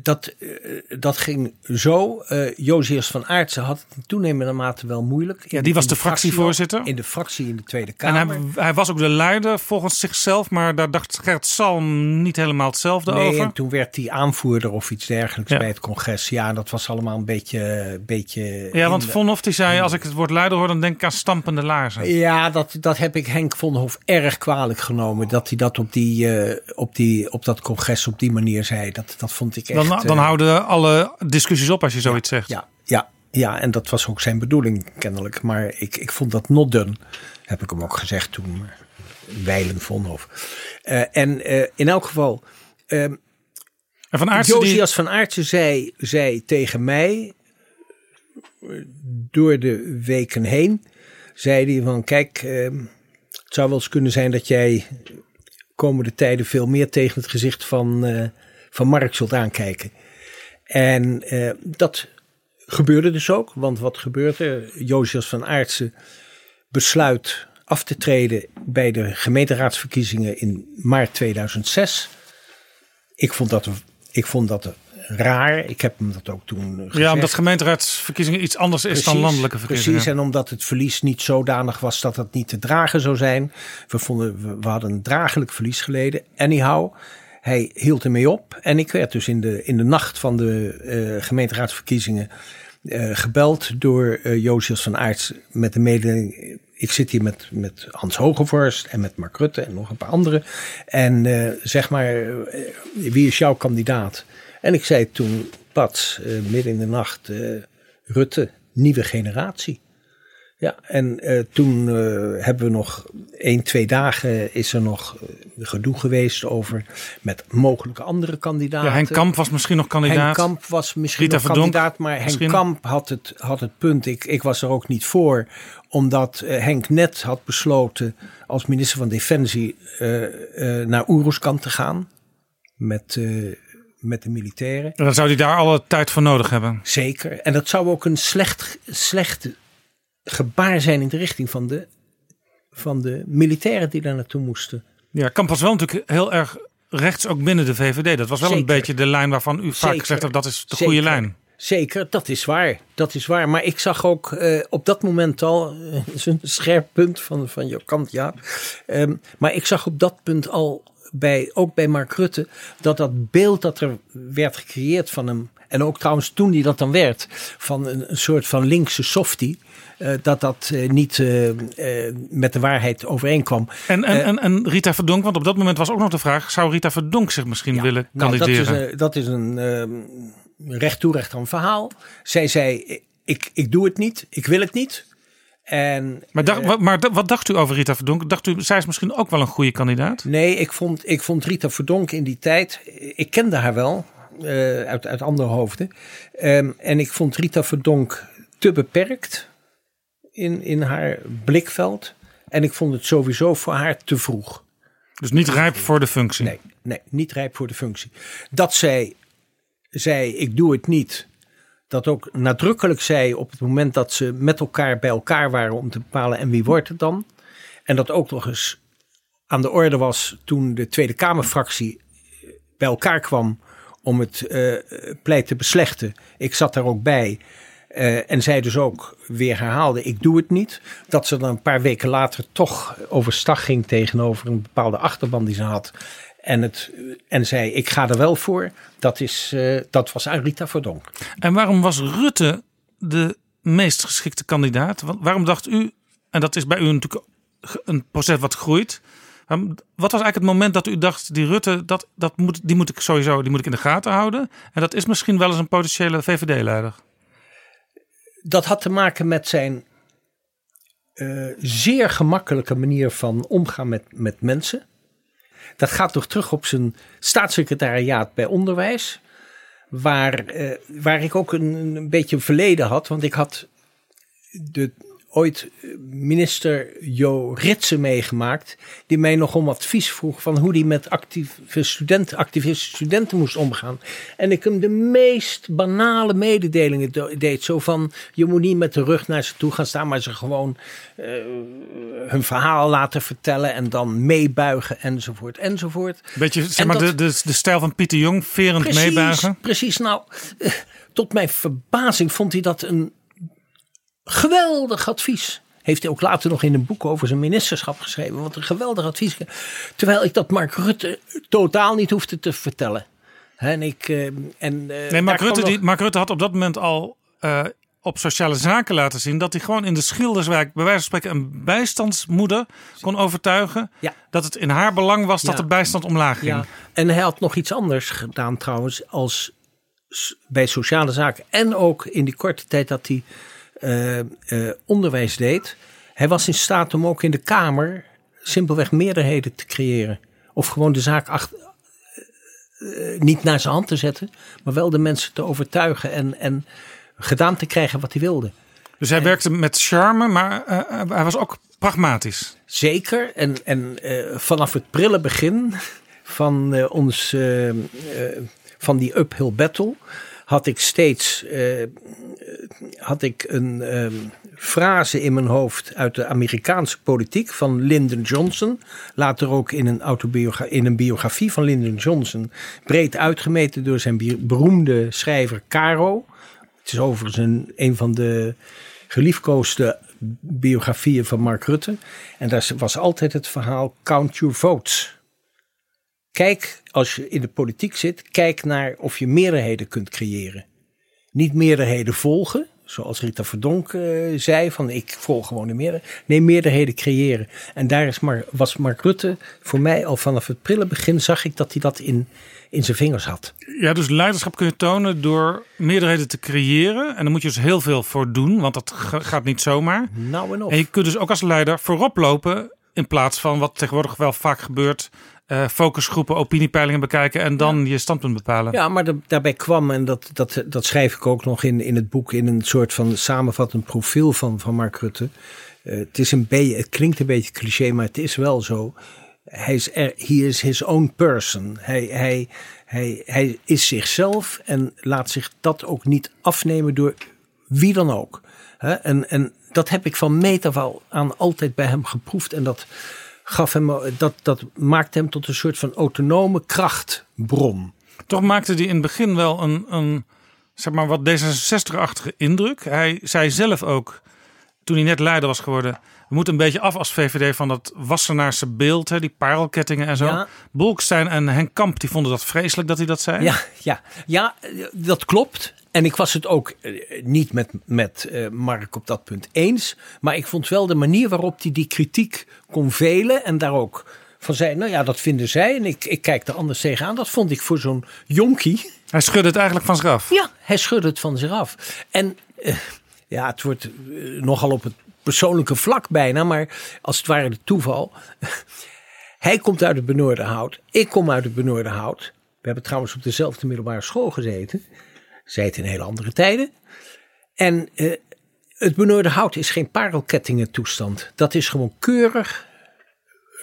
dat, uh, dat ging zo. Uh, van Aartsen had het in toenemende mate wel moeilijk. Ja, die was de, de fractievoorzitter. In de fractie in de Tweede Kamer. En hij, hij, was ook de leider volgens zichzelf, maar daar dacht Gert Salm niet helemaal hetzelfde nee, over. En toen werd hij aanvoerder of iets dergelijks ja. bij het congres. Ja, dat was allemaal een beetje. beetje ja, want de, Vonhoff die zei: als ik het woord leider hoor, dan denk ik aan stampende laarzen. Ja, dat, dat heb ik Henk Vonhoff erg kwalijk genomen. Dat hij dat op, die, uh, op, die, op dat congres op die manier zei. Dat, dat vond ik echt. Dan, dan uh, houden alle discussies op als je zoiets ja, zegt. Ja, ja, ja, en dat was ook zijn bedoeling kennelijk. Maar ik, ik vond dat not done. Heb ik hem ook gezegd toen. Weilen Vonhoff. Uh, en uh, in elk geval. Uh, en van Aartsen Josias die... van Aartsen zei, zei tegen mij. Door de weken heen. Zei hij van kijk. het zou wel eens kunnen zijn dat jij komende tijden veel meer tegen het gezicht van, van Mark zult aankijken. En uh, dat gebeurde dus ook. Want wat gebeurt er? Josias van Aartsen besluit af te treden bij de gemeenteraadsverkiezingen in maart 2006. Ik vond dat, ik vond dat raar. Ik heb hem dat ook toen gezegd. Ja, omdat gemeenteraadsverkiezingen iets anders is dan landelijke verkiezingen. Precies, en omdat het verlies niet zodanig was dat het niet te dragen zou zijn. We, vonden, we, we hadden een dragelijk verlies geleden. Anyhow, hij hield ermee op. En ik werd dus in de, in de nacht van de uh, gemeenteraadsverkiezingen uh, gebeld door uh, van Aerts met de mededeling. Ik zit hier met, met Hans Hogevorst en met Mark Rutte en nog een paar anderen. En zeg maar, wie is jouw kandidaat? En ik zei toen, Pats, midden in de nacht, Rutte, nieuwe generatie. Ja, en uh, toen uh, hebben we nog één, twee dagen is er nog gedoe geweest over met mogelijke andere kandidaten. Ja, Henk Kamp was misschien nog kandidaat. Henk Kamp was misschien Rita nog Verdonk, kandidaat, maar misschien. Henk Kamp had het, had het punt, ik, ik was er ook niet voor, omdat uh, Henk net had besloten als minister van Defensie naar Oeroeskamp te gaan met met de militairen. En dan zou hij daar alle tijd voor nodig hebben. Zeker. En dat zou ook een slecht, slecht gebaar zijn in de richting van de, van de militairen die daar naartoe moesten. Ja, Kamp was wel natuurlijk heel erg rechts ook binnen de VVD. Dat was wel Zeker. een beetje de lijn waarvan u vaak Zeker. gezegd hebt dat is de Zeker. goede lijn. Zeker, dat is waar. Dat is waar. Maar ik zag ook uh, op dat moment al, uh, [LAUGHS] is een scherp punt van, van jouw kant, ja. Um, maar ik zag op dat punt al bij, ook bij Mark Rutte, dat dat beeld dat er werd gecreëerd van hem, en ook trouwens toen die dat dan werd, van een, een soort van linkse softie, dat dat uh, niet uh, met de waarheid overeenkwam. En, en, en, en, Rita Verdonk, want op dat moment was ook nog de vraag, zou Rita Verdonk zich misschien ja, willen nou, kandideren? Dat is een, dat is een recht toe recht aan verhaal. Zij zei, ik, ik doe het niet, ik wil het niet. En, maar, dacht, uh, maar wat dacht u over Rita Verdonk? Dacht u, zij is misschien ook wel een goede kandidaat? Nee, ik vond, ik vond Rita Verdonk in die tijd, ik kende haar wel. eh, uit, uit andere hoofden. Ehm, en ik vond Rita Verdonk te beperkt in, in haar blikveld. En ik vond het sowieso voor haar te vroeg. Dus niet rijp voor de functie. Nee, nee, niet rijp voor de functie. Dat zij zei, ik doe het niet. Dat ook nadrukkelijk zei op het moment dat ze met elkaar bij elkaar waren om te bepalen en wie wordt het dan. En dat ook nog eens aan de orde was toen de Tweede Kamerfractie bij elkaar kwam om het uh, pleit te beslechten. Ik zat daar ook bij. Uh, en zij dus ook weer herhaalde, ik doe het niet. Dat ze dan een paar weken later toch overstag ging tegenover een bepaalde achterban die ze had. En, het, en zei, ik ga er wel voor. Dat, is, uh, dat was aan Rita Verdonk. En waarom was Rutte de meest geschikte kandidaat? Waarom dacht u, en dat is bij u natuurlijk een proces wat groeit. Wat was eigenlijk het moment dat u dacht, die Rutte, dat, dat moet, die moet ik sowieso die moet ik in de gaten houden. En dat is misschien wel eens een potentiële VVD-leider. Dat had te maken met zijn uh, zeer gemakkelijke manier van omgaan met, met mensen. Dat gaat nog terug op zijn staatssecretariaat bij onderwijs. Waar, uh, waar ik ook een, een beetje verleden had. Want ik had de ooit minister Jo Ritsen meegemaakt. Die mij nog om advies vroeg van hoe hij met actieve studenten, activistische studenten moest omgaan. En ik hem de meest banale mededelingen deed. Zo van, je moet niet met de rug naar ze toe gaan staan, maar ze gewoon uh, hun verhaal laten vertellen. En dan meebuigen enzovoort enzovoort. Beetje, zeg maar, de, de, de stijl van Pieter Jong, verend precies, meebuigen. Precies, nou, uh, tot mijn verbazing vond hij dat een Geweldig advies. Heeft hij ook later nog in een boek over zijn ministerschap geschreven. Wat een geweldig advies. Terwijl ik dat Mark Rutte totaal niet hoefde te vertellen. En ik, uh, en, uh, nee, Mark Rutte, nog... die, Mark Rutte had op dat moment al uh, op sociale zaken laten zien dat hij gewoon in de Schilderswijk bij wijze van spreken een bijstandsmoeder kon overtuigen ja. dat het in haar belang was dat de bijstand omlaag ging. Ja. En hij had nog iets anders gedaan trouwens als bij sociale zaken en ook in die korte tijd dat hij onderwijs deed. Hij was in staat om ook in de Kamer simpelweg meerderheden te creëren. Of gewoon de zaak achter, uh, niet naar zijn hand te zetten, maar wel de mensen te overtuigen en, en gedaan te krijgen wat hij wilde. Dus hij en, werkte met charme, maar hij was ook pragmatisch. Zeker. En, en vanaf het prille begin van ons van die uphill battle had ik steeds uh, had ik een um, frase in mijn hoofd uit de Amerikaanse politiek van Lyndon Johnson. Later ook in een, autobiogra in een biografie van Lyndon Johnson. Breed uitgemeten door zijn beroemde schrijver Caro. Het is overigens een, een van de geliefkoosde biografieën van Mark Rutte. En daar was altijd het verhaal Count Your Votes. Kijk, als je in de politiek zit, kijk naar of je meerderheden kunt creëren. Niet meerderheden volgen, zoals Rita Verdonk uh, zei, van ik volg gewoon de meerderheden. Nee, meerderheden creëren. En daar is maar, was Mark Rutte voor mij al vanaf het prille begin zag ik dat hij dat in, in zijn vingers had. Ja, dus leiderschap kun je tonen door meerderheden te creëren. En daar moet je dus heel veel voor doen, want dat gaat niet zomaar. Nou en of. En je kunt dus ook als leider voorop lopen in plaats van wat tegenwoordig wel vaak gebeurt uh, focusgroepen, opiniepeilingen bekijken en dan je standpunt bepalen. Ja, maar de, daarbij kwam, en dat, dat, dat schrijf ik ook nog in, in het boek, in een soort van samenvattend profiel van, van Mark Rutte. Uh, het, is een beetje, het klinkt een beetje cliché, maar het is wel zo. Hij is, er, he is his own person. Hij, hij, hij, hij is zichzelf en laat zich dat ook niet afnemen door wie dan ook. He, en, en dat heb ik van meet af aan altijd bij hem geproefd. En dat, gaf hem, dat, dat maakte hem tot een soort van autonome krachtbron. Toch maakte hij in het begin wel een, een zeg maar wat D66-achtige indruk. Hij zei zelf ook, toen hij net leider was geworden... we moeten een beetje af als VVD van dat Wassenaarse beeld... Hè, die parelkettingen en zo. Ja. Bolkestein en Henk Kamp die vonden dat vreselijk dat hij dat zei. Ja, ja, ja dat klopt. En ik was het ook niet met, met uh, Mark op dat punt eens. Maar ik vond wel de manier waarop hij die kritiek kon velen. En daar ook van zei, nou ja, dat vinden zij. En ik, ik kijk er anders tegenaan. Dat vond ik voor zo'n jonkie. Hij schudde het eigenlijk van zich af. Ja, hij schudde het van zich af. En uh, ja, het wordt uh, nogal op het persoonlijke vlak bijna. Maar als het ware de toeval. [LAUGHS] hij komt uit het Benoordenhout. Ik kom uit het Benoordenhout. We hebben trouwens op dezelfde middelbare school gezeten. Zij het in hele andere tijden. En uh, het benoorde hout is geen parelkettingen toestand. Dat is gewoon keurig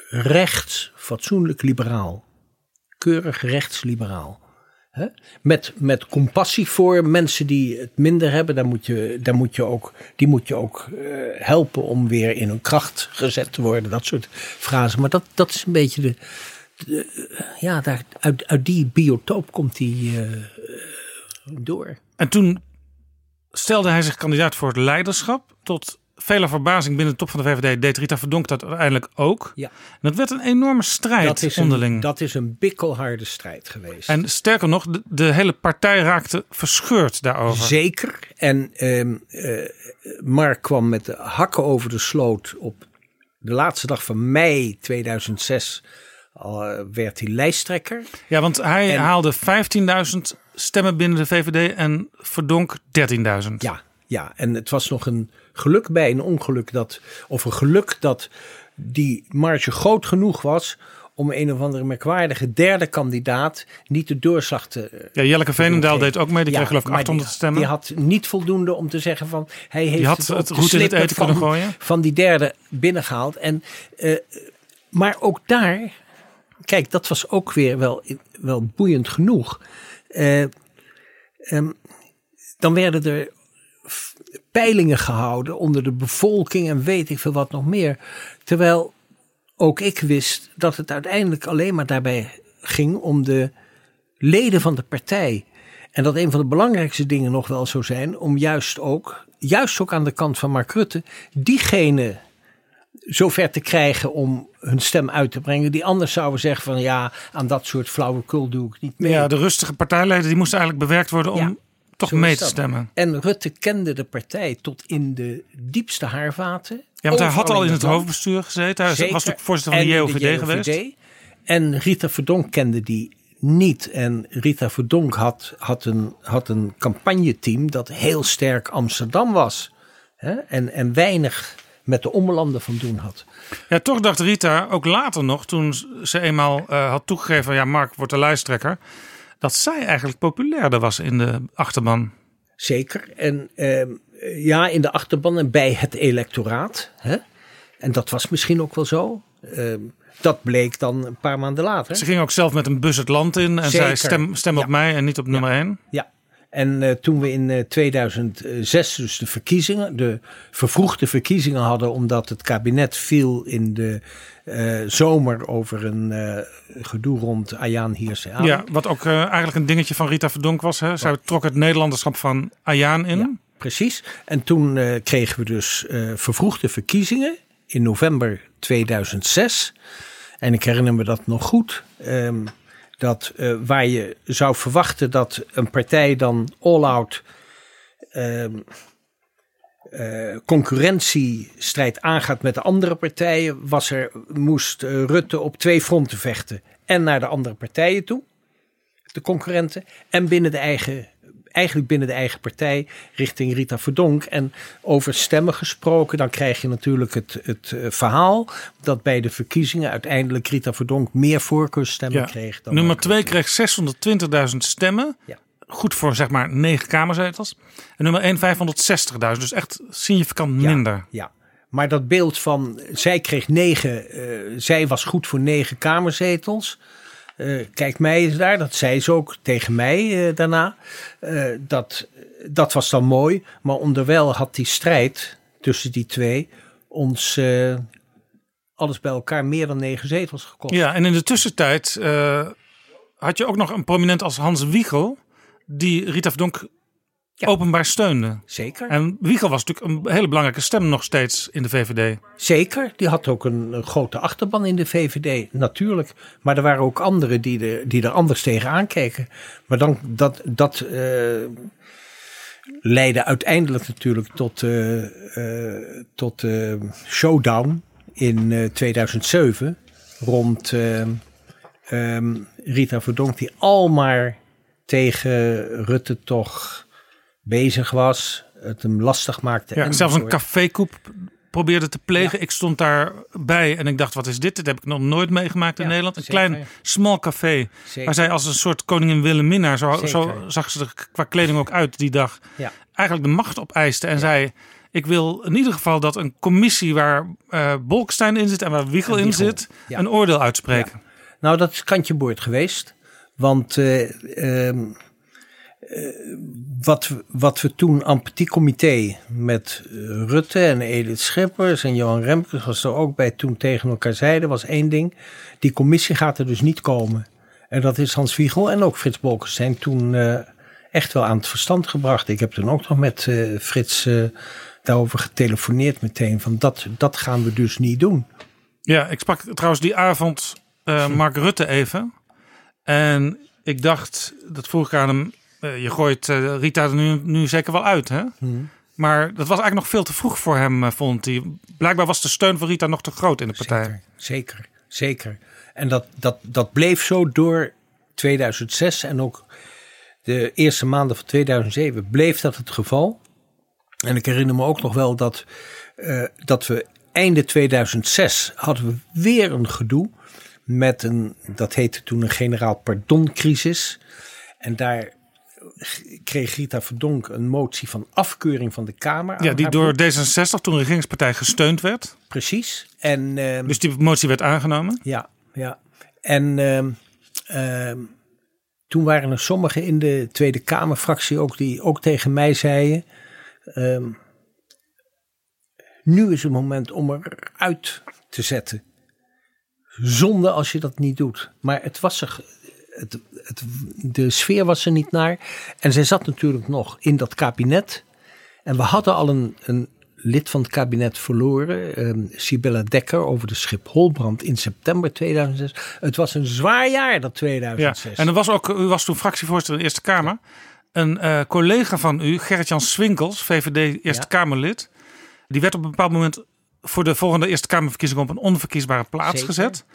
rechts, fatsoenlijk liberaal. Keurig rechtsliberaal. Met, met compassie voor mensen die het minder hebben. Daar moet je, daar moet je ook, die moet je ook uh, helpen om weer in hun kracht gezet te worden. Dat soort frasen. Maar dat, dat is een beetje de. de ja, uit, uit die biotoop komt die door. En toen stelde hij zich kandidaat voor het leiderschap. Tot vele verbazing binnen de top van de VVD deed Rita Verdonk dat uiteindelijk ook. Ja. En dat werd een enorme strijd dat is onderling. Een, dat is een bikkelharde strijd geweest. En sterker nog, de, de hele partij raakte verscheurd daarover. Zeker. En um, uh, Mark kwam met de hakken over de sloot op de laatste dag van mei 2006. Al werd hij lijsttrekker. Ja, want hij en, haalde 15.000 stemmen binnen de VVD en Verdonk 13.000. Ja, ja, en het was nog een geluk bij een ongeluk dat, of een geluk dat die marge groot genoeg was om een of andere merkwaardige derde kandidaat niet de doorslag te. Ja, Jelleke Veenendaal deed ook mee. Die ja, kreeg geloof ik 800 die, stemmen. Die had niet voldoende om te zeggen van hij heeft die had het, goed in het eten kunnen gooien. Van die derde binnengehaald. En, uh, maar ook daar, kijk, dat was ook weer wel, wel boeiend genoeg. Uh, um, dan werden er peilingen gehouden onder de bevolking en weet ik veel wat nog meer. Terwijl ook ik wist dat het uiteindelijk alleen maar daarbij ging om de leden van de partij. En dat een van de belangrijkste dingen nog wel zou zijn om juist ook, juist ook aan de kant van Mark Rutte, diegene zover te krijgen om hun stem uit te brengen. Die anders zouden zeggen van ja, aan dat soort flauwekul doe ik niet mee. Ja, de rustige partijleden die moesten eigenlijk bewerkt worden om ja, toch mee te stemmen. En Rutte kende de partij tot in de diepste haarvaten. Ja, want hij had al in het hoofdbestuur gezeten. Hij Zeker. was natuurlijk voorzitter van de JOVD, de JOVD geweest. En Rita Verdonk kende die niet. En Rita Verdonk had, had, een, had een campagneteam dat heel sterk Amsterdam was. En, en weinig met de ommelanden van doen had. Ja, toch dacht Rita ook later nog, toen ze eenmaal uh, had toegegeven: ja, Mark wordt de lijsttrekker, dat zij eigenlijk populairder was in de achterban. Zeker. En uh, ja, in de achterban en bij het electoraat. Hè? En dat was misschien ook wel zo. Uh, dat bleek dan een paar maanden later. Ze ging ook zelf met een bus het land in en Zeker. zei: stem, stem ja. op mij en niet op nummer 1. Ja. En uh, toen we in uh, 2006 dus de verkiezingen, de vervroegde verkiezingen hadden, omdat het kabinet viel in de uh, zomer over een gedoe rond Ayaan Hirse aan. Ja, wat ook eigenlijk een dingetje van Rita Verdonk was. Hè? Zij trok het Nederlanderschap van Ayaan in. Ja, precies. En toen kregen we dus vervroegde verkiezingen in november 2006. En ik herinner me dat nog goed. Um, dat uh, waar je zou verwachten dat een partij dan all-out uh, uh, concurrentiestrijd aangaat met de andere partijen, was er, moest Rutte op twee fronten vechten. En naar de andere partijen toe, de concurrenten, en binnen de eigen eigenlijk binnen de eigen partij richting Rita Verdonk. En over stemmen gesproken, dan krijg je natuurlijk het, het verhaal dat bij de verkiezingen uiteindelijk Rita Verdonk meer voorkeursstemmen ja. kreeg. Dan Nummer 2 kreeg 620.000 stemmen. Ja. Goed voor zeg maar negen kamerzetels. En nummer 1 560.000. Dus echt significant ja, minder. Ja. Maar dat beeld van zij kreeg negen, uh, zij was goed voor negen kamerzetels. Uh, kijk mij eens daar, dat zei ze ook tegen mij uh, daarna. Uh, dat, dat was dan mooi, maar onderwijl had die strijd tussen die twee ons alles bij elkaar meer dan negen zetels gekost. Ja, en in de tussentijd had je ook nog een prominent als Hans Wiegel, die Rita Verdonk ja. openbaar steunde. Zeker. En Wiegel was natuurlijk een hele belangrijke stem nog steeds in de VVD. Zeker. Die had ook een, een grote achterban in de VVD, natuurlijk. Maar er waren ook anderen die, de, die er anders tegen aankeken. Maar dan, dat, dat uh, leidde uiteindelijk natuurlijk tot, uh, uh, tot showdown in 2007 rond um, Rita Verdonk, die al maar tegen Rutte toch bezig was, het hem lastig maakte. Ja, zelfs een cafékoep probeerde te plegen. Ik stond daarbij en ik dacht, wat is dit? Dit heb ik nog nooit meegemaakt in Ja, Nederland. Een zeker. klein, smal café. Zeker. Waar zij als een soort koningin Wilhelmina, zo, Zeker. zo zag ze er qua kleding ook uit die dag, Ja. eigenlijk de macht opeiste. En zei, ik wil in ieder geval dat een commissie waar eh Bolkestein in zit en waar Wiegel En in zit, een oordeel uitspreken. Nou, dat is kantje boord geweest. Want ehm, wat, we- wat we toen aan petit comité met eh, Rutte en Edith Schippers en Johan Remkes was er ook bij toen tegen elkaar zeiden, was één ding. Die commissie gaat er dus niet komen. En dat is Hans Wiegel en ook Frits Bolkestein toen eh, echt wel aan het verstand gebracht. Ik heb toen ook nog met eh, Frits daarover getelefoneerd meteen. Van dat, dat gaan we dus niet doen. Ja, ik sprak trouwens die avond Mark Rutte even. En ik dacht, dat vroeg ik aan hem, je gooit eh, Rita er nu, nu zeker wel uit, hè? Maar dat was eigenlijk nog veel te vroeg voor hem, eh, vond hij. Blijkbaar was de steun voor Rita nog te groot in de partij. Zeker, zeker, zeker. En dat, dat, dat bleef zo door 2006 en ook de eerste maanden van 2007 bleef dat het geval. En ik herinner me ook nog wel dat, eh, dat we einde 2006 hadden we weer een gedoe met een, dat heette toen een generaal pardon crisis. En daar kreeg Rita Verdonk een motie van afkeuring van de Kamer. Ja, die door broek. D66, toen de regeringspartij, gesteund werd. Precies. En, ehm, Dus die motie werd aangenomen. Ja, ja. En ehm, ehm, toen waren er sommigen in de Tweede Kamerfractie ook die ook tegen mij zeiden. nu is het moment om eruit te zetten. Zonde als je dat niet doet. Maar het was er. Het, het, de sfeer was er niet naar. En zij zat natuurlijk nog in dat kabinet. En we hadden al een, een lid van het kabinet verloren, ehm Sibella Dekker, over de Schipholbrand in september 2006. Het was een zwaar jaar, dat Ja. 2006. En er was ook, u was toen fractievoorzitter in de Eerste Kamer. Een eh, collega van u, Gerrit-Jan Swinkels, VVD Eerste Ja. Kamerlid. Die werd op een bepaald moment voor de volgende Eerste Kamerverkiezing op een onverkiesbare plaats Zeker. gezet.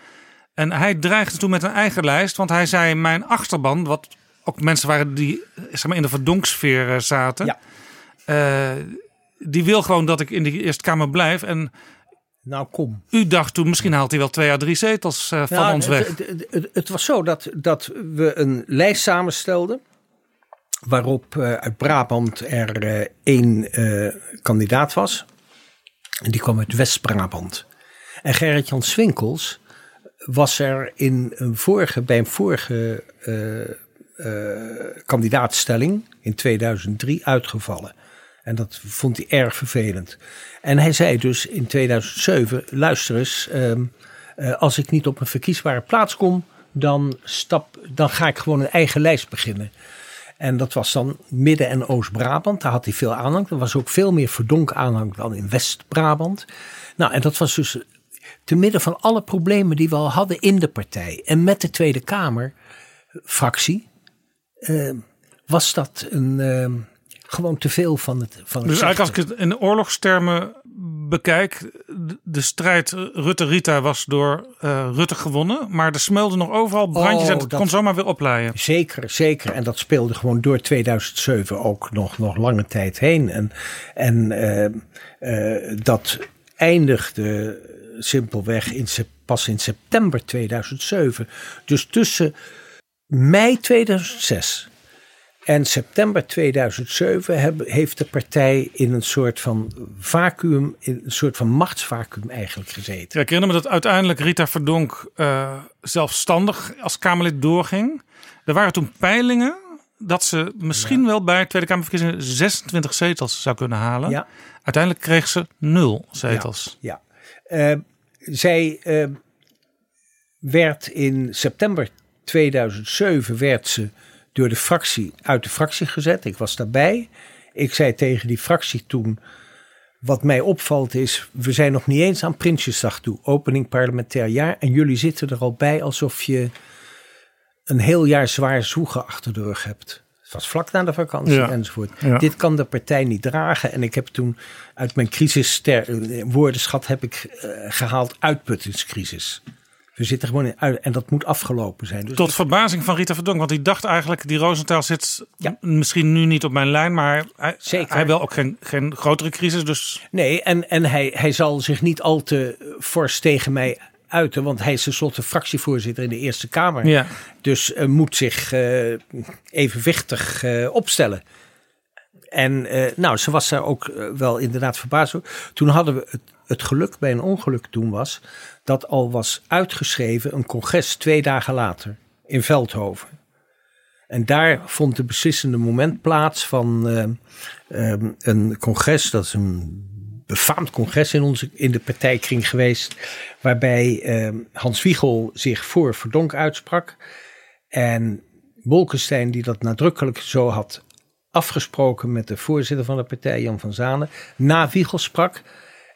En hij dreigde toen met een eigen lijst, want hij zei: Mijn achterban, wat ook mensen waren die zeg maar, in de verdonksfeer eh, zaten, Ja. eh, die wil gewoon dat ik in de Eerste Kamer blijf. En Nou, kom. u dacht toen: misschien haalt hij wel twee à drie zetels eh, van Nou, ons weg. Het, het, het, het was zo dat, dat we een lijst samenstelden. Waarop uit Brabant er één kandidaat was. En die kwam uit West-Brabant. En Gerrit-Jan Swinkels was er in een vorige, bij een vorige eh, eh, kandidaatstelling in 2003 uitgevallen. En dat vond hij erg vervelend. En hij zei dus in 2007: luister eens, ehm, eh, als ik niet op een verkiesbare plaats kom, dan, stap, dan ga ik gewoon een eigen lijst beginnen. En dat was dan Midden- en Oost-Brabant. Daar had hij veel aanhang. Er was ook veel meer verdonk aanhang dan in West-Brabant. Nou, en dat was dus te midden van alle problemen die we al hadden in de partij. En met de Tweede Kamer-fractie eh, was dat een, eh, gewoon te veel van het van het Dus eigenlijk als ik het in oorlogstermen bekijk, de- strijd Rutte-Rita was door eh, Rutte gewonnen. Maar er smeulden nog overal brandjes Oh, en het dat- kon zomaar weer oplaaien. Zeker, zeker. En dat speelde gewoon door 2007 ook nog, nog lange tijd heen. En, en eh, eh, dat eindigde simpelweg in, pas in september 2007. Dus tussen mei 2006 en september 2007 heb- heeft de partij in een soort van vacuüm, in een soort van machtsvacuüm eigenlijk gezeten. Ja, ik herinner me dat uiteindelijk Rita Verdonk eh, zelfstandig als Kamerlid doorging. Er waren toen peilingen dat ze misschien wel bij Tweede Kamerverkiezingen 26 zetels zou kunnen halen. Ja. Uiteindelijk kreeg ze nul zetels. Ja. Eh, zij eh, werd in september 2007 werd ze door de fractie uit de fractie gezet. Ik was daarbij. Ik zei tegen die fractie toen. Wat mij opvalt is, we zijn nog niet eens aan Prinsjesdag toe, opening parlementair jaar. En jullie zitten er al bij alsof je een heel jaar zwaar zoegen achter de rug hebt. Het was vlak na de vakantie Ja. enzovoort. Ja. Dit kan de partij niet dragen. En ik heb toen uit mijn crisis woordenschat heb ik eh, gehaald uitputtingscrisis. We zitten gewoon in uit en dat moet afgelopen zijn. Dus Tot verbazing van Rita Verdonk. Want die dacht eigenlijk, die Rosenthal zit ja. misschien nu niet op mijn lijn. Maar hij, Zeker. hij wil ook geen, geen grotere crisis. Dus... Nee, en, en hij, hij zal zich niet al te fors tegen mij uiten. Want hij is tenslotte fractievoorzitter in de Eerste Kamer. Ja. Dus uh, moet zich uh, evenwichtig uh, opstellen. En nou, ze was daar ook wel inderdaad verbaasd over. Toen hadden we het, het geluk bij een ongeluk toen was dat al was uitgeschreven een congres twee dagen later in Veldhoven. En daar vond de beslissende moment plaats van uh, um, een congres, dat is een befaamd congres in, onze, in de partijkring geweest, waarbij uh, Hans Wiegel zich voor Verdonk uitsprak. En Bolkestein, die dat nadrukkelijk zo had afgesproken met de voorzitter van de partij, Jan van Zanen, na Wiegel sprak.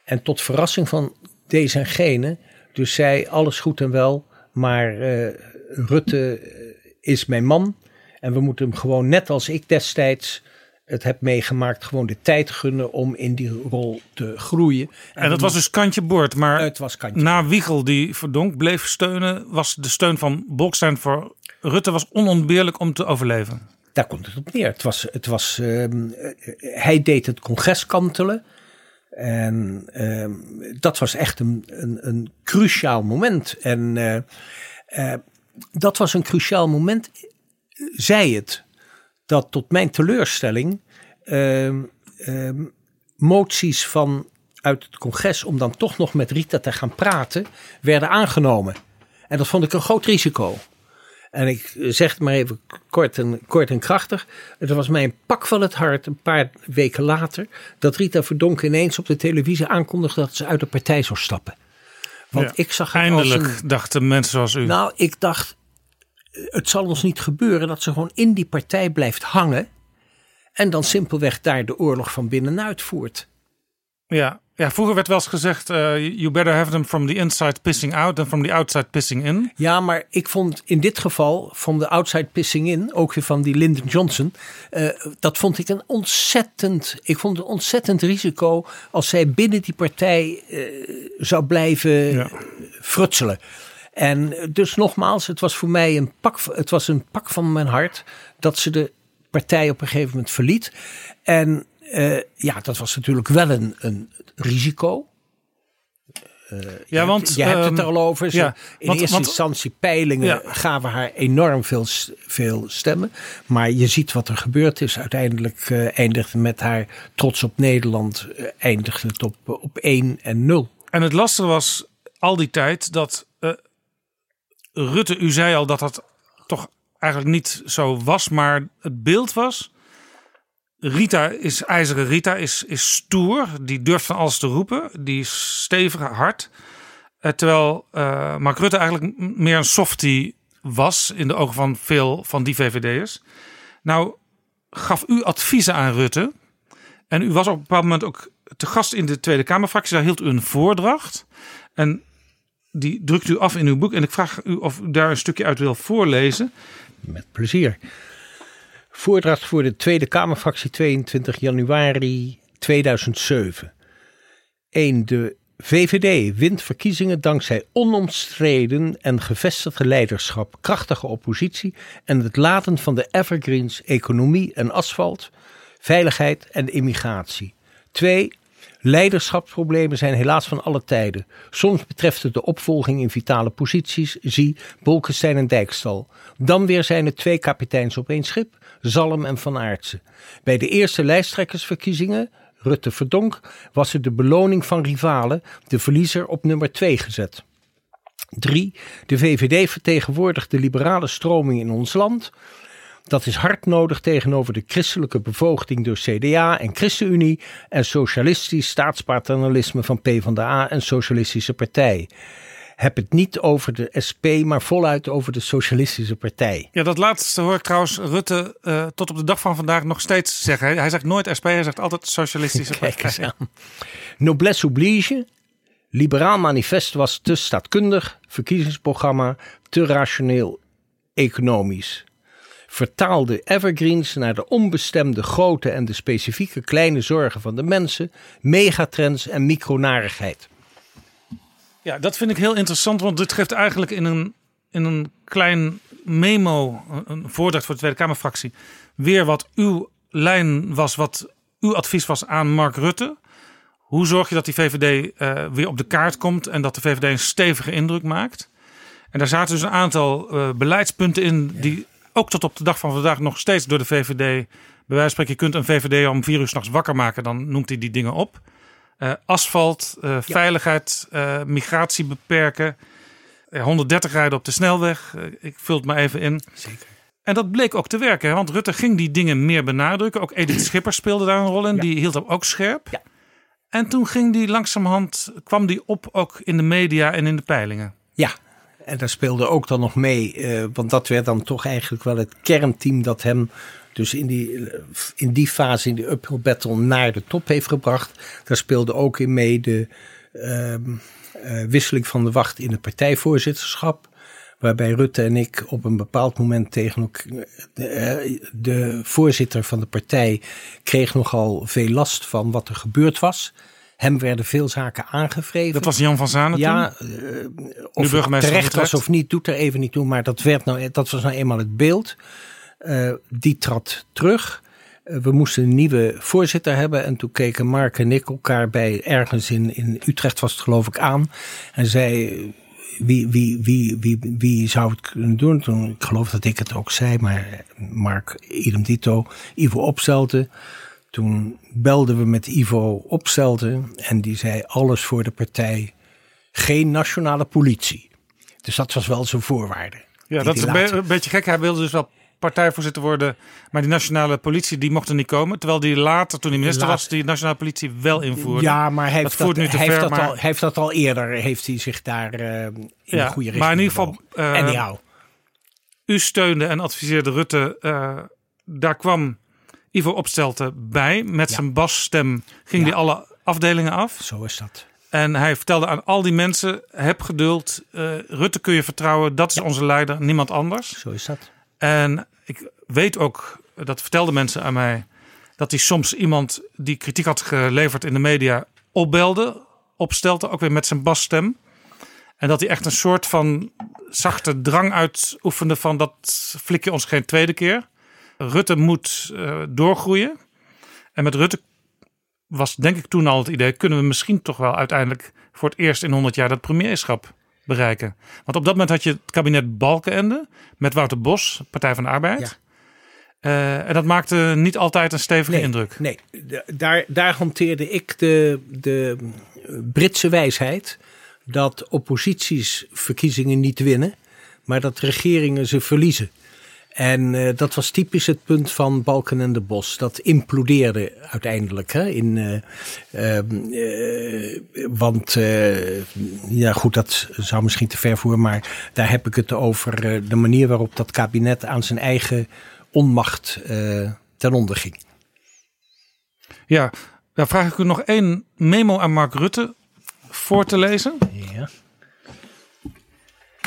En tot verrassing van deze en gene dus zei alles goed en wel, maar uh, Rutte eh, is mijn man. En we moeten hem gewoon, net als ik destijds het heb meegemaakt, gewoon de tijd gunnen om in die rol te groeien. En, en dat was dus kantje boord, maar het was kantje na Wiegel die Verdonk bleef steunen, was de steun van Bolkestein voor Rutte was onontbeerlijk om te overleven. Daar komt het op neer. Het was, het was, uh, hij deed het congres kantelen. En uh, dat was echt een, een, een cruciaal moment. En uh, uh, dat was een cruciaal moment, zei het, dat tot mijn teleurstelling ehm, ehm, moties van uit het congres om dan toch nog met Rita te gaan praten, werden aangenomen. En dat vond ik een groot risico. En ik zeg het maar even kort en, kort en krachtig. Het was mij een pak van het hart een paar weken later. dat Rita Verdonk ineens op de televisie aankondigde dat ze uit de partij zou stappen. Want ik zag Eindelijk een, dachten mensen zoals u. Nou, ik dacht. Het zal ons niet gebeuren dat ze gewoon in die partij blijft hangen. en dan simpelweg daar de oorlog van binnenuit voert. Ja, ja, vroeger werd wel eens gezegd: uh, you better have them from the inside pissing out than from the outside pissing in. Ja, maar ik vond in dit geval van de outside pissing in, ook weer van die Lyndon Johnson, uh, dat vond ik een ontzettend, ik vond een ontzettend risico als zij binnen die partij uh, zou blijven ja. frutselen. En dus nogmaals, het was voor mij een pak, het was een pak van mijn hart dat ze de partij op een gegeven moment verliet. En uh, ja, dat was natuurlijk wel een, een risico. Uh, ja, want je hebt het er al over. Ze, ja, in want, eerste want, instantie peilingen ja. gaven haar enorm veel, veel stemmen. Maar je ziet wat er gebeurd is. Uiteindelijk uh, eindigde met haar trots op Nederland. Uh, eindigde het op, op 1 en 0. En het lastige was al die tijd dat Rutte, u zei al dat dat toch eigenlijk niet zo was. Maar het beeld was Rita is ijzeren Rita, is, is stoer. Die durft van alles te roepen. Die is stevig, hard. Uh, terwijl uh, Mark Rutte eigenlijk meer een softie was in de ogen van veel van die VVD'ers. Nou, gaf u adviezen aan Rutte. En u was op een bepaald moment ook te gast in de Tweede Kamerfractie. Daar hield u een voordracht. En die drukt u af in uw boek. En ik vraag u of u daar een stukje uit wil voorlezen. Met plezier. Voordracht voor de Tweede Kamerfractie 22 januari 2007. 1. De VVD wint verkiezingen dankzij onomstreden en gevestigde leiderschap, krachtige oppositie en het laten van de evergreens economie en asfalt, veiligheid en immigratie. 2. Leiderschapsproblemen zijn helaas van alle tijden. Soms betreft het de opvolging in vitale posities, zie Bolkestein en Dijkstal. Dan weer zijn er twee kapiteins op één schip, Zalm en Van Aartsen. Bij de eerste lijsttrekkersverkiezingen, Rutte Verdonk, was er de beloning van rivalen, de verliezer, op nummer 2 gezet. 3. De VVD vertegenwoordigt de liberale stroming in ons land. Dat is hard nodig tegenover de christelijke bevoogding door CDA en ChristenUnie en socialistisch staatspaternalisme van PvdA en Socialistische Partij heb het niet over de SP, maar voluit over de Socialistische Partij. Ja, dat laatste hoor ik trouwens Rutte uh, tot op de dag van vandaag nog steeds zeggen. Hij zegt nooit SP, hij zegt altijd Socialistische [LAUGHS] Partij. Noblesse oblige. Liberaal manifest was te staatkundig, verkiezingsprogramma te rationeel economisch. Vertaalde evergreens naar de onbestemde grote en de specifieke kleine zorgen van de mensen, megatrends en micronarigheid. Ja, dat vind ik heel interessant, want dit geeft eigenlijk in een, in een klein memo, een- voordracht voor de Tweede Kamerfractie, weer wat uw lijn was, wat uw advies was aan Mark Rutte. Hoe zorg je dat die VVD eh, weer op de kaart komt en dat de VVD een stevige indruk maakt? En daar zaten dus een aantal eh, beleidspunten in die ook tot op de dag van vandaag nog steeds door de VVD, bij wijze van spreken, je kunt een VVD om vier uur s'nachts wakker maken, dan noemt hij die dingen op. Eh, asfalt, eh, veiligheid, eh, migratie beperken, eh, 130 rijden op de snelweg. Ik vul het maar even in. Zeker. En dat bleek ook te werken, hè, want Rutte ging die dingen meer benadrukken. Ook Edith [CLEARS THROAT] Schippers speelde daar een rol in, die hield hem ook scherp. Ja. En toen ging die langzamerhand, kwam die op ook in de media en in de peilingen. Ja, en daar speelde ook dan nog mee, eh, want dat werd dan toch eigenlijk wel het kernteam dat hem dus in die, in die fase, in die uphill battle, naar de top heeft gebracht. Daar speelde ook in mee de ehm, eh, wisseling van de wacht in het partijvoorzitterschap. Waarbij Rutte en ik op een bepaald moment tegen elkaar. De, eh, de voorzitter van de partij kreeg nogal veel last van wat er gebeurd was. Hem werden veel zaken aangevreven. Dat was Jan van Zanen Ja, Nu of terecht was of niet, doet er even niet toe. Maar dat, werd nou, dat was nou eenmaal het beeld. Eh, die trad terug. Eh, we moesten een nieuwe voorzitter hebben. En toen keken Mark en ik elkaar bij ergens in, in Utrecht was het geloof ik aan. En zei, wie, wie, wie, wie, wie zou het kunnen doen? Toen, ik geloof dat ik het ook zei, maar Mark idem dito. Ivo Opstelten. Toen belden we met Ivo Opstelten. En die zei alles voor de partij. Geen nationale politie. Dus dat was wel zijn voorwaarde. Ja, dat is een, be- later- een beetje gek. Hij wilde dus wel partijvoorzitter worden. Maar die nationale politie die mocht er niet komen. Terwijl die later, toen hij minister was, die nationale politie wel invoerde. Ja, maar hij heeft dat, heeft maar, al, hij heeft dat al eerder, heeft hij zich daar eh, in Ja, de goede richting maar in ieder geval, bewogen. eh, Anyhow. u steunde en adviseerde Rutte. eh, daar kwam Ivo Opstelten bij. Met Ja. zijn basstem ging Ja. hij alle afdelingen af. Zo is dat. En hij vertelde aan al die mensen: heb geduld. eh, Rutte kun je vertrouwen. Dat is onze leider, niemand anders. Zo is dat. En ik weet ook, dat vertelden mensen aan mij, dat hij soms iemand die kritiek had geleverd in de media opbelde, opstelde, ook weer met zijn basstem. En dat hij echt een soort van zachte drang uitoefende van dat flik je ons geen tweede keer. Rutte moet eh, doorgroeien. En met Rutte was denk ik toen al het idee, kunnen we misschien toch wel uiteindelijk voor het eerst in 100 jaar dat premierschap bereiken. Want op dat moment had je het kabinet Balkenende met Wouter Bos, Partij van de Arbeid. Ja. Eh, en dat maakte niet altijd een stevige Nee, indruk. nee daar, daar hanteerde ik de, de Britse wijsheid dat opposities verkiezingen niet winnen, maar dat regeringen ze verliezen. En eh, dat was typisch het punt van Balken en de Bos. Dat implodeerde uiteindelijk. Hè, in, eh, ehm, eh, want, ja goed, dat zou misschien te ver voeren. Maar daar heb ik het over de manier waarop dat kabinet aan zijn eigen onmacht ten onder ging. Ja, dan vraag ik u nog één memo aan Mark Rutte voor te lezen. Ja,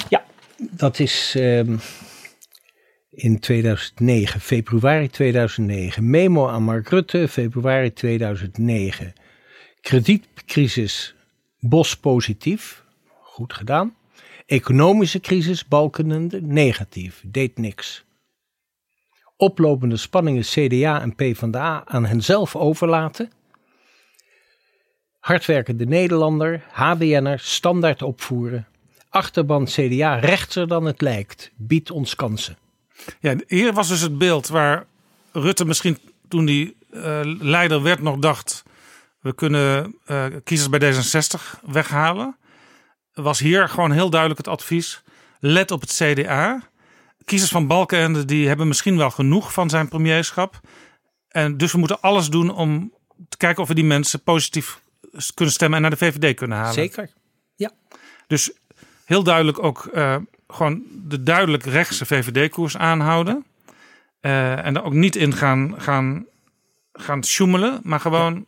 ja dat is ehm, in 2009, februari 2009. Memo aan Mark Rutte, februari 2009. Kredietcrisis, Bos positief, goed gedaan. Economische crisis, Balkenende, negatief, deed niks. Oplopende spanningen CDA en PvdA aan henzelf overlaten. Hardwerkende Nederlander, HBN'er, standaard opvoeren. Achterban CDA rechtser dan het lijkt, biedt ons kansen. Ja, hier was dus het beeld waar Rutte misschien toen hij eh, leider werd nog dacht... we kunnen eh, kiezers bij D66 weghalen. Was hier gewoon heel duidelijk het advies. Let op het CDA. Kiezers van Balkenende die hebben misschien wel genoeg van zijn premierschap. En dus we moeten alles doen om te kijken of we die mensen positief kunnen stemmen en naar de VVD kunnen halen. Zeker. Ja. Dus heel duidelijk ook eh, gewoon de duidelijk rechtse VVD-koers aanhouden. Eh, en er ook niet in gaan, gaan, gaan sjoemelen, maar gewoon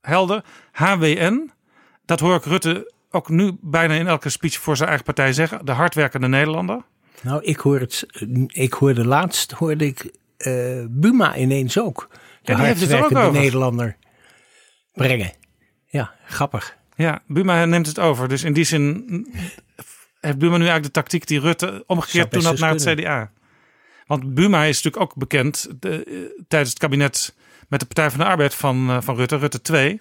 helder. HWN, dat hoor ik Rutte ook nu bijna in elke speech voor zijn eigen partij zeggen. De hardwerkende Nederlander. Nou, ik hoor het. Ik hoorde laatst hoorde ik eh, Buma ineens ook. De Ja, er hardwerkende. Nederlander brengen. Ja, grappig. Ja, Buma neemt het over. Dus in die zin heeft Buma nu eigenlijk de tactiek die Rutte omgekeerd toen had naar het CDA. Want Buma is natuurlijk ook bekend de, eh, tijdens het kabinet met de Partij van de Arbeid van, uh, van Rutte, Rutte 2.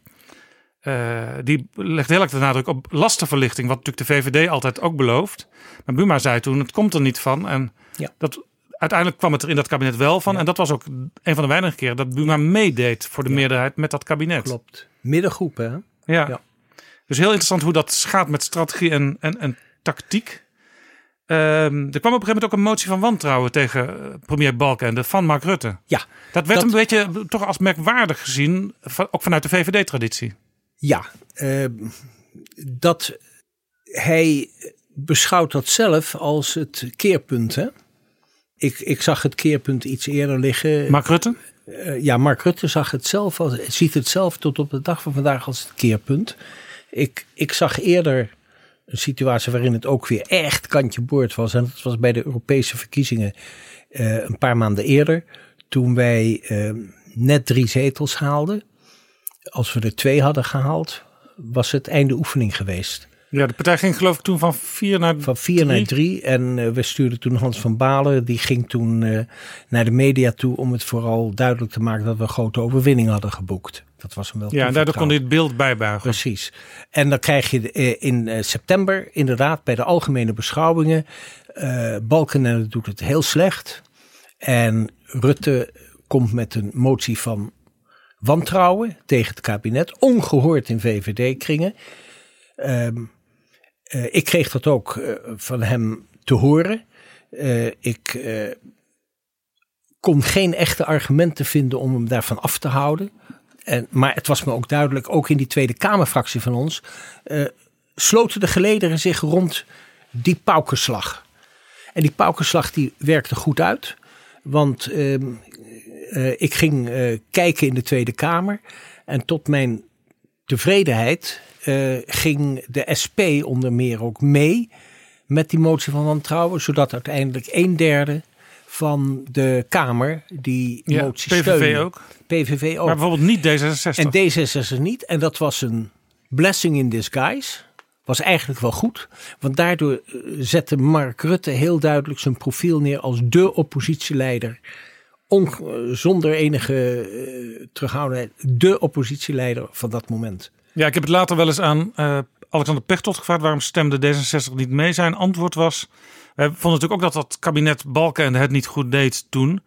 Uh, die legt heel erg de nadruk op lastenverlichting, wat natuurlijk de VVD altijd ook belooft. Maar Buma zei toen, het komt er niet van. En Ja. dat, uiteindelijk kwam het er in dat kabinet wel van. Ja. En dat was ook een van de weinige keren dat Buma meedeed voor de Ja. meerderheid met dat kabinet. Klopt. Middengroep, hè? Ja. Ja. Dus heel interessant hoe dat gaat met strategie en, en, en tactiek. Ehm, er kwam op een gegeven moment ook een motie van wantrouwen tegen eh, premier Balkenende van Mark Rutte. Ja, Dat werd Dat- een beetje toch als merkwaardig gezien, ook vanuit de VVD-traditie. Ja, eh, dat hij beschouwt dat zelf als het keerpunt. Hè? Ik, ik zag het keerpunt iets eerder liggen. Mark Rutte? Eh, ja, Mark Rutte zag het zelf als, ziet het zelf tot op de dag van vandaag als het keerpunt. Ik, ik zag eerder een situatie waarin het ook weer echt kantje boord was. En dat was bij de Europese verkiezingen eh, een paar maanden eerder. Toen wij eh, net drie zetels haalden. Als we er twee hadden gehaald, was het einde oefening geweest. Ja, de partij ging geloof ik toen van vier naar Van vier naar drie. En eh, we stuurden toen Hans van Balen. Die ging toen eh, naar de media toe om het vooral duidelijk te maken dat we een grote overwinning hadden geboekt. Dat was hem wel Ja, en daardoor kon het beeld bijbuigen. Precies. En dan krijg je eh, in september inderdaad bij de algemene beschouwingen. Balkenende doet het heel slecht. En Rutte komt met een motie van wantrouwen tegen het kabinet. Ongehoord in VVD-kringen. Ehm, eh, ik kreeg dat ook eh, van hem te horen. Eh, ik kon geen echte argumenten vinden om hem daarvan af te houden. En, maar het was me ook duidelijk, ook in die Tweede Kamerfractie van ons, sloten de gelederen zich rond die paukenslag. En die paukenslag die werkte goed uit. Want ehm, eh, ik ging kijken in de Tweede Kamer. En tot mijn tevredenheid eh, ging de SP onder meer ook mee met die motie van wantrouwen. Zodat uiteindelijk een derde van de Kamer die Ja, motie PVV steunde. ook. PVV ook. Maar bijvoorbeeld niet D66. En D66 niet. En dat was een blessing in disguise. Was eigenlijk wel goed. Want daardoor eh, zette Mark Rutte heel duidelijk zijn profiel neer als de oppositieleider. On, zonder enige eh, terughoudendheid. De oppositieleider van dat moment. Ja, ik heb het later wel eens aan eh, Alexander Pechtold gevraagd waarom stemde D66 niet mee. Zijn antwoord was: wij vonden natuurlijk ook dat dat kabinet Balkenende het niet goed deed toen.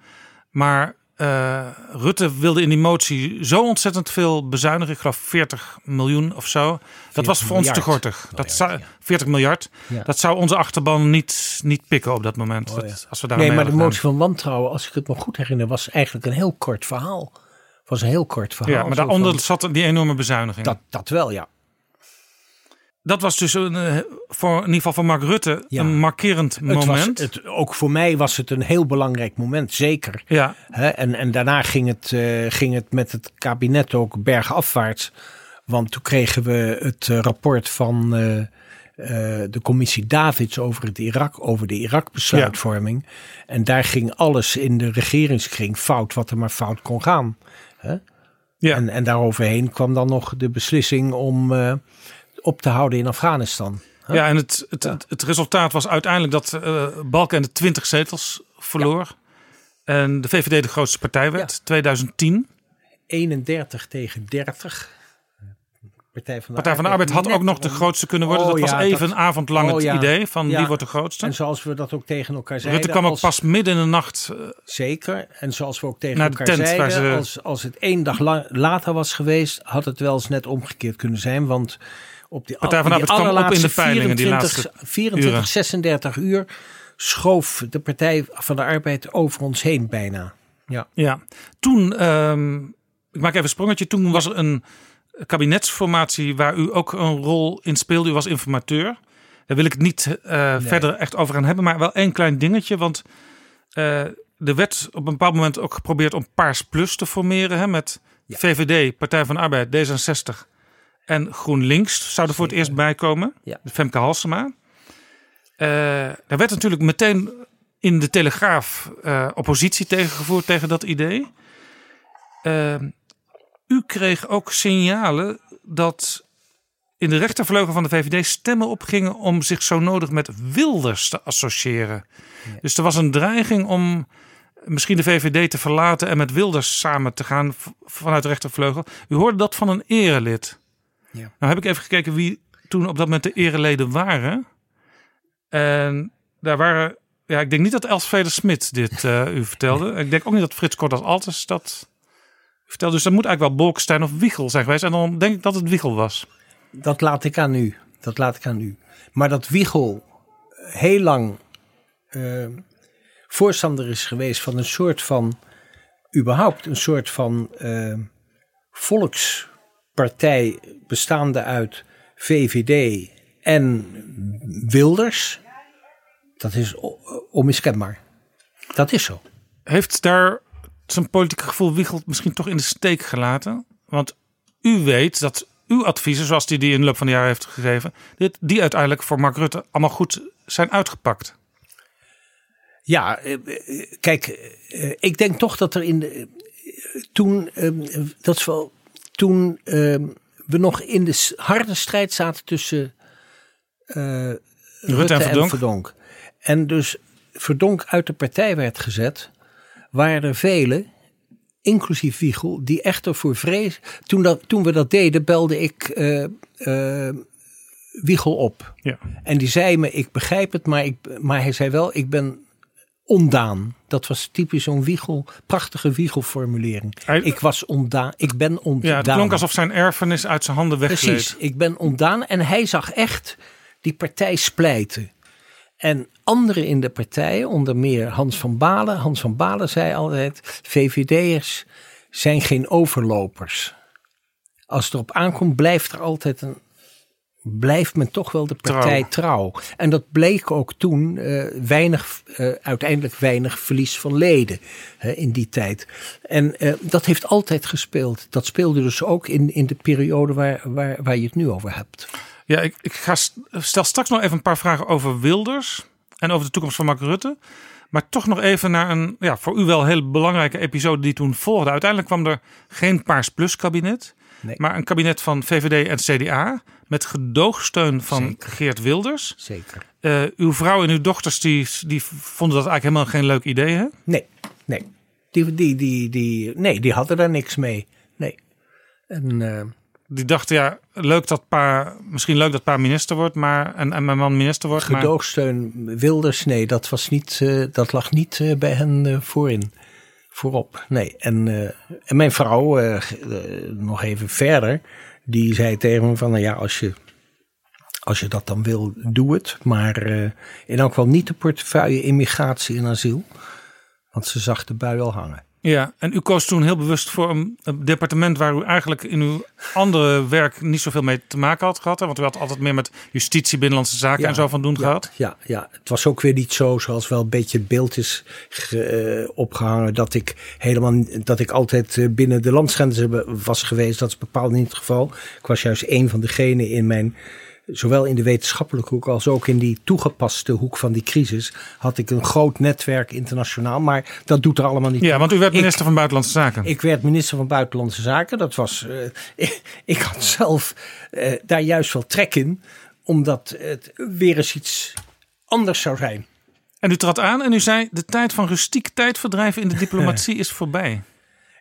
Maar eh, Rutte wilde in die motie zo ontzettend veel bezuinigen. Ik geloof 40 miljoen of zo. Dat was voor ons te miljard. gortig. Dat zou, ja. 40 miljard. Ja. Dat zou onze achterban niet, niet pikken op dat moment. Oh, Dat- ja. als we daar Nee, maar de motie van wantrouwen, als ik het me goed herinner, was eigenlijk een heel kort verhaal. Was een heel kort verhaal. Ja, maar daaronder van- zat die enorme bezuiniging. dat, dat wel, ja. Dat was dus een, eh, voor, in ieder geval voor Mark Rutte Ja. een markerend Het was, moment. het, ook voor mij was het een heel belangrijk moment, zeker. ja, en, en daarna ging het, eh, ging het met het kabinet ook bergafwaarts. Want toen kregen we het eh, rapport van de commissie Davids over, het Irak, over de Irak-besluitvorming. En daar ging alles in de regeringskring fout, wat er maar fout kon gaan. Hè? ja. En, en daaroverheen kwam dan nog de beslissing om eh, op te houden in Afghanistan. Hè? Ja, en het, het, het, het resultaat was uiteindelijk dat eh Balkenende 20 zetels verloor. En de VVD de grootste partij werd, 2010. 31 tegen 30. Partij van de, Partij van de Arbeid had ook nog de grootste kunnen worden. Oh dat was ja, even dat- een avond lang oh het idee van Ja. wie wordt de grootste. En zoals we dat ook tegen elkaar zeiden. Rutte kwam ook als- pas midden in de nacht. eh, Zeker. En zoals we ook tegen Naar de elkaar tent zeiden. ze- Als, als het één dag la- later was geweest. had het wel eens net omgekeerd kunnen zijn. Want op die, Partij van de die Arbeid kwam op in de peilingen die 24, laatste 24, uren. 36 uur. schoof de Partij van de Arbeid over ons heen bijna. Ja. Ja, toen, ehm, ik maak even een sprongetje. Toen was er een kabinetsformatie waar u ook een rol in speelde. U was informateur. Daar wil ik het niet eh, verder echt over gaan hebben. Maar wel één klein dingetje. Want eh, er werd op een bepaald moment ook geprobeerd om Paars Plus te formeren. Hè, met Ja. VVD, Partij van de Arbeid, D66 en GroenLinks zouden voor het eerst bijkomen. Ja. Femke Halsema. Eh daar werd natuurlijk meteen in de Telegraaf oppositie tegengevoerd tegen dat idee. U kreeg ook signalen dat in de rechtervleugel van de VVD stemmen opgingen om zich zo nodig met Wilders te associëren. Dus er was een dreiging om misschien de VVD te verlaten en met Wilders samen te gaan vanuit de rechtervleugel. U hoorde dat van een erelid. Ja. Nou heb ik even gekeken wie toen op dat moment de ereleden waren. En daar waren, ja, ik denk niet dat Els Smit dit eh, u vertelde. Ik denk ook niet dat Frits Kordas Altes dat vertelde. Dus dat moet eigenlijk wel Bolkestein of Wiegel zijn geweest. En dan denk ik dat het Wiegel was. Dat laat ik aan u. Dat laat ik aan u. Maar dat Wiegel heel lang eh, voorstander is geweest van een soort van, überhaupt een soort van eh, volkspartij bestaande uit VVD en Wilders. Dat is onmiskenbaar. Dat is zo. Heeft daar zijn politieke gevoel Wiegel misschien toch in de steek gelaten? Want u weet dat uw adviezen, zoals die, die in de loop van de jaren heeft gegeven, dit, die uiteindelijk voor Mark Rutte allemaal goed zijn uitgepakt. Ja, eh, eh, kijk, eh, ik denk toch dat er in de. Toen, eh, dat is wel. Toen eh, we nog in de harde strijd zaten tussen. eh, Rutte, en en Verdonk. Verdonk. En dus Verdonk uit de partij werd gezet. Waren er velen, inclusief Wiegel, die echt ervoor vrees. Toen, dat, toen we dat deden, belde ik eh, eh, Wiegel op. Ja. En die zei me, ik begrijp het, maar, ik, maar hij zei wel, ik ben ondaan. Dat was typisch zo'n wiegel, prachtige wiegelformulering. Ik was ondaan, ik ben ondaan. Ja, het klonk alsof zijn erfenis uit zijn handen weggleed. Precies, ik ben ondaan. En hij zag echt die partij splijten. En anderen in de partij, onder meer Hans van Balen. Hans van Balen zei altijd, VVD'ers zijn geen overlopers. Als het erop aankomt, blijft er altijd een... Blijft men toch wel de partij trouw. En dat bleek ook toen eh, weinig, eh, uiteindelijk weinig verlies van leden in die tijd. En eh, dat heeft altijd gespeeld. Dat speelde dus ook in, in de periode waar, waar, waar je het nu over hebt. Ja, ik, ik ga st- stel straks nog even een paar vragen over Wilders en over de toekomst van Mark Rutte. Maar toch nog even naar een ja, voor u wel heel belangrijke episode die toen volgde. Uiteindelijk kwam er geen Paars Plus kabinet, Nee. maar een kabinet van VVD en CDA met gedoogsteun van Zeker. Geert Wilders. Zeker. Eh, uw vrouw en uw dochters die, die vonden dat eigenlijk helemaal geen leuk idee, hè? Nee, nee. Die, die, die, die, nee, die hadden daar niks mee. Nee. En, eh, Die dachten ja, leuk dat pa, misschien leuk dat pa minister wordt, maar en, mijn man minister wordt, maar gedoogsteun Wilders, nee, dat, was niet, eh, dat lag niet eh, bij hen eh, voorin. Voorop, nee. En, en mijn vrouw, nog even verder, die zei tegen me van, nou ja, als je, als je dat dan wil, doe het. Maar in elk geval niet de portefeuille immigratie en asiel. Want ze zag de bui al hangen. Ja, en u koos toen heel bewust voor een, departement waar u eigenlijk in uw andere werk niet zoveel mee te maken had gehad. hè? Want u had altijd meer met justitie, binnenlandse zaken Ja, en zo van doen ja, gehad. Ja, ja, het was ook weer niet zo zoals wel een beetje het beeld is eh, opgehangen dat ik helemaal dat ik altijd eh, binnen de landsgrenzen was geweest. Dat is bepaald niet het geval. Ik was juist een van degenen in mijn zowel in de wetenschappelijke hoek als ook in die toegepaste hoek van die crisis had ik een groot netwerk internationaal, maar dat doet er allemaal niet Ja, toe. want u werd Ik- minister van Buitenlandse Zaken. ik werd minister van Buitenlandse Zaken. Dat was, eh, [LAUGHS] ik, ik had zelf eh, daar juist wel trek in, omdat het weer eens iets anders zou zijn. En u trad aan en u zei: de tijd van rustiek tijdverdrijf in de diplomatie [LAUGHS] is voorbij.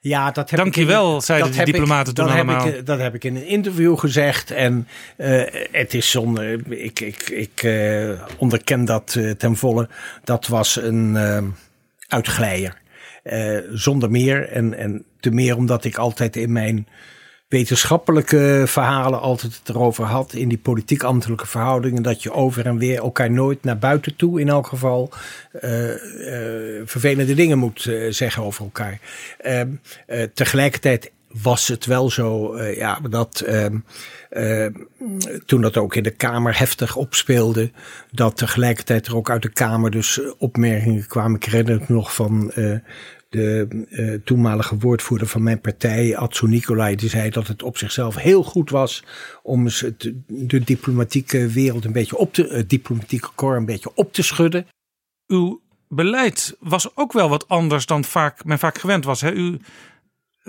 Ja, dat heb Dank ik je in- wel, zeiden ik- diplomaten toen dat heb allemaal. ik, dat heb ik in een interview gezegd. En eh, het is zonder. Ik, ik, ik eh, onderken dat eh, ten volle. Dat was een uitglijer. Zonder meer. En, en te meer omdat ik altijd in mijn wetenschappelijke verhalen altijd het erover had. In die politiek-ambtelijke verhoudingen. Dat je over en weer elkaar nooit naar buiten toe in elk geval eh, eh, vervelende dingen moet eh, zeggen over elkaar. Ehm, eh, tegelijkertijd was het wel zo ja, dat ehm, ehm, toen dat ook in de Kamer heftig opspeelde, dat tegelijkertijd er ook uit de Kamer dus opmerkingen kwamen. Ik herinner het nog van de eh, toenmalige woordvoerder van mijn partij, Atsu Nicolai, die zei dat het op zichzelf heel goed was om eens het, de diplomatieke wereld een beetje op te, het diplomatieke corps een beetje op te schudden. Uw beleid was ook wel wat anders dan vaak, men vaak gewend was. Hè? U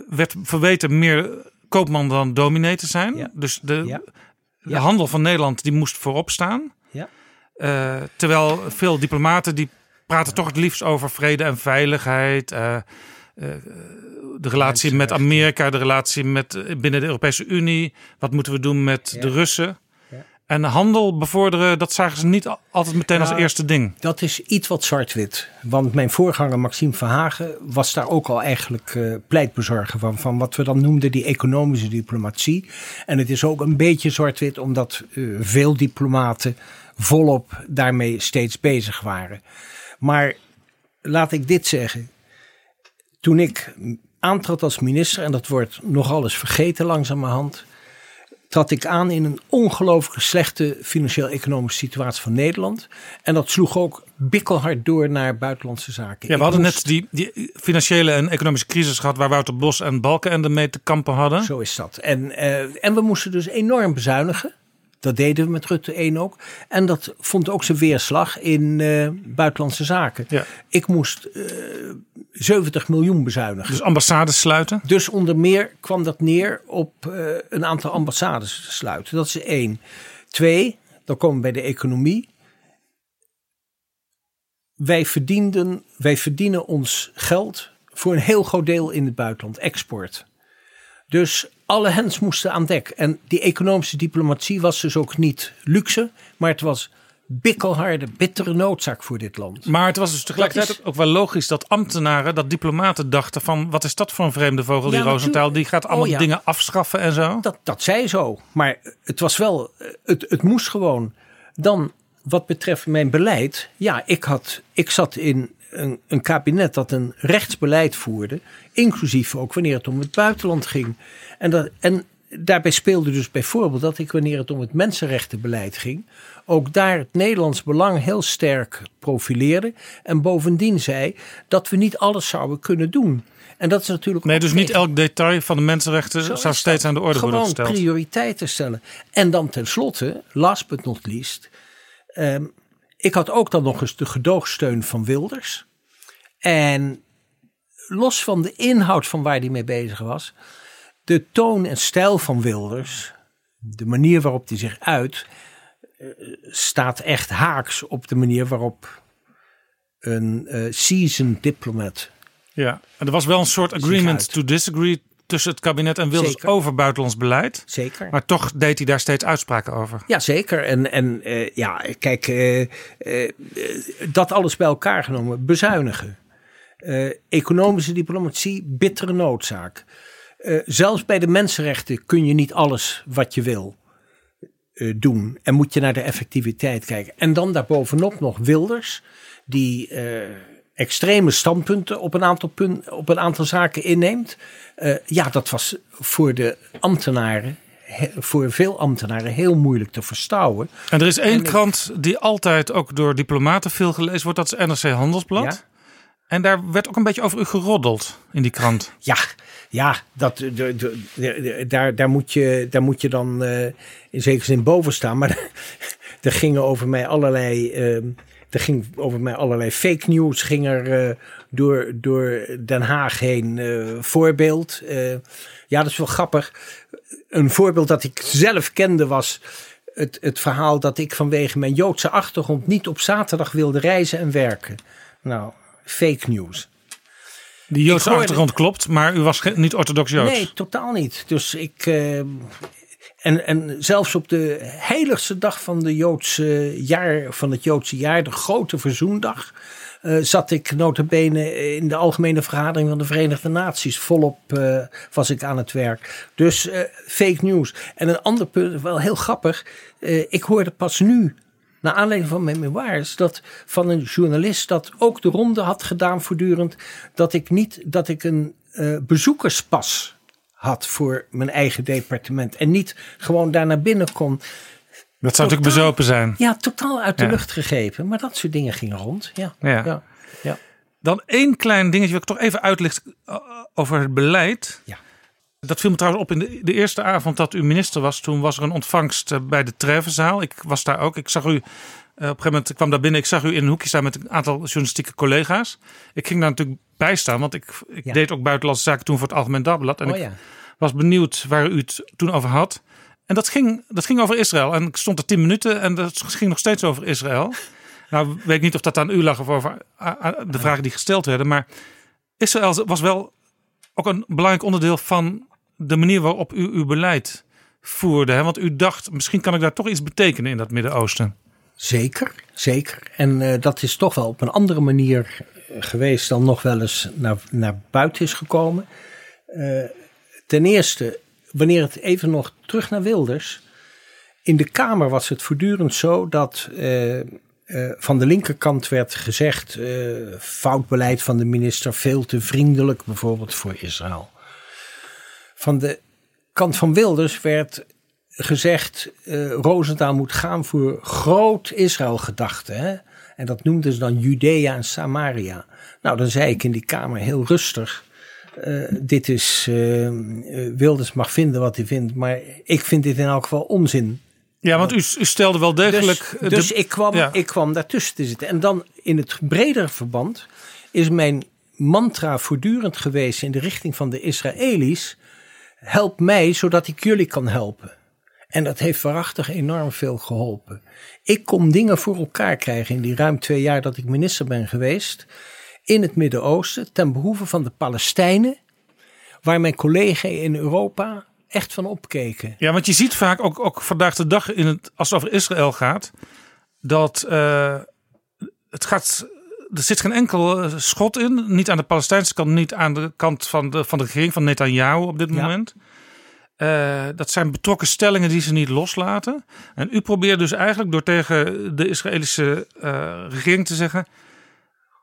werd verweten meer koopman dan dominee te zijn. Ja. Dus de, Ja. de handel van Nederland die moest voorop staan. Ja. Eh, terwijl veel diplomaten die praten toch het liefst over vrede en veiligheid. eh, eh, de relatie met Amerika, de relatie met, eh, binnen de Europese Unie. Wat moeten we doen met Ja. de Russen? Ja. En handel bevorderen, dat zagen ze niet al- altijd meteen als eerste ding. Dat is iets wat zwart-wit. Want mijn voorganger Maxime Verhagen was daar ook al eigenlijk eh, pleitbezorger van. Van wat we dan noemden die economische diplomatie. En het is ook een beetje zwart-wit omdat veel diplomaten volop daarmee steeds bezig waren. Maar laat ik dit zeggen. Toen ik aantrad als minister, en dat wordt nogal eens vergeten langzamerhand trad ik aan in een ongelooflijk slechte financieel-economische situatie van Nederland. En dat sloeg ook bikkelhard door naar buitenlandse zaken. Ja, we hadden moest- net die, die financiële en economische crisis gehad waar Wouter Bos en Balkenende mee te kampen hadden. Zo is dat. En, eh, en we moesten dus enorm bezuinigen. Dat deden we met Rutte 1 ook. En dat vond ook zijn weerslag in eh, buitenlandse zaken. Ja. Ik moest eh 70 miljoen bezuinigen. Dus ambassades sluiten. Dus onder meer kwam dat neer op eh, een aantal ambassades te sluiten. Dat is één. Twee, dan komen we bij de economie. Wij, verdienden, wij verdienen ons geld voor een heel groot deel in het buitenland, export. Dus alle hens moesten aan dek. En die economische diplomatie was dus ook niet luxe, maar het was bikkelharde, bittere noodzaak voor dit land. Maar het was dus tegelijkertijd is- ook wel logisch dat ambtenaren, dat diplomaten dachten van wat is dat voor een vreemde vogel, die Ja, Rosenthal. Die gaat allemaal Oh, ja. dingen afschaffen en zo. Dat, dat zij zo. Maar het was wel, het, het moest gewoon. Dan wat betreft mijn beleid. Ja, ik, had, ik zat in een, een kabinet dat een rechtsbeleid voerde. Inclusief ook wanneer het om het buitenland ging. En, dat, en daarbij speelde dus bijvoorbeeld dat ik wanneer het om het mensenrechtenbeleid ging. Ook daar het Nederlands belang heel sterk profileerde. En bovendien zei dat we niet alles zouden kunnen doen. En dat is natuurlijk Nee, dus niet elk detail van de mensenrechten zo zou steeds aan de orde worden Gewoon gesteld. prioriteiten stellen. En dan tenslotte, last but not least. ehm, ik had ook dan nog eens de gedoogsteun van Wilders. En los van de inhoud van waar hij mee bezig was. De toon en stijl van Wilders. De manier waarop hij zich uit. eh, staat echt haaks op de manier waarop een eh seasoned diplomat Ja, en er was wel een soort agreement to disagree tussen het kabinet en Wilders Zeker. over buitenlands beleid. Zeker. Maar toch deed hij daar steeds uitspraken over. Ja, zeker. En, en eh, ja, kijk, eh, eh, dat alles bij elkaar genomen, bezuinigen. Economische diplomatie, bittere noodzaak. Zelfs bij de mensenrechten kun je niet alles wat je wil doen. En moet je naar de effectiviteit kijken. En dan daarbovenop nog Wilders, die extreme standpunten op een aantal, punt, op een aantal zaken inneemt. Eh, ja, dat was voor de ambtenaren, voor veel ambtenaren, heel moeilijk te verstouwen. En er is één En krant die altijd ook door diplomaten veel gelezen wordt. Dat is NRC Handelsblad. Ja. En daar werd ook een beetje over u geroddeld in die krant. Ja, ja dat, de, de, de- de- daar, daar, moet je, daar moet je dan eh, in zekere zin boven staan. Maar [LAUGHS] er gingen over mij allerlei. ehm, er ging over mij allerlei fake news ging er eh, door, door Den Haag heen. eh, voorbeeld. eh, ja, dat is wel grappig. Een voorbeeld dat ik zelf kende was het, het verhaal dat ik vanwege mijn Joodse achtergrond niet op zaterdag wilde reizen en werken. Nou, fake news. Die Joodse hoorde- achtergrond klopt, maar u was niet orthodox Joods. Nee, totaal niet. Dus ik. En, en zelfs op de heiligste dag van, de Joodse jaar, van het Joodse jaar, de grote verzoendag. eh, zat ik notabene in de algemene vergadering van de Verenigde Naties. Volop eh, was ik aan het werk. Dus eh, fake news. En een ander punt, wel heel grappig. ik hoorde pas nu naar aanleiding van mijn memoires, dat van een journalist dat ook de ronde had gedaan voortdurend, dat ik niet, dat ik een bezoekerspas had voor mijn eigen departement en niet gewoon daar naar binnen kon. Dat zou natuurlijk bezopen zijn. Ja, totaal uit de Ja. lucht gegrepen. Maar dat soort dingen gingen rond. Ja. Ja. Ja. Ja. Dan één klein dingetje wat ik toch even uitlicht eh, over het beleid. Ja. Dat viel me trouwens op in de, de eerste avond dat u minister was. Toen was er een ontvangst eh, bij de Trevenzaal. Ik was daar ook. Ik zag u, op een gegeven moment ik kwam daar binnen. Ik zag u in een hoekje staan met een aantal journalistieke collega's. Ik ging daar natuurlijk bij staan, want ik, ik Ja. deed ook buitenlandse zaken toen voor het Algemeen Dagblad. En Oh ik ja. was benieuwd waar u het toen over had. En dat ging, dat ging over Israël. En ik stond er tien minuten en dat ging nog steeds over Israël. [LAUGHS] Nou, weet ik niet of dat aan u lag of over de vragen die gesteld werden. Maar Israël was wel ook een belangrijk onderdeel van de manier waarop u uw beleid voerde. Hè? Want u dacht, misschien kan ik daar toch iets betekenen in dat Midden-Oosten. Zeker, zeker. En uh, dat is toch wel op een andere manier eh, geweest dan nog wel eens naar, naar buiten is gekomen. Uh, ten eerste, wanneer het even nog terug naar Wilders. In de Kamer was het voortdurend zo dat van de linkerkant werd gezegd: fout beleid van de minister, veel te vriendelijk, bijvoorbeeld voor Israël. Van de kant van Wilders werd gezegd: uh, Rosenthal moet gaan voor groot Israël-gedachte. En dat noemden ze dan Judea en Samaria. Nou, dan zei ik in die kamer heel rustig. Uh, dit is, uh, Wilders mag vinden wat hij vindt, maar ik vind dit in elk geval onzin. Ja, want u, u stelde wel degelijk. Dus, dus ik, kwam, ja. ik kwam daartussen te zitten. En dan in het bredere verband is mijn mantra voortdurend geweest in de richting van de Israëli's help mij zodat ik jullie kan helpen. En dat heeft waarachtig enorm veel geholpen. Ik kon dingen voor elkaar krijgen in die ruim twee jaar dat ik minister ben geweest. In het Midden-Oosten ten behoeve van de Palestijnen. Waar mijn collega's in Europa echt van opkeken. Ja, want je ziet vaak ook, ook vandaag de dag in het, als het over Israël gaat. Dat uh, het gaat er zit geen enkel eh, schot in. Niet aan de Palestijnse kant, niet aan de kant van de, van de regering van Netanyahu op dit moment. Uh, dat zijn betrokken stellingen die ze niet loslaten. En u probeert dus eigenlijk door tegen de Israëlische uh, regering te zeggen: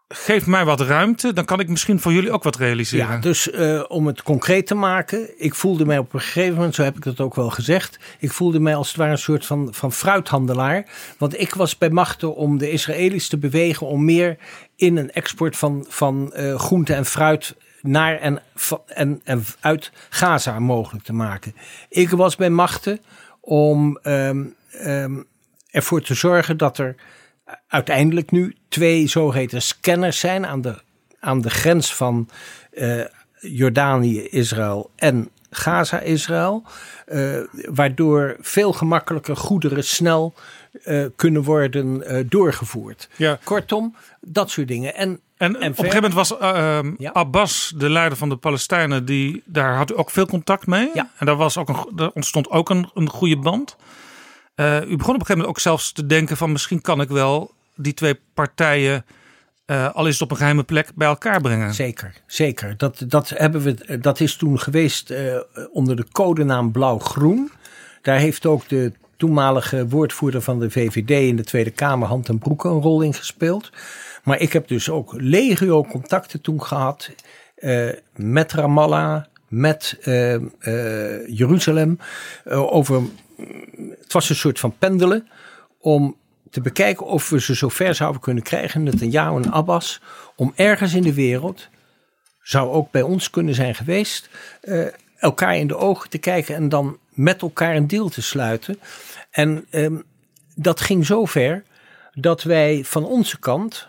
geef mij wat ruimte, dan kan ik misschien voor jullie ook wat realiseren. Ja, dus uh, om het concreet te maken, ik voelde mij op een gegeven moment, zo heb ik dat ook wel gezegd, ik voelde mij als het ware een soort van, van fruithandelaar. Want ik was bij machten om de Israëli's te bewegen om meer in een export van, van groente en fruit naar en, en, en uit Gaza mogelijk te maken. Ik was bij machten om um, um, ervoor te zorgen dat er uiteindelijk nu twee zogeheten scanners zijn aan de, aan de grens van uh, Jordanië, Israël en Gaza, Israël. Uh, waardoor veel gemakkelijker goederen snel uh, kunnen worden doorgevoerd. Ja. Kortom, dat soort dingen. En, en, en op een gegeven moment was ja. Abbas, de leider van de Palestijnen, die, daar had u ook veel contact mee. Ja. En daar, was ook een, daar ontstond ook een, een goede band. u begon op een gegeven moment ook zelfs te denken van misschien kan ik wel die twee partijen, uh, al is het op een geheime plek, bij elkaar brengen. Zeker, zeker. Dat, dat, hebben we, dat is toen geweest onder de codenaam Blauw-Groen. Daar heeft ook de toenmalige woordvoerder van de VVD in de Tweede Kamer, Hand en Broeke, een rol in gespeeld. Maar ik heb dus ook legio contacten toen gehad uh, met Ramallah, met Jeruzalem. over, het was een soort van pendelen om te bekijken of we ze zo ver zouden kunnen krijgen, Netanyahu en Abbas, om ergens in de wereld, zou ook bij ons kunnen zijn geweest, elkaar in de ogen te kijken en dan met elkaar een deal te sluiten. En um, dat ging zo ver dat wij van onze kant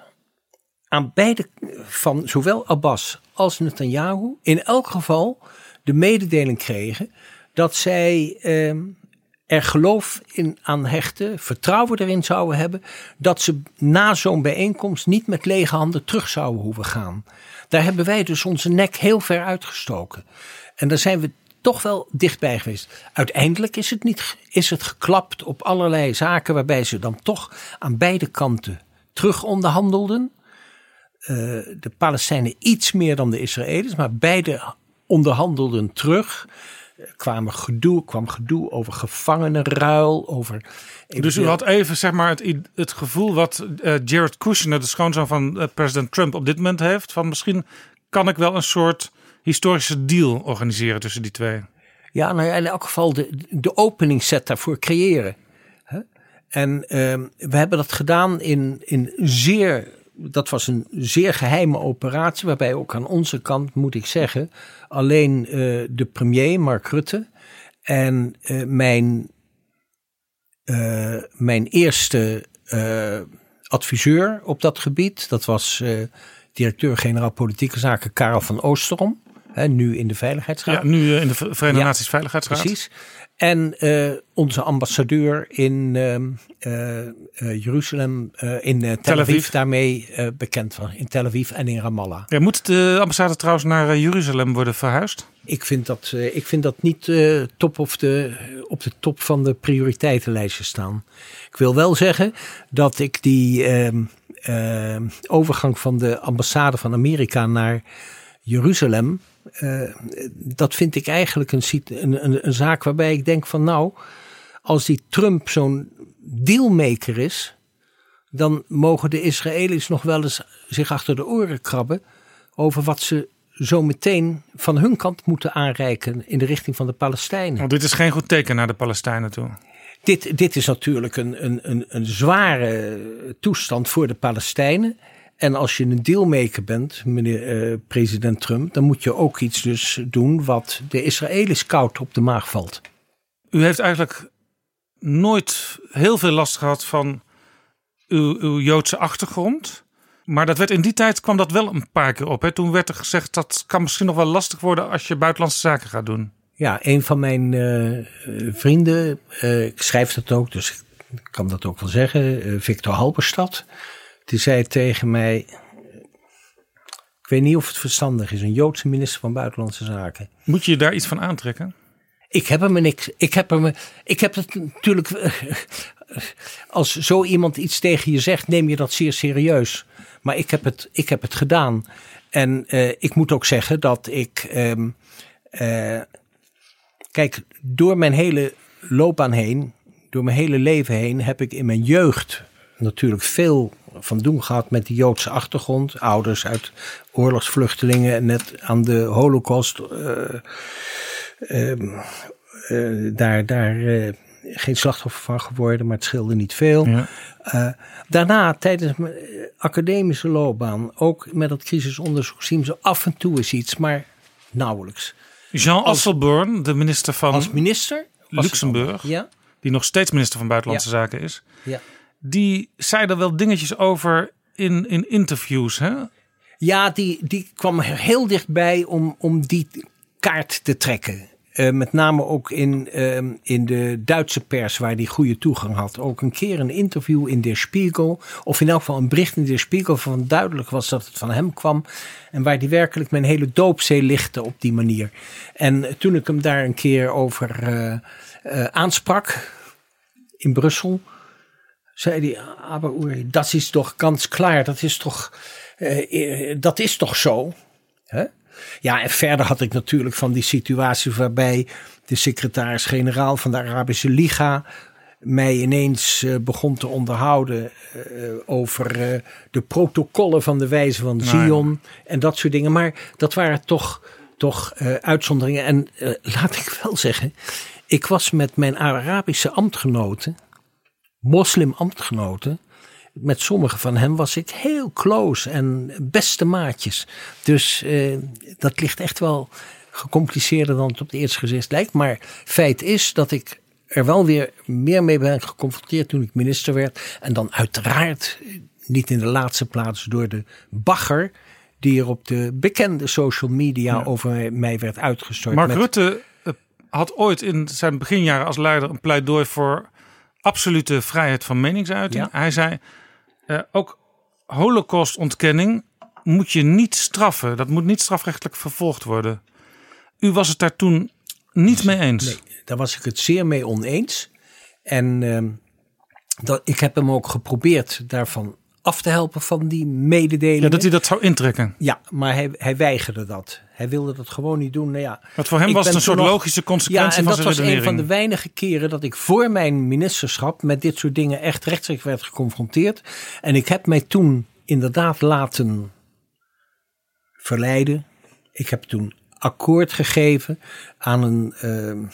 aan beide, van zowel Abbas als Netanyahu, in elk geval de mededeling kregen dat zij um, er geloof in aan hechten, vertrouwen erin zouden hebben, dat ze na zo'n bijeenkomst niet met lege handen terug zouden hoeven gaan. Daar hebben wij dus onze nek heel ver uitgestoken. En daar zijn we toch wel dichtbij geweest. Uiteindelijk is het, niet, is het geklapt op allerlei zaken waarbij ze dan toch aan beide kanten terug onderhandelden. Uh, de Palestijnen iets meer dan de Israëli's, maar beide onderhandelden terug kwam gedoe, kwam gedoe over gevangenenruil. Over dus u had even zeg maar, het, het gevoel wat uh, Jared Kushner, de schoonzoon van uh, president Trump, op dit moment heeft. Van misschien kan ik wel een soort historische deal organiseren tussen die twee. Ja, nou ja, in elk geval de, de openingsset daarvoor creëren. En uh, we hebben dat gedaan in, in zeer dat was een zeer geheime operatie, waarbij ook aan onze kant, moet ik zeggen, alleen uh, de premier, Mark Rutte, en uh, mijn, uh, mijn eerste adviseur op dat gebied, dat was directeur-generaal politieke zaken Karel van Oosterom. Hè, nu in de Veiligheidsraad. Ja, nu eh, in de Verenigde Ja, Naties Veiligheidsraad. Precies. En eh, onze ambassadeur in ehm, eh, eh, Jeruzalem, in Tel, Tel Aviv, daarmee bekend van. In Tel Aviv en in Ramallah. Ja, moet de ambassade trouwens naar Jeruzalem worden verhuisd? Ik vind dat, ik vind dat niet top of de, op de top van de prioriteitenlijstje staan. Ik wil wel zeggen dat ik die ehm, ehm, overgang van de ambassade van Amerika naar Jeruzalem. Eh, dat vind ik eigenlijk een, een, een, een zaak waarbij ik denk van nou, als die Trump zo'n dealmaker is, dan mogen de Israëli's nog wel eens zich achter de oren krabben over wat ze zo meteen van hun kant moeten aanreiken in de richting van de Palestijnen. Want dit is geen goed teken naar de Palestijnen toe. Dit, dit is natuurlijk een, een, een, een zware toestand voor de Palestijnen. En als je een dealmaker bent, meneer eh, president Trump, dan moet je ook iets dus doen wat de Israëli's koud op de maag valt. U heeft eigenlijk nooit heel veel last gehad van uw, uw Joodse achtergrond. Maar dat werd in die tijd kwam dat wel een paar keer op. Hè? Toen werd er gezegd dat kan misschien nog wel lastig worden als je buitenlandse zaken gaat doen. Ja, een van mijn eh, vrienden, eh, ik schrijf dat ook, dus ik kan dat ook wel zeggen, Victor Halberstad. Die zei tegen mij, ik weet niet of het verstandig is, een Joodse minister van Buitenlandse Zaken. Moet je daar iets van aantrekken? Ik heb hem niks. Ik heb hem. Ik heb het natuurlijk. Als zo iemand iets tegen je zegt, neem je dat zeer serieus. Maar ik heb het, ik heb het gedaan. En eh, ik moet ook zeggen dat ik. ehm, eh, kijk, door mijn hele loopbaan heen, door mijn hele leven heen, heb ik in mijn jeugd natuurlijk veel van doen gehad met die Joodse achtergrond. Ouders uit oorlogsvluchtelingen, net aan de Holocaust. eh, ehm, eh, daar, daar eh, geen slachtoffer van geworden, maar het scheelde niet veel. Ja. Daarna, tijdens mijn academische loopbaan, ook met het crisisonderzoek, zien ze af en toe eens iets, maar nauwelijks. Jean Asselborn, de minister van Als minister Luxemburg, Ja, die nog steeds minister van Buitenlandse Zaken is, ja. Die zei er wel dingetjes over in, in interviews. Hè? ja die, die kwam heel dichtbij om, om die kaart te trekken. Eh, met name ook in, ehm, in de Duitse pers, waar die goede toegang had. Ook een keer een interview in Der Spiegel. Of in elk geval een bericht in Der Spiegel. Van duidelijk was dat het van hem kwam. En waar die werkelijk mijn hele doopzee lichtte op die manier. En toen ik hem daar een keer over eh, eh, aansprak. In Brussel. Zei hij, aber Uri, dat is toch kans klaar. Dat is toch, eh, eh, dat is toch zo. Hè? Ja, en verder had ik natuurlijk van die situatie waarbij de secretaris-generaal van de Arabische Liga mij ineens eh, begon te onderhouden eh, over eh, de protocollen van de wijze van Nou ja. Zion en dat soort dingen. Maar dat waren toch, toch eh, uitzonderingen. En laat ik wel zeggen, ik was met mijn Arabische ambtgenoten, moslim-ambtgenoten, met sommige van hen was ik heel close en beste maatjes. Dus eh, dat ligt echt wel gecompliceerder dan het op het eerste gezicht lijkt. Maar feit is dat ik er wel weer meer mee ben geconfronteerd toen ik minister werd. En dan uiteraard eh, niet in de laatste plaats door de bagger die er op de bekende social media over mij werd uitgestort. Mark met- Rutte eh, had ooit in zijn beginjaren als leider een pleidooi voor absolute vrijheid van meningsuiting. Ja. Hij zei eh, ook holocaustontkenning moet je niet straffen. Dat moet niet strafrechtelijk vervolgd worden. U was het daar toen niet mee eens. Nee, daar was ik het zeer mee oneens. En ehm, dat, ik heb hem ook geprobeerd daarvan af te helpen van die mededelingen. Ja, dat hij dat zou intrekken. Ja, maar hij, hij weigerde dat. Hij wilde dat gewoon niet doen. Nou ja, Want voor hem was het een soort logische ja, consequentie en van dat was een van de weinige keren dat ik voor mijn ministerschap met dit soort dingen echt rechtstreeks werd geconfronteerd. En ik heb mij toen inderdaad laten verleiden. Ik heb toen akkoord gegeven aan een, ehm,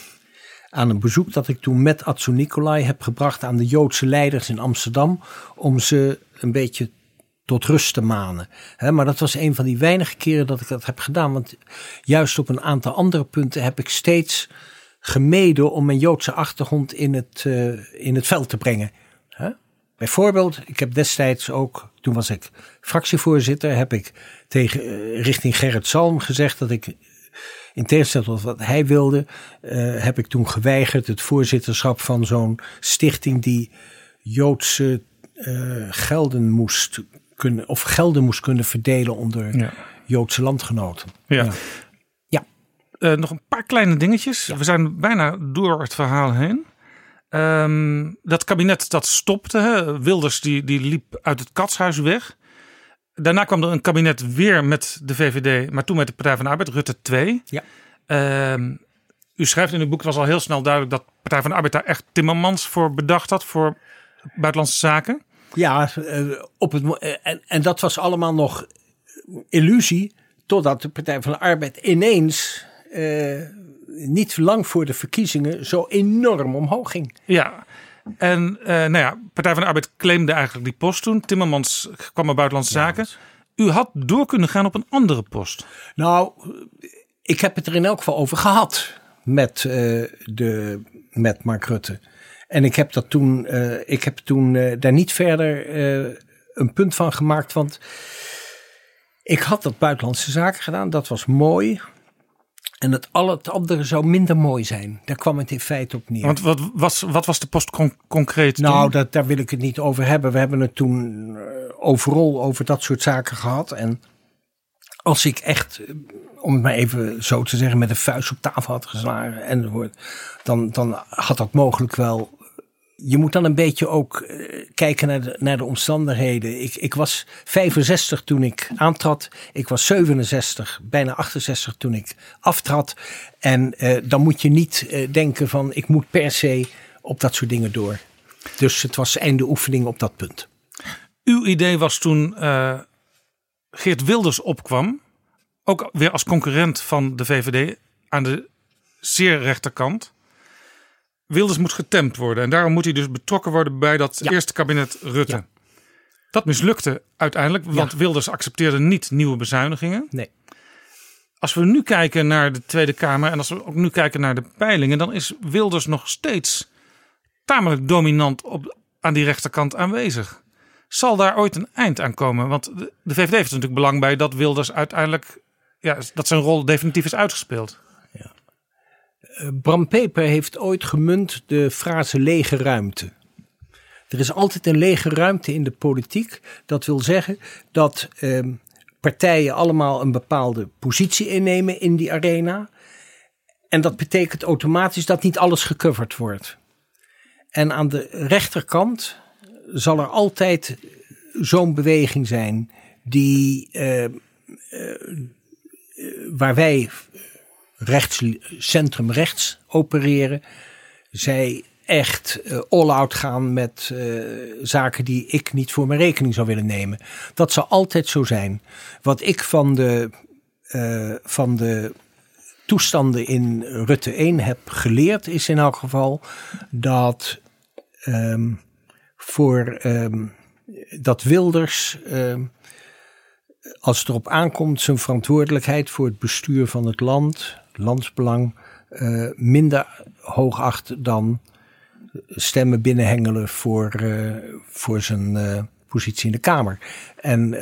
aan een bezoek dat ik toen met Atsu Nicolai heb gebracht aan de Joodse leiders in Amsterdam. Om ze een beetje tot rust te manen. Maar dat was een van die weinige keren dat ik dat heb gedaan. Want juist op een aantal andere punten heb ik steeds gemeden om mijn Joodse achtergrond in het, eh, in het veld te brengen. Bijvoorbeeld, ik heb destijds ook, toen was ik fractievoorzitter, heb ik tegen, eh, richting Gerrit Salm gezegd dat ik In tegenstelling tot wat hij wilde, eh, heb ik toen geweigerd het voorzitterschap van zo'n stichting die Joodse eh, gelden moest kunnen, of gelden moest kunnen verdelen onder Ja. Joodse landgenoten. Ja. Ja. Eh, nog een paar kleine dingetjes. We zijn bijna door het verhaal heen. Ehm, dat kabinet dat stopte. Hè. Wilders die, die liep uit het katshuis weg. Daarna kwam er een kabinet weer met de VVD, maar toen met de Partij van de Arbeid, Rutte 2. Ja. Ehm, u schrijft in uw boek, het was al heel snel duidelijk dat Partij van de Arbeid daar echt Timmermans voor bedacht had, voor buitenlandse zaken. Ja, eh, op het, eh, en, en dat was allemaal nog illusie, totdat de Partij van de Arbeid ineens, eh, niet lang voor de verkiezingen, zo enorm omhoog ging. Ja, en eh, nou ja, Partij van de Arbeid claimde eigenlijk die post toen. Timmermans kwam naar buitenlandse zaken. U had door kunnen gaan op een andere post. Nou, ik heb het er in elk geval over gehad met, eh, de, met Mark Rutte. En ik heb, dat toen, eh, ik heb toen eh, daar niet verder eh, een punt van gemaakt. Want ik had dat buitenlandse zaken gedaan, dat was mooi. En het, al het andere zou minder mooi zijn. Daar kwam het in feite op neer. Want wat was, wat was de post con- concreet Nou, toen? dat, daar wil ik het niet over hebben. We hebben het toen overal over dat soort zaken gehad. En als ik echt, om het maar even zo te zeggen, met een vuist op tafel had geslagen, enzovoort, dan, dan had dat mogelijk wel. Je moet dan een beetje ook eh, kijken naar de, naar de omstandigheden. Ik, ik was 65 toen ik aantrad. Ik was 67, bijna 68 toen ik aftrad. En eh, dan moet je niet eh, denken van ik moet per se op dat soort dingen door. Dus het was einde oefening op dat punt. Uw idee was toen Geert Wilders opkwam, ook weer als concurrent van de VVD aan de zeer rechterkant. Wilders moet getemd worden en daarom moet hij dus betrokken worden bij dat Ja. eerste kabinet Rutte. Ja. Dat mislukte uiteindelijk, want Wilders accepteerde niet nieuwe bezuinigingen. Nee. Als we nu kijken naar de Tweede Kamer en als we ook nu kijken naar de peilingen, dan is Wilders nog steeds tamelijk dominant op, aan die rechterkant aanwezig. Zal daar ooit een eind aan komen? Want de, de VVD heeft er natuurlijk belang bij dat Wilders uiteindelijk, ja, dat zijn rol definitief is uitgespeeld. Eh, Bram Peper heeft ooit gemunt de frase lege ruimte. Er is altijd een lege ruimte in de politiek. Dat wil zeggen dat ehm, partijen allemaal een bepaalde positie innemen in die arena. En dat betekent automatisch dat niet alles gecoverd wordt. En aan de rechterkant zal er altijd zo'n beweging zijn die eh, eh, waar wij rechts, centrum rechts opereren. Zij echt eh, all-out gaan met eh, zaken die ik niet voor mijn rekening zou willen nemen. Dat zal altijd zo zijn. Wat ik van de, eh, van de toestanden in Rutte 1 heb geleerd, is in elk geval dat ehm, voor ehm, dat Wilders. ehm, als het erop aankomt, zijn verantwoordelijkheid voor het bestuur van het land, landsbelang, eh, minder hoog acht dan stemmen binnenhengelen voor, eh, voor zijn eh, positie in de Kamer. En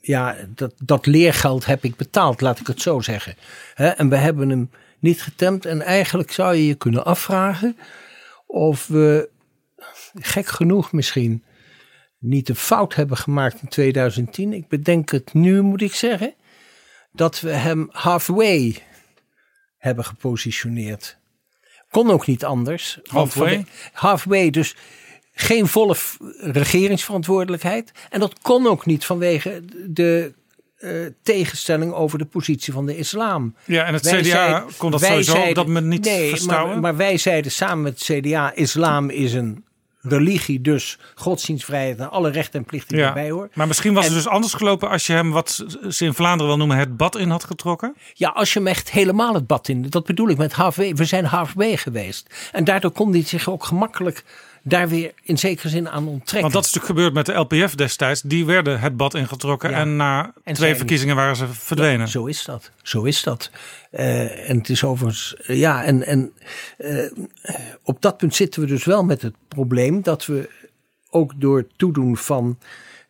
ja, dat, dat leergeld heb ik betaald, laat ik het zo zeggen. En we hebben hem niet getemd. En eigenlijk zou je je kunnen afvragen of we, gek genoeg misschien, niet een fout hebben gemaakt in 2010. Ik bedenk het nu, moet ik zeggen, dat we hem halfway hebben gepositioneerd. Kon ook niet anders. Halfway? halfway, dus geen volle regeringsverantwoordelijkheid. En dat kon ook niet vanwege de eh, tegenstelling over de positie van de islam. Ja, en het Wij CDA zeiden- kon dat sowieso op zeiden- dat moment niet nee, verstouwen. Maar, maar wij zeiden samen met het CDA, islam is een religie, dus godsdienstvrijheid en alle rechten en plichten die ja. erbij horen. Maar misschien was En- het dus anders gelopen als je hem, wat ze in Vlaanderen wel noemen, het bad in had getrokken. Ja, als je hem echt helemaal het bad in, dat bedoel ik met halfway. We zijn halfway geweest. En daardoor kon hij zich ook gemakkelijk daar weer in zekere zin aan onttrekken. Want dat is natuurlijk gebeurd met de LPF destijds. Die werden het bad ingetrokken Ja. en na En twee verkiezingen waren ze verdwenen. Ja, zo is dat. Zo is dat. Eh, en het is overigens, eh, ja, en, en eh, op dat punt zitten we dus wel met het probleem dat we ook door het toedoen van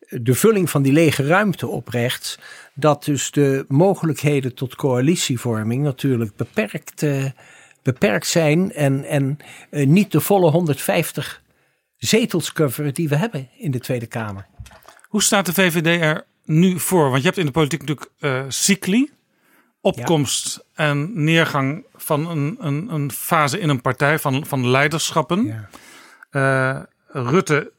de vulling van die lege ruimte op rechts, dat dus de mogelijkheden tot coalitievorming natuurlijk beperkt, uh, beperkt zijn en, en uh, niet de volle 150 zetels coveren die we hebben in de Tweede Kamer. Hoe staat de VVD er nu voor? Want je hebt in de politiek natuurlijk uh, cycli, opkomst ja. en neergang van een, een, een, fase in een partij van, van leiderschappen. Ja. Rutte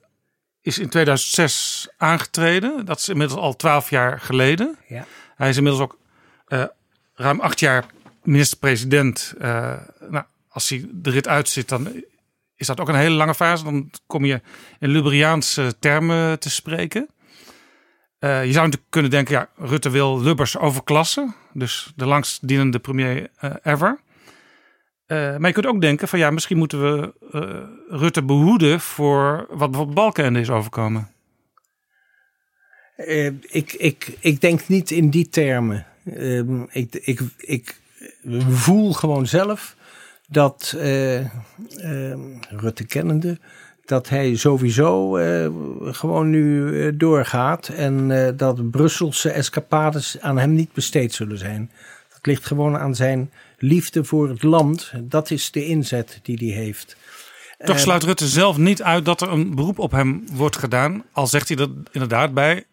is in 2006 aangetreden. Dat is inmiddels al twaalf jaar geleden. Ja. Hij is inmiddels ook uh, ruim acht jaar minister-president. Uh, nou, als hij de rit uitzit, dan is dat ook een hele lange fase. Dan kom je in Lubriaanse termen te spreken. Uh, je zou natuurlijk kunnen denken, ja, Rutte wil Lubbers overklassen. Dus de langstdienende premier ever. Uh, maar je kunt ook denken van ja, misschien moeten we Rutte behoeden voor wat bijvoorbeeld Balkenende is overkomen. Ik, ik, ik denk niet in die termen. Ehm, ik, ik, ik voel gewoon zelf dat ehm, Rutte kennende, dat hij sowieso gewoon nu doorgaat en dat Brusselse escapades aan hem niet besteed zullen zijn. Dat ligt gewoon aan zijn liefde voor het land. Dat is de inzet die hij heeft. Toch ehm, sluit Rutte zelf niet uit dat er een beroep op hem wordt gedaan. Al zegt hij dat inderdaad bij.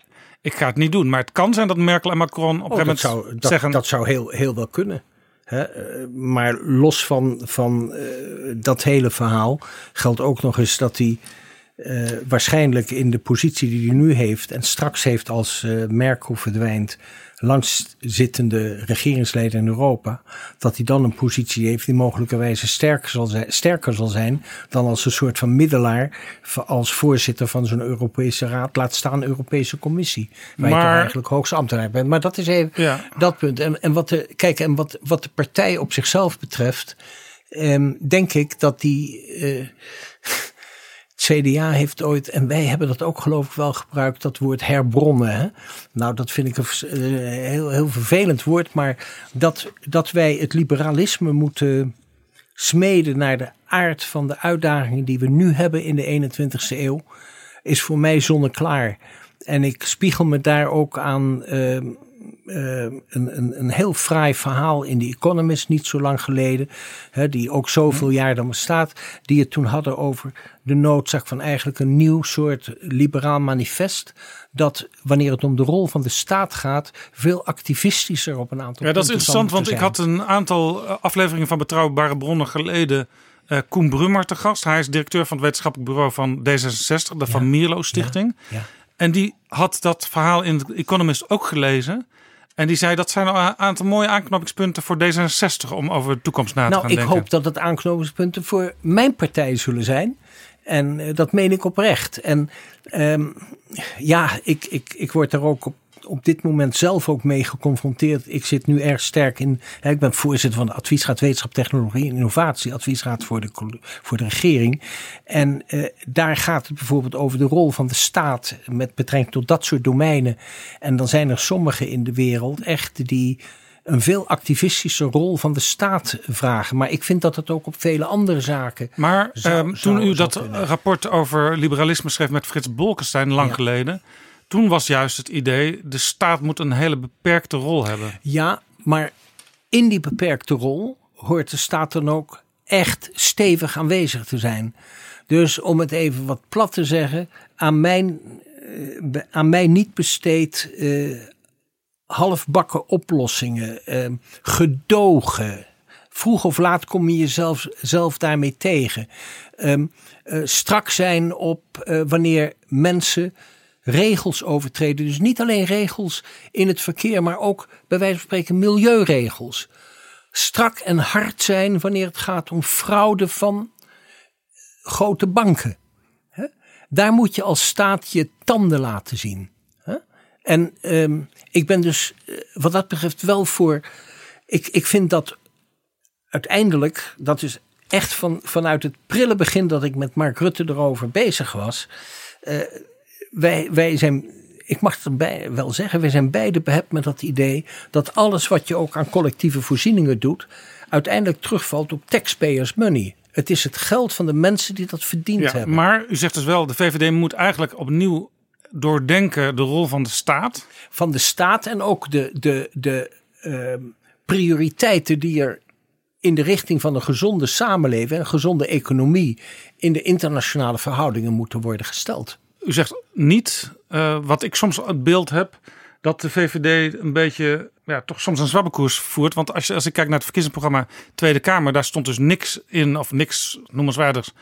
Ik ga het niet doen. Maar het kan zijn dat Merkel en Macron op oh, een dat zou, dat, zeggen. Dat zou heel, heel wel kunnen. Eh, maar los van, van uh, dat hele verhaal geldt ook nog eens dat hij uh, waarschijnlijk in de positie die hij nu heeft en straks heeft als Merkel verdwijnt, langzittende regeringsleider in Europa, dat hij dan een positie heeft die mogelijkerwijze sterker zal zijn, sterker zal zijn dan als een soort van middelaar als voorzitter van zo'n Europese raad, laat staan Europese Commissie. Waar maar, je toch eigenlijk hoogste ambtenaar bent. Maar dat is even ja. dat punt. En, en, wat, de, kijk, en wat, wat de partij op zichzelf betreft, eh, denk ik dat die. Eh, CDA heeft ooit, en wij hebben dat ook geloof ik wel gebruikt, dat woord herbronnen. Hè? Nou, dat vind ik een eh, heel, heel vervelend woord, maar dat, dat wij het liberalisme moeten smeden naar de aard van de uitdagingen die we nu hebben in de 21ste eeuw, is voor mij zonneklaar. En ik spiegel me daar ook aan uh, uh, een, een, een heel fraai verhaal in The Economist niet zo lang geleden. Hè, die ook zoveel jaar dan bestaat. Die het toen hadden over de noodzaak van eigenlijk een nieuw soort liberaal manifest. Dat wanneer het om de rol van de staat gaat, veel activistischer op een aantal Ja, dat is interessant, want ik had een aantal eh, afleveringen van Betrouwbare Bronnen geleden. Uh, Koen Brummer te gast. Hij is directeur van het wetenschappelijk bureau van D66, de Van Mierlo Stichting. Ja, ja. En die had dat verhaal in The Economist ook gelezen. En die zei dat zijn een aantal mooie aanknopingspunten voor D66 om over de toekomst na te nou, gaan denken. Nou, ik hoop dat het aanknopingspunten voor mijn partij zullen zijn. En uh, dat meen ik oprecht. En um, ja, ik, ik, ik word daar ook op op dit moment zelf ook mee geconfronteerd. Ik zit nu erg sterk in. Hè, ik ben voorzitter van de Adviesraad Wetenschap, Technologie en Innovatie, Adviesraad voor de, voor de regering. En uh, daar gaat het bijvoorbeeld over de rol van de staat met betrekking tot dat soort domeinen. En dan zijn er sommigen in de wereld echt die een veel activistische rol van de staat vragen. Maar ik vind dat het ook op vele andere zaken. Maar zou, um, toen u dat kunnen. rapport over liberalisme schreef met Frits Bolkestein lang ja. geleden. Toen was juist het idee, de staat moet een hele beperkte rol hebben. Ja, maar in die beperkte rol hoort de staat dan ook echt stevig aanwezig te zijn. Dus om het even wat plat te zeggen, aan mijn, uh, aan mij niet besteed uh, halfbakken oplossingen, uh, gedogen. Vroeg of laat kom je jezelf zelf daarmee tegen. Um, strak zijn op wanneer mensen regels overtreden. Dus niet alleen regels in het verkeer, maar ook bij wijze van spreken milieuregels. Strak en hard zijn wanneer het gaat om fraude van grote banken. Daar moet je als staat je tanden laten zien. En um, ik ben dus eh, wat dat betreft wel voor. Ik, ik vind dat uiteindelijk, dat is echt van, vanuit het prille begin dat ik met Mark Rutte erover bezig was. Uh, wij, wij zijn, ik mag het erbij wel zeggen, wij zijn beide behept met dat idee dat alles wat je ook aan collectieve voorzieningen doet, uiteindelijk terugvalt op taxpayers money. Het is het geld van de mensen die dat verdiend ja, hebben. Maar u zegt dus wel, de VVD moet eigenlijk opnieuw doordenken de rol van de staat. Van de staat en ook de, de, de ehm, prioriteiten die er in de richting van een gezonde samenleving en een gezonde economie in de internationale verhoudingen moeten worden gesteld. U zegt niet, eh, wat ik soms het beeld heb, dat de VVD een beetje, ja, toch soms een zwabbekoers voert. Want als, je, als ik kijk naar het verkiezingsprogramma Tweede Kamer, daar stond dus niks in, of niks noemenswaardigs,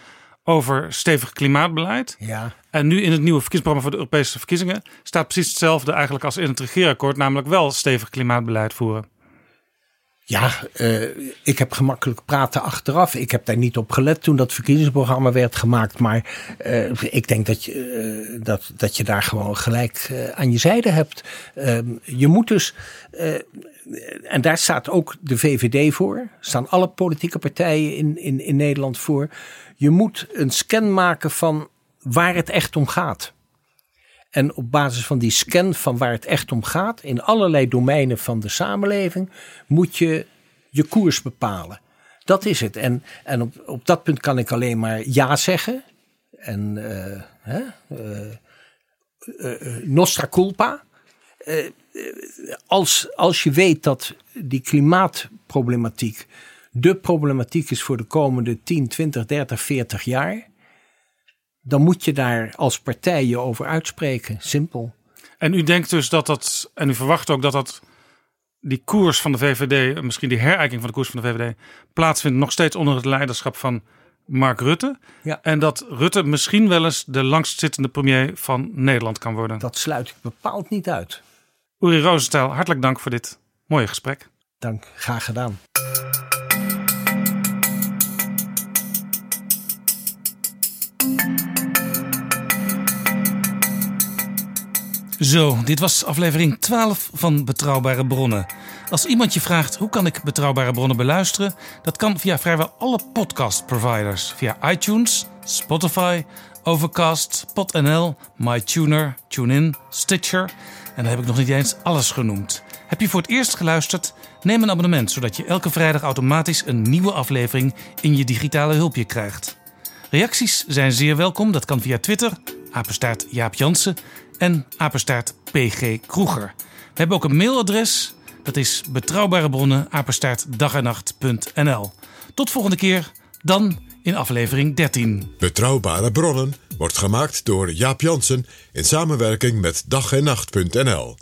over stevig klimaatbeleid. Ja. En nu in het nieuwe verkiezingsprogramma voor de Europese verkiezingen staat precies hetzelfde eigenlijk als in het regeerakkoord, namelijk wel stevig klimaatbeleid voeren. Ja, uh, ik heb gemakkelijk praten achteraf. Ik heb daar niet op gelet toen dat verkiezingsprogramma werd gemaakt. Maar uh, ik denk dat je, uh, dat, dat je daar gewoon gelijk aan je zijde hebt. Ehm, je moet dus, en daar staat ook de VVD voor, staan alle politieke partijen in, in, in Nederland voor. Je moet een scan maken van waar het echt om gaat. En op basis van die scan van waar het echt om gaat, in allerlei domeinen van de samenleving, moet je je koers bepalen. Dat is het. En, en op, op dat punt kan ik alleen maar ja zeggen. En uh, hè, uh, nostra culpa. als, als je weet dat die klimaatproblematiek de problematiek is voor de komende 10, 20, 30, 40 jaar dan moet je daar als partij je over uitspreken. Simpel. En u denkt dus dat dat, en u verwacht ook dat dat die koers van de VVD, misschien die herijking van de koers van de VVD, plaatsvindt nog steeds onder het leiderschap van Mark Rutte. Ja. En dat Rutte misschien wel eens de langstzittende premier van Nederland kan worden. Dat sluit ik bepaald niet uit. Uri Rosenthal, hartelijk dank voor dit mooie gesprek. Dank, graag gedaan. Zo, dit was aflevering 12 van Betrouwbare Bronnen. Als iemand je vraagt hoe kan ik Betrouwbare Bronnen beluisteren, dat kan via vrijwel alle podcast providers. Via iTunes, Spotify, Overcast, PodNL, MyTuner, TuneIn, Stitcher. En dan heb ik nog niet eens alles genoemd. Heb je voor het eerst geluisterd? Neem een abonnement, zodat je elke vrijdag automatisch een nieuwe aflevering in je digitale hulpje krijgt. Reacties zijn zeer welkom. Dat kan via Twitter, apenstaart Jansen en apenstaart PG Kroeger. We hebben ook een mailadres. Dat is betrouwbare bronnen. Tot volgende keer, dan in aflevering 13. Betrouwbare bronnen wordt gemaakt door Jaap Jansen in samenwerking met dag en nacht.nl.